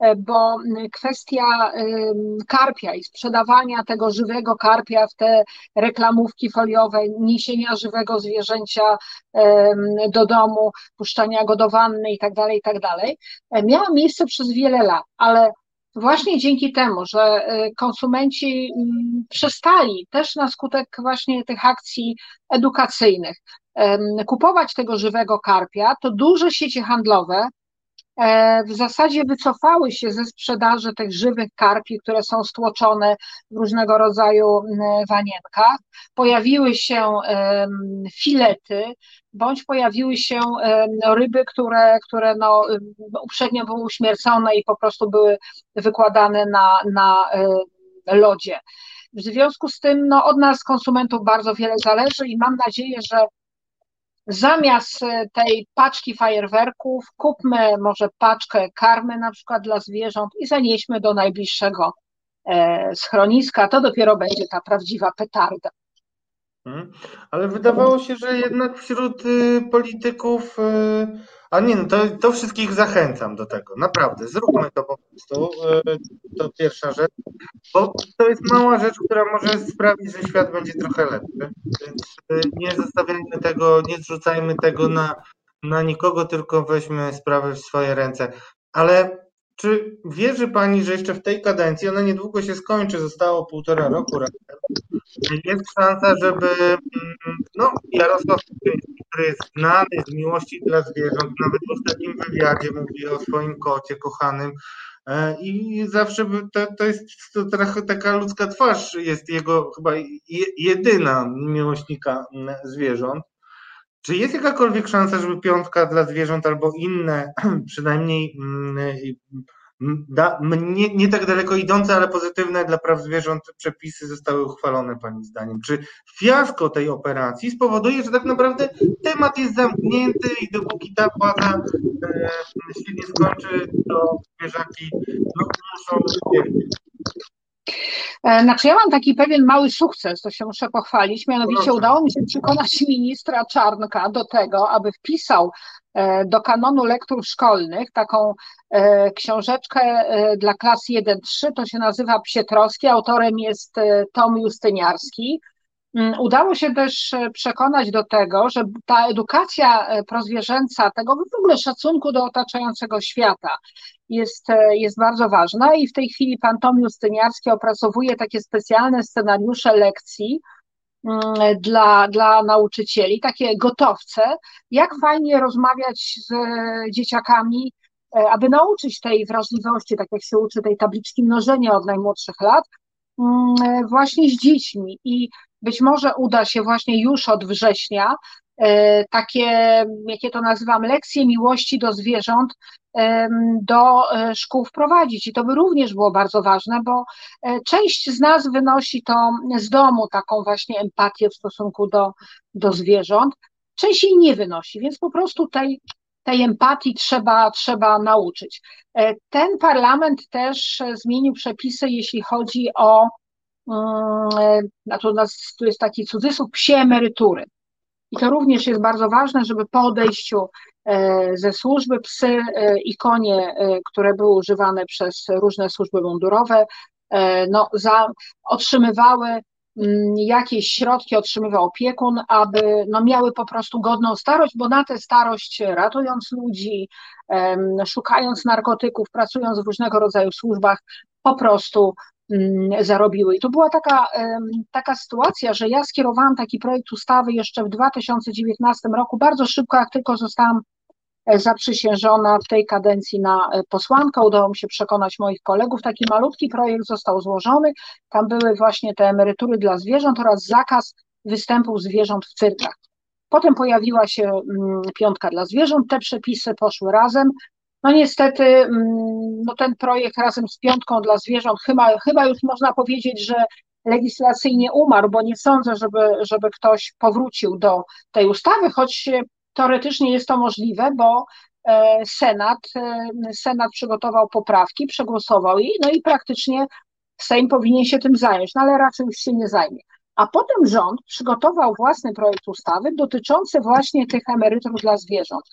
[SPEAKER 5] e, bo kwestia karpia i sprzedawania tego żywego karpia w te reklamówki foliowe, niesienia żywego zwierzęcia do domu, puszczania go do wanny i tak dalej, i tak dalej, e, miała miejsce przez wiele lat, ale właśnie dzięki temu, że y, konsumenci mm, przestali też na skutek właśnie tych akcji edukacyjnych kupować tego żywego karpia, to duże sieci handlowe w zasadzie wycofały się ze sprzedaży tych żywych karpi, które są stłoczone w różnego rodzaju wanienkach. Pojawiły się filety, bądź pojawiły się ryby, które, które no, uprzednio były uśmiercone i po prostu były wykładane na, na lodzie. W związku z tym no, od nas, konsumentów, bardzo wiele zależy i mam nadzieję, że zamiast e, tej paczki fajerwerków kupmy może paczkę karmy na przykład dla zwierząt i zanieśmy do najbliższego e, schroniska. To dopiero będzie ta prawdziwa petarda.
[SPEAKER 1] Hmm. Ale wydawało się, że jednak wśród y, polityków, y, a nie, no to, to wszystkich zachęcam do tego, naprawdę, zróbmy to po prostu, y, to pierwsza rzecz, bo to jest mała rzecz, która może sprawić, że świat będzie trochę lepszy, więc nie zostawiajmy tego, nie zrzucajmy tego na, na nikogo, tylko weźmy sprawę w swoje ręce. Ale czy wierzy Pani, że jeszcze w tej kadencji, ona niedługo się skończy, zostało półtora roku jest szansa, żeby mm, no, Jarosław Kaczyński, który jest znany z miłości dla zwierząt, nawet w ostatnim wywiadzie mówi o swoim kocie kochanym, e, i zawsze to, to jest to trochę taka ludzka twarz, jest jego chyba jedyna miłośnika mm, zwierząt. Czy jest jakakolwiek szansa, żeby piątka dla zwierząt albo inne, przynajmniej mm, nie, nie tak daleko idące, ale pozytywne dla praw zwierząt przepisy zostały uchwalone Pani zdaniem? Czy fiasko tej operacji spowoduje, że tak naprawdę temat jest zamknięty i dopóki ta władza e, się nie skończy, to zwierzaki no, muszą
[SPEAKER 5] znaczy ja mam taki pewien mały sukces, to się muszę pochwalić, mianowicie udało mi się przekonać ministra Czarnka do tego, aby wpisał e, do kanonu lektur szkolnych taką e, książeczkę dla klas 1-3, to się nazywa Psietrowski, autorem jest Tom Justyniarski. Mm, udało się też przekonać do tego, że ta edukacja prozwierzęca, tego w ogóle szacunku do otaczającego świata, jest, e, jest bardzo ważna i w tej chwili pan Tom Justyniarski opracowuje takie specjalne scenariusze lekcji mm, dla, dla nauczycieli, takie gotowce, jak fajnie rozmawiać z dzieciakami, e, aby nauczyć tej wrażliwości, tak jak się uczy tej tabliczki mnożenia od najmłodszych lat, mm, e, właśnie z dziećmi. I być może uda się właśnie już od września takie, jakie to nazywam, lekcje miłości do zwierząt do szkół wprowadzić. I to by również było bardzo ważne, bo część z nas wynosi to z domu, taką właśnie empatię w stosunku do, do zwierząt, część jej nie wynosi, więc po prostu tej, tej empatii trzeba, trzeba nauczyć. Ten parlament też zmienił przepisy, jeśli chodzi o no to nas, tu jest taki cudzysłów, psie emerytury. I to również jest bardzo ważne, żeby po odejściu e, ze służby psy e, i konie, które były używane przez różne służby mundurowe, no, za, otrzymywały mm, jakieś środki, otrzymywał opiekun, aby no, miały po prostu godną starość, bo na tę starość ratując ludzi, szukając narkotyków, pracując w różnego rodzaju służbach, po prostu Mm, zarobiły. I to była taka, taka sytuacja, że ja skierowałam taki projekt ustawy jeszcze w 2019 roku, bardzo szybko, jak tylko zostałam e, zaprzysiężona w tej kadencji na e, posłankę. Udało mi się przekonać moich kolegów. Taki malutki projekt został złożony. Tam były właśnie te emerytury dla zwierząt oraz zakaz występów zwierząt w cyrkach. Potem pojawiła się mm, piątka dla zwierząt. Te przepisy poszły razem. No niestety mm, no ten projekt razem z piątką dla zwierząt chyba, chyba już można powiedzieć, że legislacyjnie umarł, bo nie sądzę, żeby, żeby ktoś powrócił do tej ustawy, choć teoretycznie jest to możliwe, bo e, Senat, e, Senat przygotował poprawki, przegłosował je, no i praktycznie Sejm powinien się tym zająć, no ale raczej już się nie zajmie. A potem rząd przygotował własny projekt ustawy dotyczący właśnie tych emerytur dla zwierząt.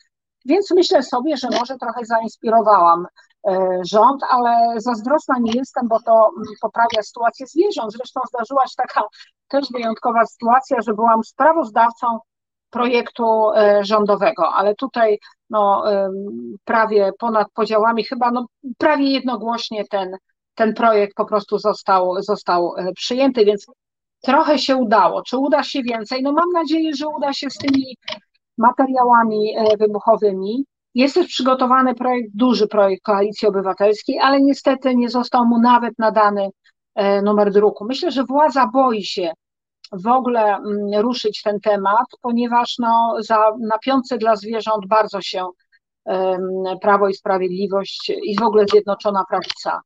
[SPEAKER 5] Więc myślę sobie, że może trochę zainspirowałam e, rząd, ale zazdrosna nie jestem, bo to mm, poprawia sytuację zwierząt. Zresztą zdarzyła się taka też wyjątkowa sytuacja, że byłam sprawozdawcą projektu e, rządowego, ale tutaj no, prawie ponad podziałami, chyba no, prawie jednogłośnie ten, ten projekt po prostu został, został e, przyjęty, więc trochę się udało. Czy uda się więcej? No mam nadzieję, że uda się z tymi materiałami e, wybuchowymi. Jest też przygotowany projekt, duży projekt Koalicji Obywatelskiej, ale niestety nie został mu nawet nadany e, numer druku. Myślę, że władza boi się w ogóle mm, ruszyć ten temat, ponieważ no, za, na piątce dla zwierząt bardzo się Prawo i Sprawiedliwość i w ogóle Zjednoczona Prawica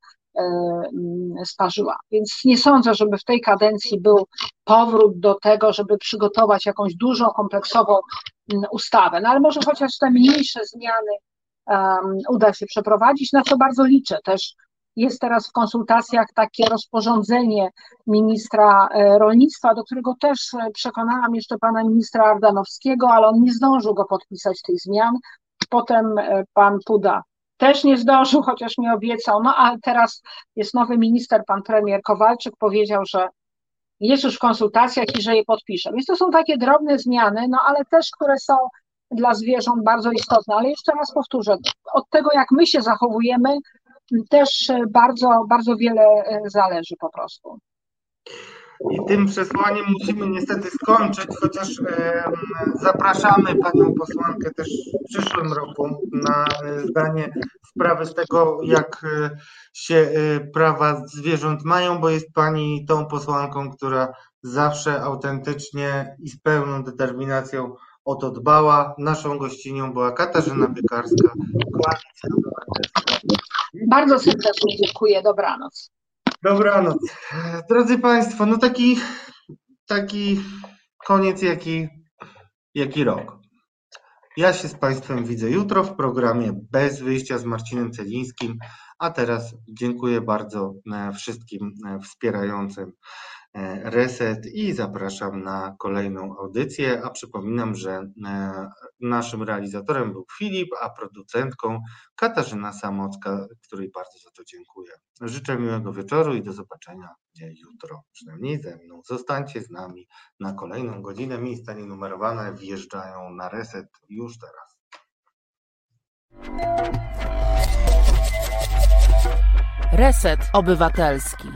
[SPEAKER 5] sparzyła. Więc nie sądzę, żeby w tej kadencji był powrót do tego, żeby przygotować jakąś dużą, kompleksową ustawę. No ale może chociaż te mniejsze zmiany um, uda się przeprowadzić, na co bardzo liczę. Też jest teraz w konsultacjach takie rozporządzenie ministra e, rolnictwa, do którego też e, przekonałam jeszcze pana ministra Ardanowskiego, ale on nie zdążył go podpisać tych zmian. Potem pan Puda też nie zdążył, chociaż mi obiecał. No a teraz jest nowy minister, pan premier Kowalczyk powiedział, że jest już w konsultacjach i że je podpisze. Więc to są takie drobne zmiany, no ale też, które są dla zwierząt bardzo istotne. Ale jeszcze raz powtórzę, od tego jak my się zachowujemy, też bardzo, bardzo wiele e, zależy po prostu.
[SPEAKER 1] I tym przesłaniem musimy niestety skończyć, chociaż zapraszamy panią posłankę też w przyszłym roku na zdanie sprawy z tego, jak e, się e, prawa zwierząt mają, bo jest pani tą posłanką, która zawsze autentycznie i z pełną determinacją o to dbała. Naszą gościnią była Katarzyna Piekarska.
[SPEAKER 5] Bardzo serdecznie dziękuję. Dobranoc.
[SPEAKER 1] Dobranoc. Drodzy Państwo, no taki, taki koniec, jaki, jaki rok. Ja się z Państwem widzę jutro w programie Bez Wyjścia z Marcinem Celińskim, a teraz dziękuję bardzo e, wszystkim e, wspierającym reset i zapraszam na kolejną audycję. A przypominam, że e, naszym realizatorem był Filip, a producentką Katarzyna Samocka, której bardzo za to dziękuję. Życzę miłego wieczoru i do zobaczenia jutro, przynajmniej ze mną. Zostańcie z nami na kolejną godzinę. Miejsca nienumerowane wjeżdżają na reset już teraz.
[SPEAKER 6] Reset Obywatelski.